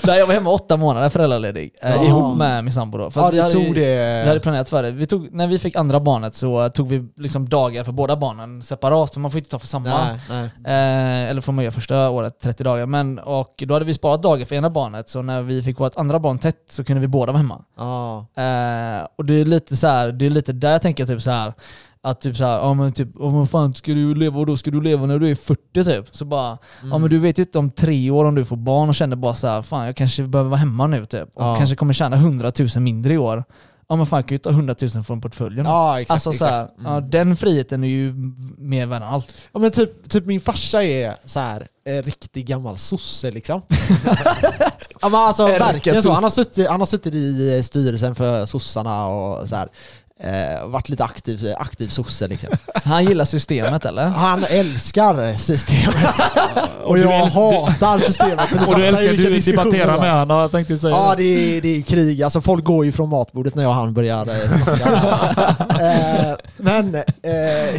nej, jag var hemma åtta månader föräldraledig eh, Ja. ihop med min sambo då. För Ja, hade tog ju- det... Vi hade planerat för det. Vi tog, när vi fick andra barnet så tog vi liksom dagar för båda barnen separat, för man får inte ta för samma. Nej, nej. Eh, eller får man göra första året, 30 dagar. Men, och då hade vi sparat dagar för ena barnet, så när vi fick vårt andra barn tätt så kunde vi båda vara hemma. Ja. Eh, och det är lite så här, det är lite där jag tänker typ så här att typ så här, ja men typ, oh, men fan ska du leva och då ska du leva när du är 40 typ? Så bara, ja men du vet ju inte om tre år om du får barn och känner bara så här, fan jag kanske behöver vara hemma nu typ. Och Ja. kanske kommer tjäna 100 000 mindre i år. Ja men fan jag kan ju ta 100 000 från portföljen. Ja, exakt. alltså så här, exakt. Mm. ja, den friheten är ju mer värd allt. Ja men typ, typ min farsa är så här eh, riktig gammal sosse liksom. ja men alltså verkligen så. Han har, suttit, han har suttit i styrelsen för sossarna och så här. Eh, varit lite aktiv, aktiv sosse liksom. Han gillar systemet eller? Han älskar systemet. och jag hatar systemet. så Och du ju älskar du diskussioner debattera med honom, jag tänkte säga Ja det. det är, det är krig, alltså folk går ju från matbordet när jag och han börjar eh, snacka. eh, Men eh,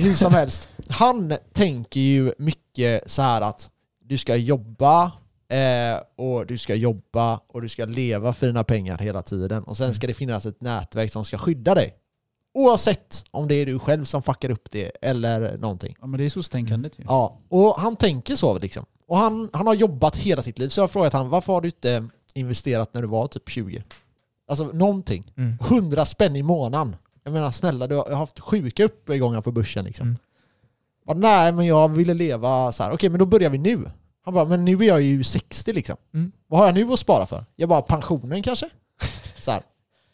hur som helst, han tänker ju mycket så här att du ska jobba eh, och du ska jobba och du ska leva för dina pengar hela tiden och sen ska det finnas ett nätverk som ska skydda dig. Oavsett om det är du själv som fuckar upp det eller någonting. Ja men det är soc-tänkandet ju. Ja, och han tänker så liksom. Och han, han har jobbat hela sitt liv. Så jag har frågat han varför har du inte investerat när du var typ 20? Alltså någonting. Mm. 100 spänn i månaden. Jag menar snälla, du har haft sjuka uppgångar på börsen liksom. Mm. Bara, Nej, men jag ville leva så här. Okej, men då börjar vi nu. Han bara, men nu är jag ju 60 liksom. Mm. Vad har jag nu att spara för? Jag bara, pensionen kanske? Så här.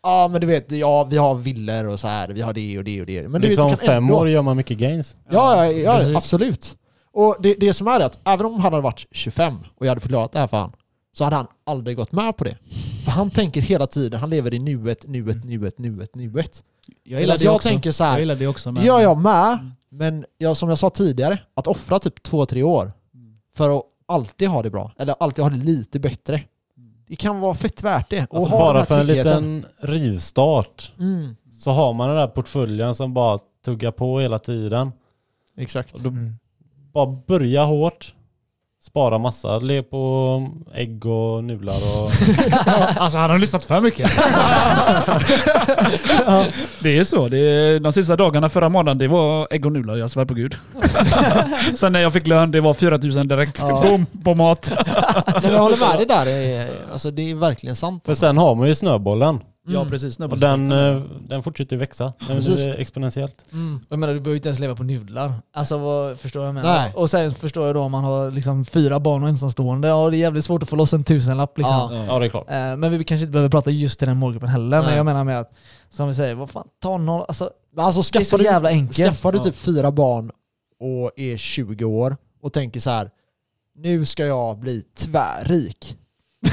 Ja, men du vet, ja, vi har villor och så här. Vi har det och det och det. Men du liksom vet, du kan fem ändå... år gör man mycket gains. Ja, ja, ja precis. absolut. Och det, det som är att även om han hade varit 25 och jag hade förklarat det här för han så hade han aldrig gått med på det. För han tänker hela tiden, han lever i nuet, nuet, nuet, nuet, nuet. Jag gillar det jag också. tänker så här, Jag gillar det också. Det Men... gör jag med, men jag, som jag sa tidigare, att offra typ två, tre år för att alltid ha det bra, eller alltid ha det lite bättre. Det kan vara fett värt det. Och Alltså bara för en liten rivstart Mm, så har man den där portföljen som bara tuggar på hela tiden. exakt. Och då Mm. bara börja hårt. Spara massa, le på ägg och nudlar och... Alltså han har lyssnat för mycket. det är så. Det är, de sista dagarna förra månaden, det var ägg och nudlar, jag svär på gud. Sen när jag fick lön, det var 4000 direkt. Ja. Boom, på mat. Men jag håller med dig där, det är, alltså, det är verkligen sant. För sen har man ju snöbollen. Ja precis. Och den, eh, den fortsätter ju växa. Den Precis. exponentiellt. Mm. Jag menar du behöver inte ens leva på nudlar. Alltså vad, förstår jag menar? Nej. Och sen förstår jag då om man har liksom fyra barn och ensamstående, ja det är jävligt svårt att få loss en tusenlapp liksom. Ja. Ja det är klart. Eh, Men vi kanske inte behöver prata just till den målgruppen heller, men Nej. jag menar med att, som vi säger, vad fan, ta noll, alltså Men Alltså det är så du, jävla enkelt. skaffar du typ fyra barn och är 20 år och tänker så här. nu ska jag bli tvärrik.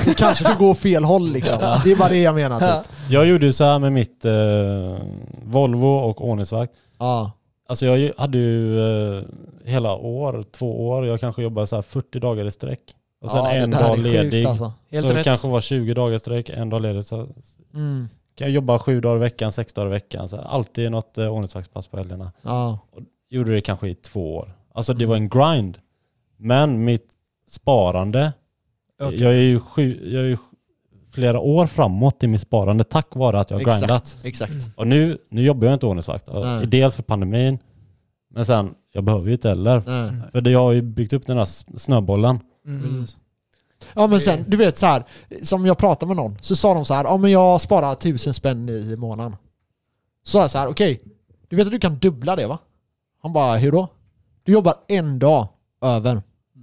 Det kanske ska gå fel håll liksom. Det är bara det jag menar typ. Jag gjorde ju så här med mitt eh, Volvo och ordningsvakt. Ja. Alltså jag hade ju eh, hela år, två år, jag kanske jobbade så här 40 dagar i sträck. Och sen ja, en det dag är sjukt, ledig. Alltså. Helt så det rätt. kanske var 20 dagar i sträck, en dag ledig. Så Mm. kan jag jobba sju dagar i veckan, sex dagar i veckan. Så här, alltid något eh, ordningsvaktspass på helgerna. Ja. Gjorde det kanske i två år. Alltså det var en grind. Men mitt sparande, Okej. jag är ju sju, jag är flera år framåt i mitt sparande tack vare att jag har grindat. Exakt. Och nu, nu jobbar jag inte ordningsvakt. Nej. Dels för pandemin, men sen, jag behöver ju inte heller. Nej. För det, jag har ju byggt upp den här snöbollen. Mm. Ja men sen, du vet så här, som jag pratade med någon, så sa de så här, ja men jag sparar tusen spänn i månaden. Så sa jag så här, okej, du vet att du kan dubbla det va? Han bara, hur då? Du jobbar en dag över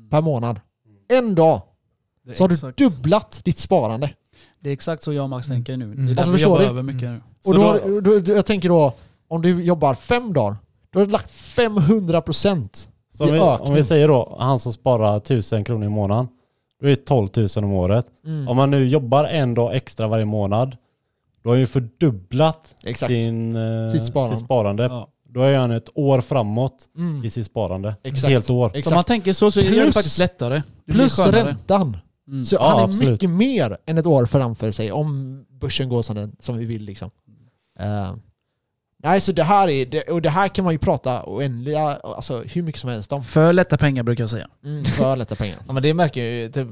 per månad. En dag! Så har du exakt- dubblat ditt sparande. Det är exakt så jag och Max tänker nu. Det är Mm. därför Alltså, vi jobbar du? över mycket nu. Och då, då- då, då, jag tänker då, om du jobbar fem dagar, då har du lagt 500% Så om, i vi, ökning. om vi säger då, han som sparar 1000 kronor i månaden, då är det 12 000 om året. Mm. Om man nu jobbar en dag extra varje månad, då har han ju fördubblat Exakt. sin, eh, Sitt sparande. sitt sparande. Ja. Då är han ett år framåt Mm. i sitt sparande. Exakt. Ett helt år. Så om Exakt. man tänker så så är det Plus- faktiskt lättare. Det Plus räntan. Mm. Så Ja, han är absolut. mycket mer än ett år framför sig om börsen går som, den, som vi vill liksom. Eh, nej, så det här är, det, och det här kan man ju prata oändliga, alltså hur mycket som helst om. För lätta pengar brukar jag säga. Mm, för lätta pengar. Ja men det märker jag ju, typ,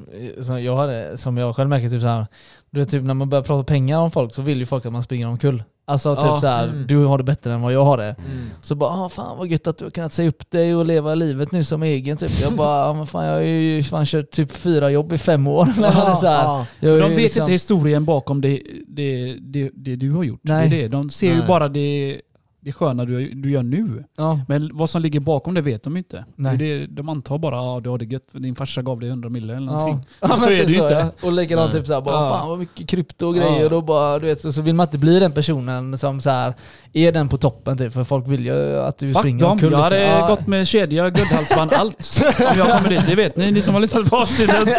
som jag, hade, som jag själv märker, typ såhär, du vet, typ, när man börjar prata pengar om folk så vill ju folk att man springer omkull. Alltså typ Ja, såhär, mm. du har det bättre än vad jag har det. Mm. Så bara, ah, fan vad gött att du har kunnat säga upp dig och leva livet nu som egen typ. Jag bara, ah, men fan jag har ju fan kört typ fyra jobb i fem år. Är så här. Ja, De ju vet liksom- inte historien bakom det, det, det, det du har gjort. Nej. Det är det. De ser ju Nej. bara det, det sköna du, du gör nu. Ja, Men vad som ligger bakom det vet de inte. Nej. Det är det, de antar bara att ah, du har det gött din farsa gav dig 100 mille eller ja. någonting. ja så men är det typ ju inte. ja. Och likadant typ såhär, bara, Ja. fan vad mycket krypto och grejer Ja. och bara, du vet, så, så vill man inte bli den personen som så här är den på toppen typ, för folk vill ju att du Fuck springer dem, omkull. jag hade liksom. Ja. gått med kedja, guldhalsband, allt. Om jag kommer dit, det vet ni, ni som har lyssnat på avsnittet.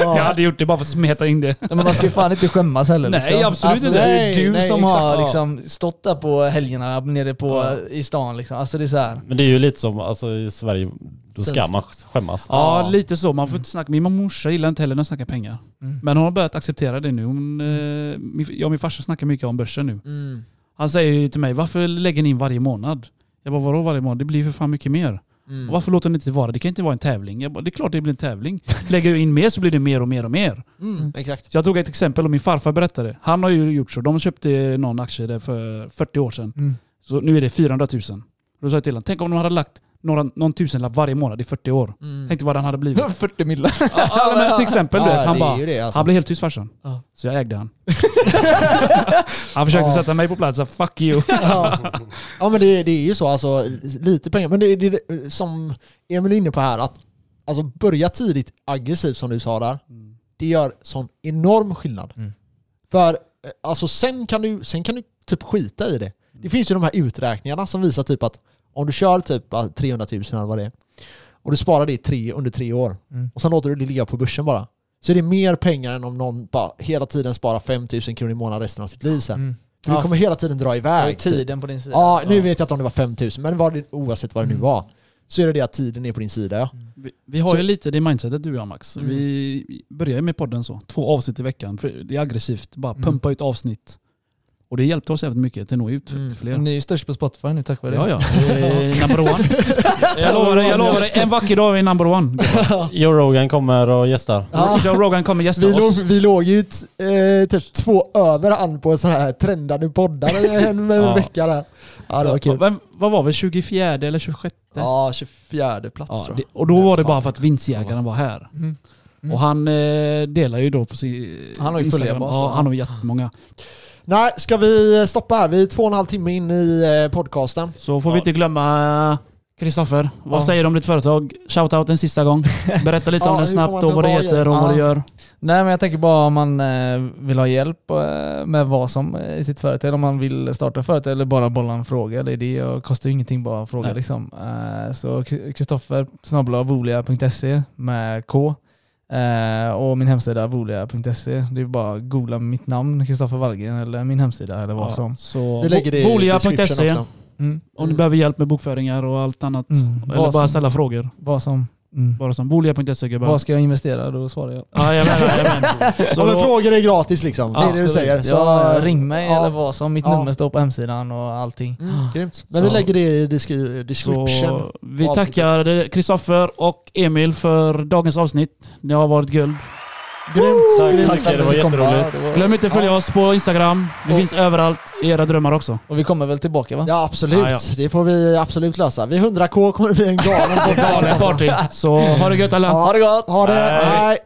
Jag hade gjort det bara för att smeta in det. Ja, men man ska ju fan inte skämmas heller. Nej, liksom. absolut alltså, inte. Det är Nej, du nej, som exakt. har Ja. liksom, stått där på helgerna nere på, Ja. i stan. Liksom. Alltså det är så här. Men det är ju lite som, alltså i Sverige, då ska man skämmas. Ja, Ja. lite så. Man får inte snacka. Min morsa gillar inte heller när de snackar pengar. Mm. Men hon har börjat acceptera det nu. Hon, eh, min, jag och min farsa snackar mycket om börsen nu. Mm. Han säger ju till mig, varför lägger ni in varje månad? Jag bara, vadå varje månad? Det blir för fan mycket mer. Mm. Och varför låter ni inte vara? Det kan inte vara en tävling. Jag bara, det är klart det blir en tävling. Lägger du in mer så blir det mer och mer och mer. Mm. Exakt. Så jag tog ett exempel och min farfar berättade. Han har ju gjort så. De köpte någon aktie där för 40 år sedan. Mm. Så nu är det 400 000. Då sa jag till honom, tänk om de hade lagt några, någon tusenlapp varje månad i 40 år. Mm. Tänk dig vad den hade blivit. 40 millar. ja, men ett exempel du Ja, vet. Han, det är bara, det, alltså. han blev helt tyst farsan. Ja. Så jag ägde han. han försökte Ja. sätta mig på plats. så Fuck you. ja. ja men det, det är ju så alltså, lite pengar. Men det, det som Emil är inne på här, att alltså börja tidigt aggressivt som du sa där, det gör sån enorm skillnad. Mm. För eh, alltså sen kan, du, sen kan du typ skita i det. Det finns ju de här uträkningarna som visar typ att om du kör typ ja, 300 000 eller vad det är, och du sparar det i tre, under tre år, Mm. och sen låter du det ligga på börsen bara, så är det mer pengar än om någon bara hela tiden sparar 5 000 kronor i månaden resten av sitt liv sen. Mm. För du Ja. kommer hela tiden dra iväg. typ. tiden på din sida. Ja, nu vet jag inte om det var 5000, men vad det, oavsett vad det nu Mm. var, så är det det att tiden är på din sida ja. Vi, vi har Så- ju lite det mindsetet du och jag Max. Mm. Vi börjar ju med podden så. Två avsnitt i veckan. För det är aggressivt. Bara Mm. pumpa ut avsnitt. Och det hjälpte oss jävligt mycket till att nå ut Mm. till fler. Ni är ju störst på Spotify nu tack vare det. Ja, ja. Number one. jag lovar dig, jag lovar dig. En vacker dag är vi number one. Joe Rogan kommer och gästar. Ja. Joe Rogan kommer gästa Vi låg, oss. vi låg ju eh, typ två över han på så här trendade poddar en Ja. vecka där. Ja det var kul. Vem, vad var vi? 24 eller 26? Ja, 24 plats Ja, tror det, jag. och då var det bara för att vinstjägaren var här. Mm. Mm. Och han eh, delar ju då på sin Han har ju följarbas, Ja, han har jättemånga. Nej, ska vi stoppa här? Vi är två och en halv timme in i eh, podcasten. Så får vi inte glömma Kristoffer. Vad Ja. säger du om ditt företag? Shoutout en sista gång. Berätta lite Ja, om det snabbt och vad det heter det? och vad Ja. du gör. Nej men jag tänker bara om man eh, vill ha hjälp eh, med vad som i sitt företag, om man vill starta företag eller bara bolla en fråga eller idé. Och kostar ju ingenting bara att fråga Nej. liksom. Så Kristoffer volia.se med K. Eh, och min hemsida volia.se. Det är bara att googla mitt namn, Kristoffer Wallgren, eller min hemsida eller vad som. Så Vi lägger det i description också. Mm. om du behöver hjälp med bokföringar och allt annat. Mm. Eller bara som- ställa frågor. Vad som. Mm. Bara som volia.se gubbar. Vad ska jag investera? Då svarar jag. Ja, jajamän, jajamän. Så Ja, men då- frågor är gratis liksom. Det är det du säger. Så, ja, ring mig ja. eller vad som. Mitt Ja. nummer står på hemsidan och allting. Mm, grymt. Men Så- vi lägger det i descri- description. Så vi tackar Kristoffer och Emil för dagens avsnitt. Det har varit guld. Grymt. Tack så grymt. mycket, det var att vi kom. jätteroligt. Ja, Glöm inte att följa oss på Instagram. Vi Och- finns överallt i era drömmar också. Och vi kommer väl tillbaka va? Ja absolut, Ja, ja. det får vi absolut lösa. Vid 100k kommer det bli en galen podcast. Galen alltså. party. Så ha det gött alla. Ja. Ha det gott! Ha det, Hej. hej!